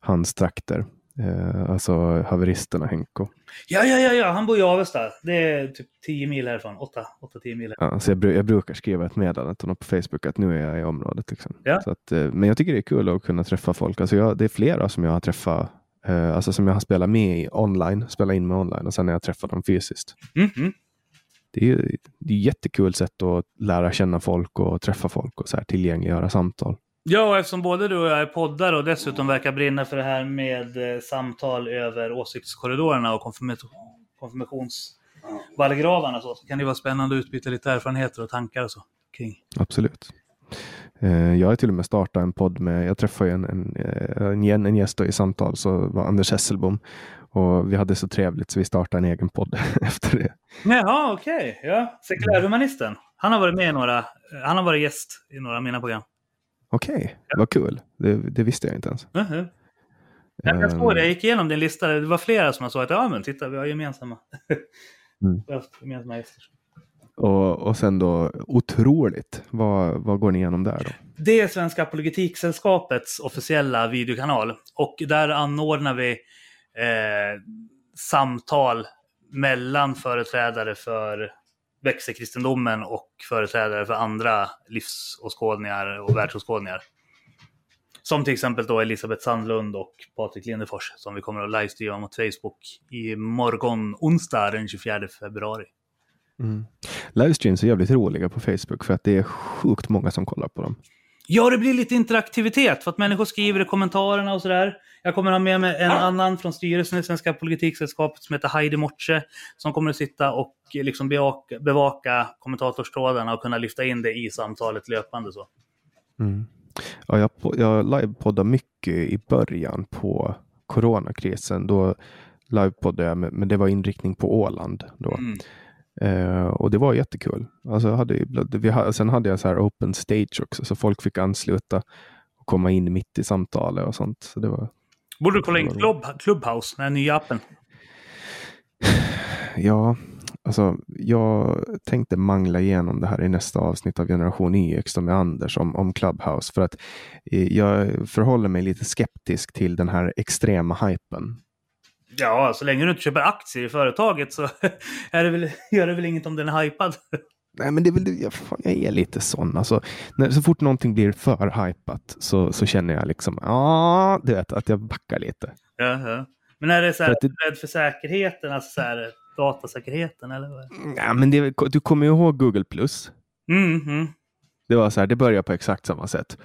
S1: hans trakter. Eh, alltså haveristerna Henko.
S2: Ja, ja, ja, ja, han bor i Avesta. Det är typ 10 mil härifrån. 8-10 mil.
S1: Ja, så jag, jag brukar skriva ett meddelande till honom på Facebook att nu är jag i området. Liksom.
S2: Ja.
S1: Så att, eh, men jag tycker det är kul att kunna träffa folk. Alltså jag, det är flera som jag har träffat, eh, alltså som jag har spelat med i online, spelat in med online och sen har jag träffat dem fysiskt.
S2: Mhm.
S1: Det är ju det är ett jättekul sätt att lära känna folk och träffa folk och så här tillgängliggöra samtal.
S2: Ja, och eftersom både du och jag är poddar och dessutom verkar brinna för det här med eh, samtal över åsiktskorridorerna och konfirmation, konfirmationsvallgravarna så, så kan det vara spännande att utbyta lite erfarenheter och tankar och så kring.
S1: Absolut. Eh, Jag har till och med startat en podd med, jag träffade ju en, en, eh, en, en, en gäst i samtal, så var Anders Hesselbom. Och vi hade så trevligt så vi startade en egen podd efter det.
S2: Jaha, okej. Ja. Sekulärhumanisten. Han har varit med i några, han har varit gäst i några av mina program.
S1: Okej, vad kul. Det, det visste jag inte ens.
S2: Jag, såg
S1: Ehm,
S2: det, jag gick igenom din lista. Det var flera som såg att ja, men titta, vi har gemensamma.
S1: Mm.
S2: Vi har haft gemensamma gäster.
S1: Och, och sen då, otroligt. Vad, vad går ni igenom där då?
S2: Det är Svenska Apologetiksällskapets officiella videokanal. Och där anordnar vi eh, samtal mellan företrädare för växelkristendomen och företrädare för andra livsåskådningar och världsåskådningar. Som till exempel då Elisabeth Sandlund och Patrik Lindefors som vi kommer att livestreama mot Facebook i morgon onsdag den 24 februari. Mm.
S1: Livestreams är jävligt roliga på Facebook för att det är sjukt många som kollar på dem.
S2: Ja, det blir lite interaktivitet för att människor skriver i kommentarerna och sådär. Jag kommer ha med mig en annan från styrelsen i Svenska Politiksällskapet som heter Heidi Mortse som kommer att sitta och liksom bevaka, bevaka kommentatorstrådarna och kunna lyfta in det i samtalet löpande. Så.
S1: Mm. Ja, jag, jag livepoddade mycket i början på coronakrisen. Då livepoddade jag, men det var inriktning på Åland. Då.
S2: Mm.
S1: Eh, och det var jättekul. Alltså hade, vi hade, sen hade jag så här open stage också, så folk fick ansluta och komma in mitt i samtalet och sånt. Så det var,
S2: Borde du kolla in Club, Clubhouse, den nya appen.
S1: ja, alltså jag tänkte mangla igenom det här i nästa avsnitt av Generation YX med Anders om, om Clubhouse. För att eh, jag förhåller mig lite skeptisk till den här extrema hypen.
S2: Ja, så länge du inte köper aktier i företaget så är det väl, gör det väl inget om den är hypad.
S1: Nej, men det är väl, jag, fan, jag är lite sån. Alltså, när, så fort någonting blir för hypat så, så känner jag liksom, ja, du vet, att jag backar lite.
S2: Ja, ja. Men är det så här,
S1: För att det-
S2: rädd för säkerheten, alltså så här, datasäkerheten eller? vad?
S1: Ja, men det, du kommer ju ihåg Google+. Plus.
S2: Mm, mm.
S1: Det var så här, det börjar på exakt samma sätt.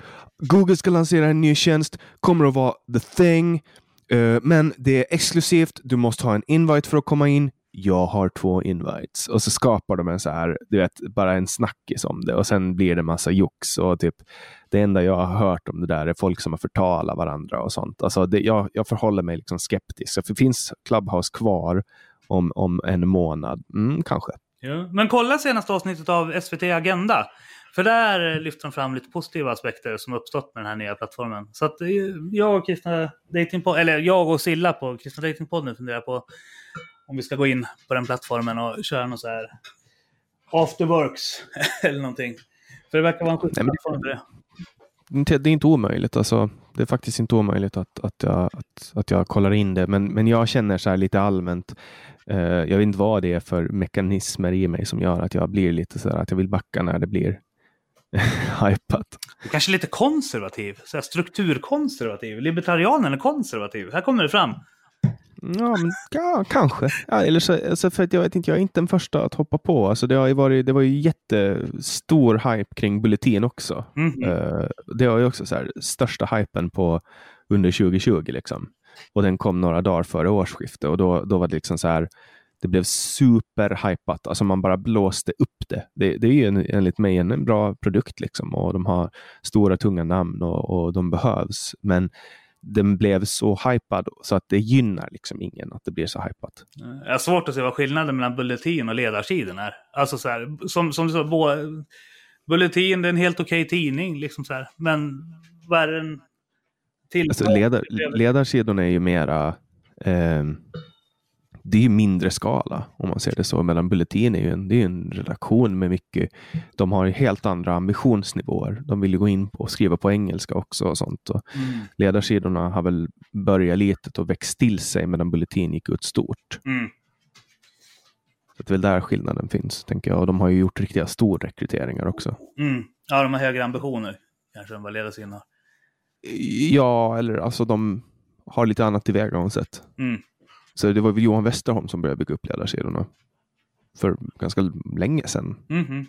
S1: Google ska lansera en ny tjänst, kommer att vara the thing, Eh, men det är exklusivt, du måste ha en invite för att komma in. Jag har två invites. Och så skapar de en så här, du vet, bara en snackis om det och sen blir det massa jox och typ det enda jag har hört om det där är folk som har förtalat varandra och sånt. Alltså det, jag, jag förhåller mig liksom skeptisk. För finns Clubhouse kvar om, om en månad? Mm, kanske.
S2: Ja. Men kolla senaste avsnittet av SVT Agenda. För där lyfter de fram lite positiva aspekter som uppstått med den här nya plattformen. Så att eh, jag och Kristna Datingpodden, eller jag och Silla på Kristna Datingpodden funderar på om vi ska gå in på den plattformen och köra något så här afterworks eller någonting. För det verkar vara en schysst plattform för det.
S1: det är inte omöjligt. Alltså, det är faktiskt inte omöjligt att, att, jag, att, att jag kollar in det. Men, men jag känner så här lite allmänt. Eh, jag vet inte vad det är för mekanismer i mig som gör att jag blir lite så här att jag vill backa när det blir hypat.
S2: Kanske lite konservativ, så strukturkonservativ. Libertarianen är konservativ. Här kommer det fram.
S1: Ja, men, ja kanske. Ja, eller så, alltså för att jag vet inte, jag är inte den första att hoppa på. Alltså det, har varit, det var ju jättestor hype kring Bulletin också.
S2: Mhm.
S1: Eh, det var ju också så här, största hypen på under 2020. Liksom. Och den kom några dagar före årsskiftet och då, då var det liksom så här, det blev superhypat. Alltså man bara blåste upp det. Det, det är ju en, enligt mig en, en bra produkt liksom och de har stora tunga namn och, och de behövs. Men den blev så hypad så att det gynnar liksom ingen att det blir så hypat.
S2: Jag har svårt att se vad skillnaden mellan Bulletin och ledarsidan är. Alltså så här, som, som du sa, bo- Bulletin är en helt okej tidning, liksom så här. Men vad är den till?
S1: Alltså ledar, ledarsidorna är ju mera... ehm, det är mindre skala om man ser det så. Medan Bulletin är ju en, det är en redaktion med mycket. De har helt andra ambitionsnivåer. De vill ju gå in och skriva på engelska också och sånt. Och
S2: Mm.
S1: Ledarsidorna har väl börjat litet och växt till sig medan Bulletin gick ut stort.
S2: Mm.
S1: Så det är väl där skillnaden finns, tänker jag. Och de har ju gjort riktiga storrekryteringar också.
S2: Mm. Ja, de har högre ambitioner kanske än vad ledarsidan har.
S1: Ja, eller alltså de har lite annat tillvägagångssätt.
S2: Mm.
S1: Så det var väl Johan Westerholm som började bygga upp ledarsidorna för ganska länge sedan.
S2: Mhm.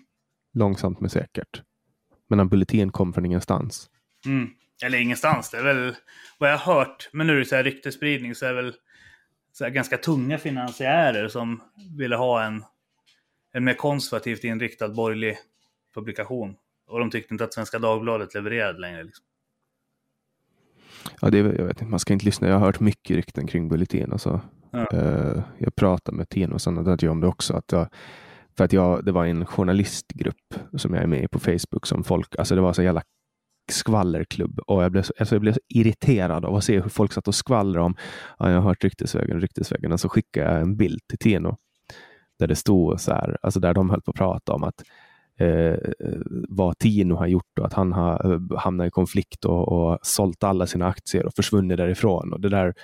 S1: Långsamt men säkert. Men Bulletin kom från ingenstans.
S2: Mm. Eller ingenstans, det är väl vad jag har hört. Men nu är det så här ryktespridning så är det väl så här ganska tunga finansiärer som ville ha en, en mer konservativt inriktad borgerlig publikation. Och de tyckte inte att Svenska Dagbladet levererade längre. Liksom.
S1: Ja, det jag vet inte, man ska inte lyssna. Jag har hört mycket rykten kring Bulletin. Alltså. Eh, jag pratade med Tino och sådana om det också. Att jag, för att jag, det var en journalistgrupp som jag är med i på Facebook som folk, alltså det var så jävla skvallerklubb och jag blev, så, alltså jag blev så irriterad av att se hur folk satt och skvallrade om, ja, jag har hört ryktesvägen, ryktesvägen, och så skickade jag en bild till Tino där det stod så här, alltså där de höll på att prata om att eh, vad Tino har gjort och att han har eh, hamnat i konflikt och, och sålt alla sina aktier och försvunnit därifrån. Och det där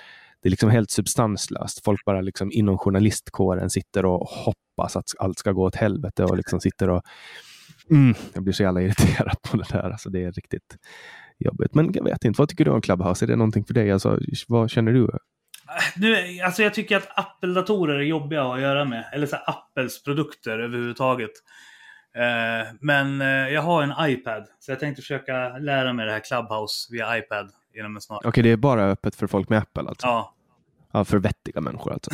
S1: det är liksom helt substanslöst. Folk bara liksom inom journalistkåren sitter och hoppas att allt ska gå åt helvete och liksom sitter och mm, jag blir så jävla irriterad på det där. Alltså det är riktigt jobbigt. Men jag vet inte, vad tycker du om Clubhouse? Är det någonting för dig? Alltså, vad känner du?
S2: Nu, alltså jag tycker att Apple-datorer är jobbiga att göra med. Eller så Apples produkter överhuvudtaget. Eh, men eh, jag har en iPad. Så jag tänkte försöka lära mig det här Clubhouse via iPad inom en snar.
S1: Okej, det är bara öppet för folk med Apple alltså?
S2: Ja.
S1: Ja, för vettiga människor alltså.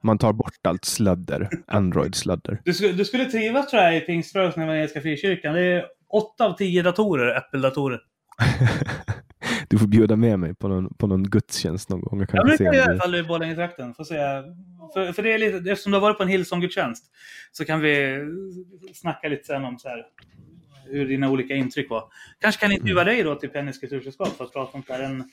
S1: Man tar bort allt sladder, Android-sladder.
S2: du, skulle, du skulle trivas tror jag i Pingströrelsen Evangeliska Frikyrkan. Det är åtta av tio datorer, Apple-datorer.
S1: Du får bjuda med mig på någon, på någon gudstjänst någon gång. Jag kan
S2: det
S1: se
S2: jag göra
S1: det-
S2: ifall du är i Borlängetrakten. Se. För, för det är lite, eftersom du har varit på en Hillsong-gudstjänst så kan vi snacka lite sen om så här, hur dina olika intryck var. Kanske kan intervjua
S1: Mm.
S2: dig då till Pennys kultursällskap för att prata om så här en...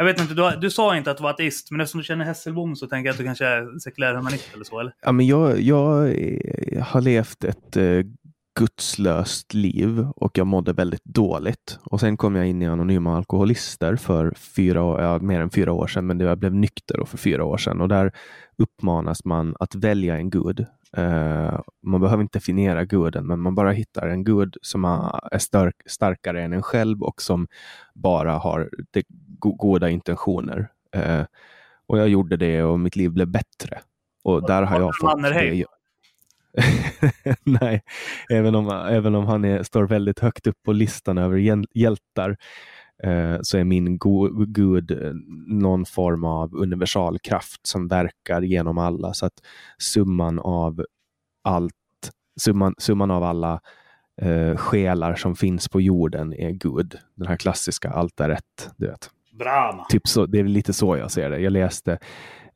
S2: Jag vet inte, du, du sa inte att du var ateist, men eftersom du känner Hesselbom så tänker jag att du kanske är sekulär humanist eller så, eller?
S1: Ja, men jag, jag eh, har levt ett eh, gudslöst liv och jag mådde väldigt dåligt. Och sen kom jag in i Anonyma Alkoholister för fyra år, ja, mer än fyra år sedan, men det jag blev nykter för fyra år sedan. Och där uppmanas man att välja en gud. Eh, man behöver inte definiera guden, men man bara hittar en gud som är stark, starkare än en själv och som bara har det go, goda intentioner. Eh, och jag gjorde det och mitt liv blev bättre. Och där har jag fått det. Nej, även om, även om han är, står väldigt högt upp på listan över hjäl- hjältar eh, så är min go gud eh, någon form av universal kraft som verkar genom alla. Så att summan av allt, summan, summan av alla eh, själar som finns på jorden är Gud. Den här klassiska allt är rätt. Du vet.
S2: Brahma.
S1: Typ så, det är lite så jag ser det. Jag läste,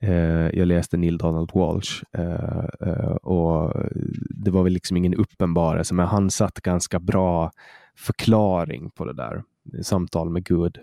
S1: eh, jag läste Neil Donald Walsh eh, eh, och det var väl liksom ingen uppenbarelse, men han satt ganska bra förklaring på det där. Samtal med Gud.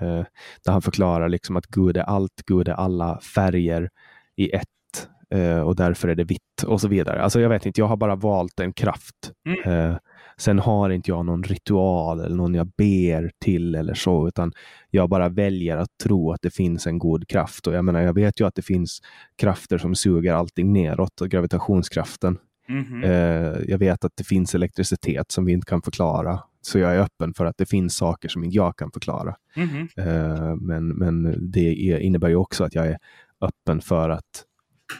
S1: Eh, där han förklarar liksom att Gud är allt, Gud är alla färger i ett eh, och därför är det vitt och så vidare. Alltså jag vet inte, jag har bara valt en kraft. Eh, sen har inte jag någon ritual eller någon jag ber till eller så, utan jag bara väljer att tro att det finns en god kraft. Och jag menar, jag vet ju att det finns krafter som suger allting neråt, och gravitationskraften.
S2: Mhm.
S1: Eh, jag vet att det finns elektricitet som vi inte kan förklara. Så jag är öppen för att det finns saker som inte jag kan förklara.
S2: Mhm.
S1: Eh, men, men det är, innebär ju också att jag är öppen för att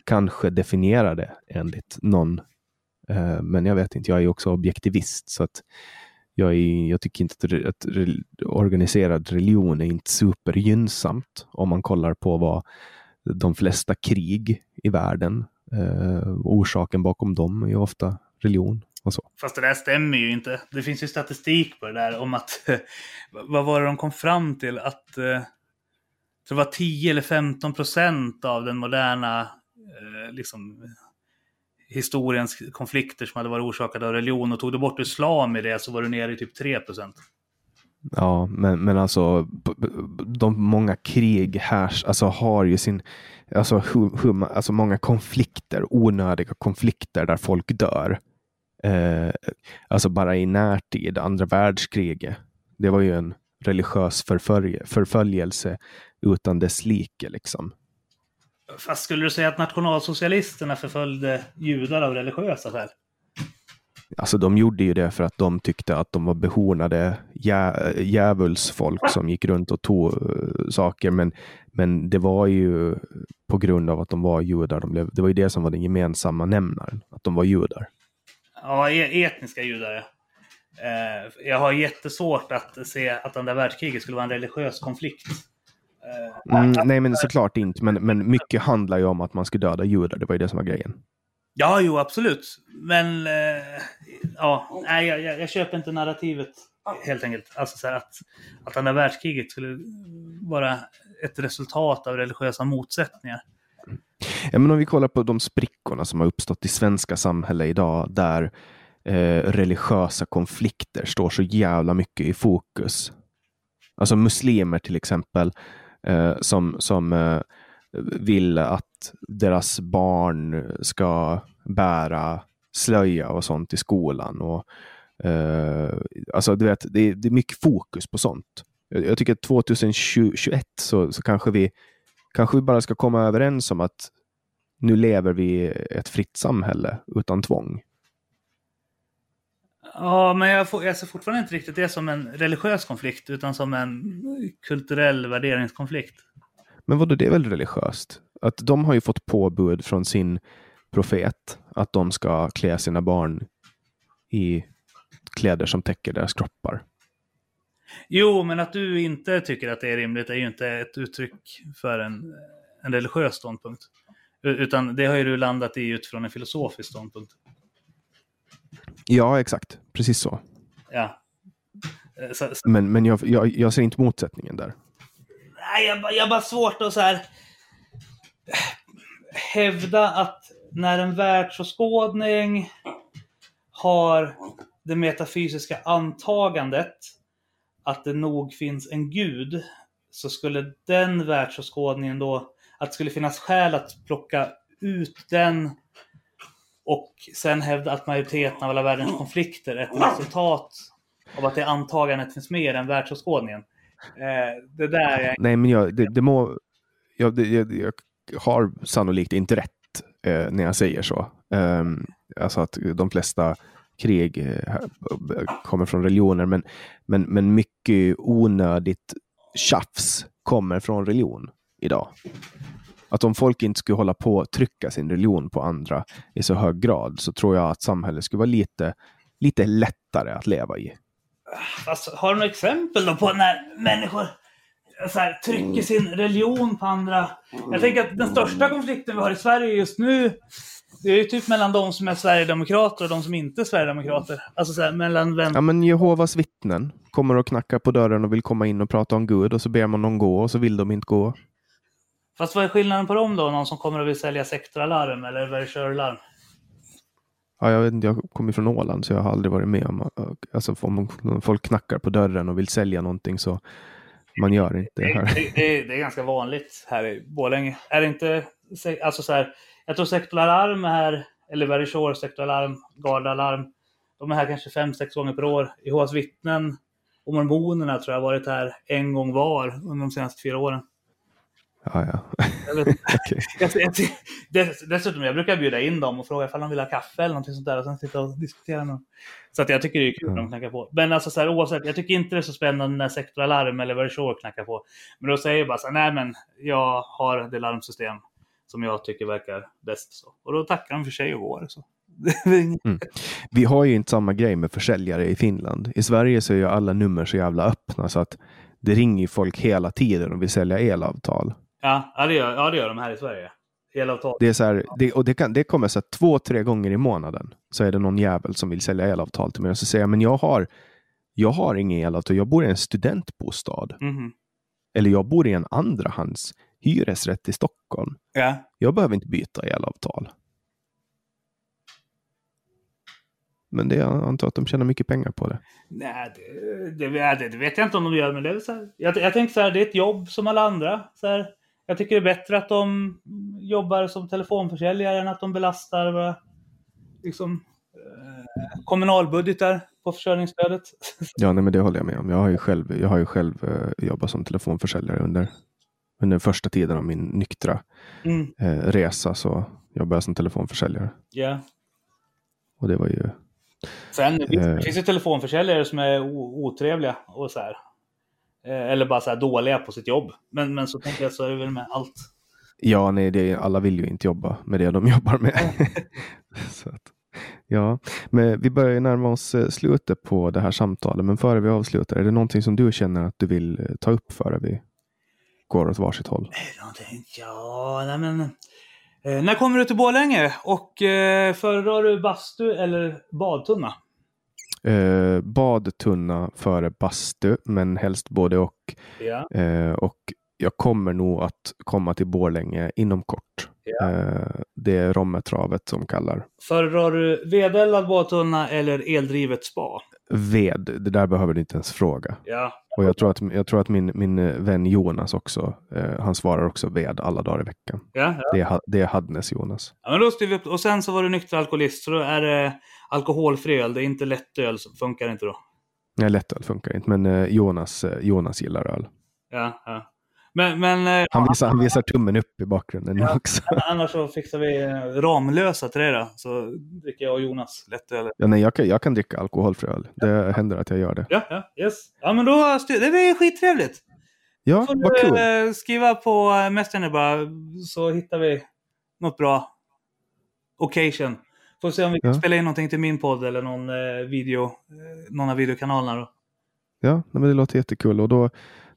S1: kanske definiera det enligt någon. Eh, men jag vet inte, jag är ju också objektivist. Så att jag, är, jag tycker inte att, att organiserad religion är inte supergynnsamt om man kollar på vad de flesta krig i världen, eh, orsaken bakom dem är ju ofta religion och så.
S2: Fast det där stämmer ju inte. Det finns ju statistik på det där om att... vad var det de kom fram till? Att eh, det var 10 eller 15 procent av den moderna eh, liksom, historiens konflikter som hade varit orsakade av religion. Och tog du bort islam i det så var du nere i typ 3 procent.
S1: Ja, men, men alltså de många krig här alltså har ju sin, alltså, hum, hum, alltså många konflikter, onödiga konflikter där folk dör. Eh, alltså bara i närtid, andra världskriget. Det var ju en religiös förfölj förföljelse utan dess like liksom.
S2: Fast skulle du säga att nationalsocialisterna förföljde judar av religiösa skäl?
S1: Alltså de gjorde ju det för att de tyckte att de var behornade jä djävulsfolk som gick runt och tog uh, saker. Men, men det var ju på grund av att de var judar. De blev, det var ju det som var den gemensamma nämnaren, att de var judar.
S2: Ja, e etniska judar. Eh, jag har jättesvårt att se att andra världskriget skulle vara en religiös konflikt.
S1: Eh, mm, nej, men såklart inte. Men, men mycket handlar ju om att man skulle döda judar. Det var ju det som var grejen.
S2: Ja, jo, absolut. Men eh, ja, nej, jag, jag, jag, köper inte narrativet helt enkelt. Alltså så att, att andra världskriget skulle vara ett resultat av religiösa motsättningar.
S1: Ja, men om vi kollar på de sprickorna som har uppstått i svenska samhälle idag, där eh, religiösa konflikter står så jävla mycket i fokus. Alltså muslimer till exempel, eh, som, som eh, vill att deras barn ska bära slöja och sånt i skolan. Och, eh, alltså, du vet, det, det, är mycket fokus på sånt. Jag, jag tycker att 2021 så, så kanske, vi, kanske vi bara ska komma överens om att nu lever vi i ett fritt samhälle utan tvång.
S2: Ja, men jag, får, jag ser fortfarande inte riktigt det som en religiös konflikt, utan som en kulturell värderingskonflikt.
S1: Men vadå, det är väl religiöst? Att de har ju fått påbud från sin profet att de ska klä sina barn i kläder som täcker deras kroppar.
S2: Jo, men att du inte tycker att det är rimligt är ju inte ett uttryck för en, en religiös ståndpunkt. Utan det har ju du landat i utifrån en filosofisk ståndpunkt.
S1: Ja, exakt. Precis så.
S2: Ja.
S1: Så, så. Men, men jag, jag, jag ser inte motsättningen där.
S2: Nej, jag, jag har bara svårt att så här hävda att när en världsåskådning har det metafysiska antagandet att det nog finns en gud, så skulle den världsåskådningen då, att det skulle finnas skäl att plocka ut den och sen hävda att majoriteten av alla världens konflikter är ett resultat av att det antagandet finns med i den världsåskådningen. Eh, det där är...
S1: Nej, men jag, det, det må... Jag, det, jag, jag har sannolikt inte rätt eh, när jag säger så. Um, alltså att de flesta krig eh, kommer från religioner, men, men, men mycket onödigt tjafs kommer från religion idag. Att om folk inte skulle hålla på att trycka sin religion på andra i så hög grad så tror jag att samhället skulle vara lite, lite lättare att leva i.
S2: Alltså, har du några exempel då på när människor så här, trycker sin religion på andra. Jag tänker att den största konflikten vi har i Sverige just nu, det är ju typ mellan de som är Sverigedemokrater och de som inte är Sverigedemokrater. Alltså så här, mellan vem...
S1: Ja men Jehovas vittnen kommer och knackar på dörren och vill komma in och prata om Gud och så ber man dem gå och så vill de inte gå.
S2: Fast vad är skillnaden på dem då? Någon som kommer och vill sälja sektoralarm eller Verisure-larm?
S1: Ja, jag, vet inte, jag kommer från Åland så jag har aldrig varit med om alltså, om folk knackar på dörren och vill sälja någonting så man gör inte det här.
S2: Det, det, det är ganska vanligt här i Borlänge. Är det inte, alltså så här, jag tror Sektoralarm är här, eller Verisure, Sektoralarm, Gardalarm. De är här kanske fem, sex gånger per år. Jehovas vittnen och mormonerna tror jag har varit här en gång var under de senaste fyra åren.
S1: Ja, ja.
S2: Okay. jag, dessutom, jag brukar bjuda in dem och fråga ifall de vill ha kaffe eller något sånt där och sen sitta och diskutera. Något. Så att jag tycker det är kul när de knackar på. Men alltså så här, oavsett, jag tycker inte det är så spännande när Sector Alarm eller Verisure knackar på. Men då säger jag bara så här, nej men jag har det larmsystem som jag tycker verkar bäst. Så. Och då tackar de för sig och går. Så.
S1: mm. Vi har ju inte samma grej med försäljare i Finland. I Sverige så är ju alla nummer så jävla öppna så att det ringer folk hela tiden och vill sälja elavtal.
S2: Ja, det gör, ja, det gör de här i Sverige. Elavtal.
S1: Det, är så här, det, och det, kan, det kommer så här, två, tre gånger i månaden. Så är det någon jävel som vill sälja elavtal till mig. Och så säger jag, men jag har, jag har inget elavtal. Jag bor i en studentbostad.
S2: Mm.
S1: Eller jag bor i en andrahands hyresrätt i Stockholm.
S2: Ja.
S1: Jag behöver inte byta elavtal. men det, jag antar att de tjänar mycket pengar på det.
S2: Nej, det, det, det, det vet jag inte om de gör, men det är så här, jag, jag tänker så här, det är ett jobb som alla andra. Så här, jag tycker det är bättre att de jobbar som telefonförsäljare än att de belastar våra liksom, eh, kommunalbudgetar på försörjningsstödet.
S1: Ja, nej, men det håller jag med om. Jag har ju själv, jag har ju själv eh, jobbat som telefonförsäljare under, under första tiden av min nyktra
S2: Mm.
S1: eh, resa. Så jobbade jag som telefonförsäljare.
S2: Ja.
S1: Och det var ju...
S2: Sen det finns, det telefonförsäljare som är otrevliga och så här. Eh, Eller bara så här dåliga på sitt jobb. Men, men så tänker jag så är det väl med allt.
S1: Ja, nej, det, alla vill ju inte jobba med det de jobbar med. så att, ja, men vi börjar ju närma oss eh, slutet på det här samtalet. Men före vi avslutar, är det någonting som du känner att du vill eh, ta upp före vi går åt varsitt håll?
S2: Ja, nej men... Eh, när kommer du till Borlänge? Och eh, föredrar du bastu eller badtunna?
S1: Eh, badtunna före bastu, men helst både och.
S2: Ja.
S1: Eh, och jag kommer nog att komma till Borlänge inom kort.
S2: Ja.
S1: Eh, det är Rommetravet som kallar.
S2: Föredrar du vedeldad badtunna eller eldrivet spa?
S1: Ved, det där behöver du inte ens fråga.
S2: Ja.
S1: Och jag tror att, jag tror att min, min vän Jonas också, eh, han svarar också ved alla dagar i veckan.
S2: Ja, ja.
S1: Det är, det är Hadnes Jonas.
S2: ja men då vi upp. Och sen så var du nykter alkoholist, så då är det alkoholfri öl. Det är inte lättöl, som funkar inte då.
S1: Nej, lättöl funkar inte, men eh, Jonas, eh, Jonas gillar öl.
S2: Ja, ja. Men, men eh,
S1: Han visar, han visar tummen upp i bakgrunden nu också.
S2: annars så fixar vi Ramlösa till dig då. Så dricker jag och Jonas lättöl.
S1: Ja, nej, jag, kan, jag kan dricka alkoholfri öl. Det händer att jag gör det.
S2: Ja, ja, yes. Ja, men då, det blir skittrevligt.
S1: Ja,
S2: Får
S1: vad kul.
S2: eh, skriva på Messenger bara, så hittar vi något bra occasion. Får se om vi kan
S1: Ja.
S2: spela in någonting till min podd eller någon eh, video, eh, någon av videokanalerna då.
S1: Ja, men det låter jättekul. Och då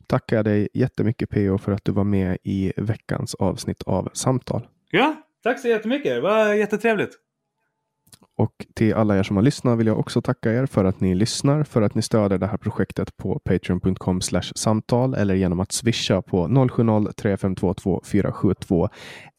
S1: tackar jag dig jättemycket PO för att du var med i veckans avsnitt av Samtal.
S2: Ja, tack så jättemycket. Det var jättetrevligt.
S1: Och till alla er som har lyssnat vill jag också tacka er för att ni lyssnar, för att ni stöder det här projektet på patreon.com samtal eller genom att swisha på 070-3522 472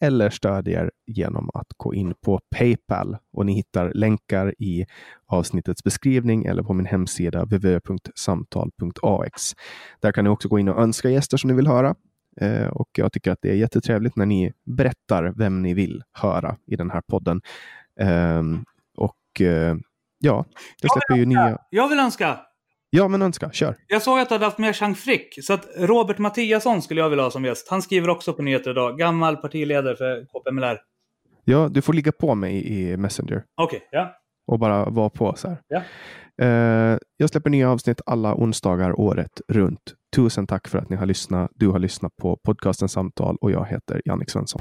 S1: eller stödjer genom att gå in på Paypal och ni hittar länkar i avsnittets beskrivning eller på min hemsida www.samtal.ax. Där kan ni också gå in och önska gäster som ni vill höra. Eh, och jag tycker att det är jättetrevligt när ni berättar vem ni vill höra i den här podden. Ehm, och eh, ja, jag släpper ju nya...
S2: Jag vill önska.
S1: Ja, men önska, kör.
S2: Jag såg att du hade haft med Chang Frick, så att Robert Mattiasson skulle jag vilja ha som gäst. Han skriver också på nyheter idag. Gammal partiledare för KPMLR.
S1: Ja, du får ligga på mig i Messenger
S2: Okej, ja.
S1: och bara vara på så här.
S2: Ja.
S1: Eh, jag släpper nya avsnitt alla onsdagar året runt. Tusen tack för att ni har lyssnat. Du har lyssnat på podcasten Samtal och jag heter Jannik Svensson.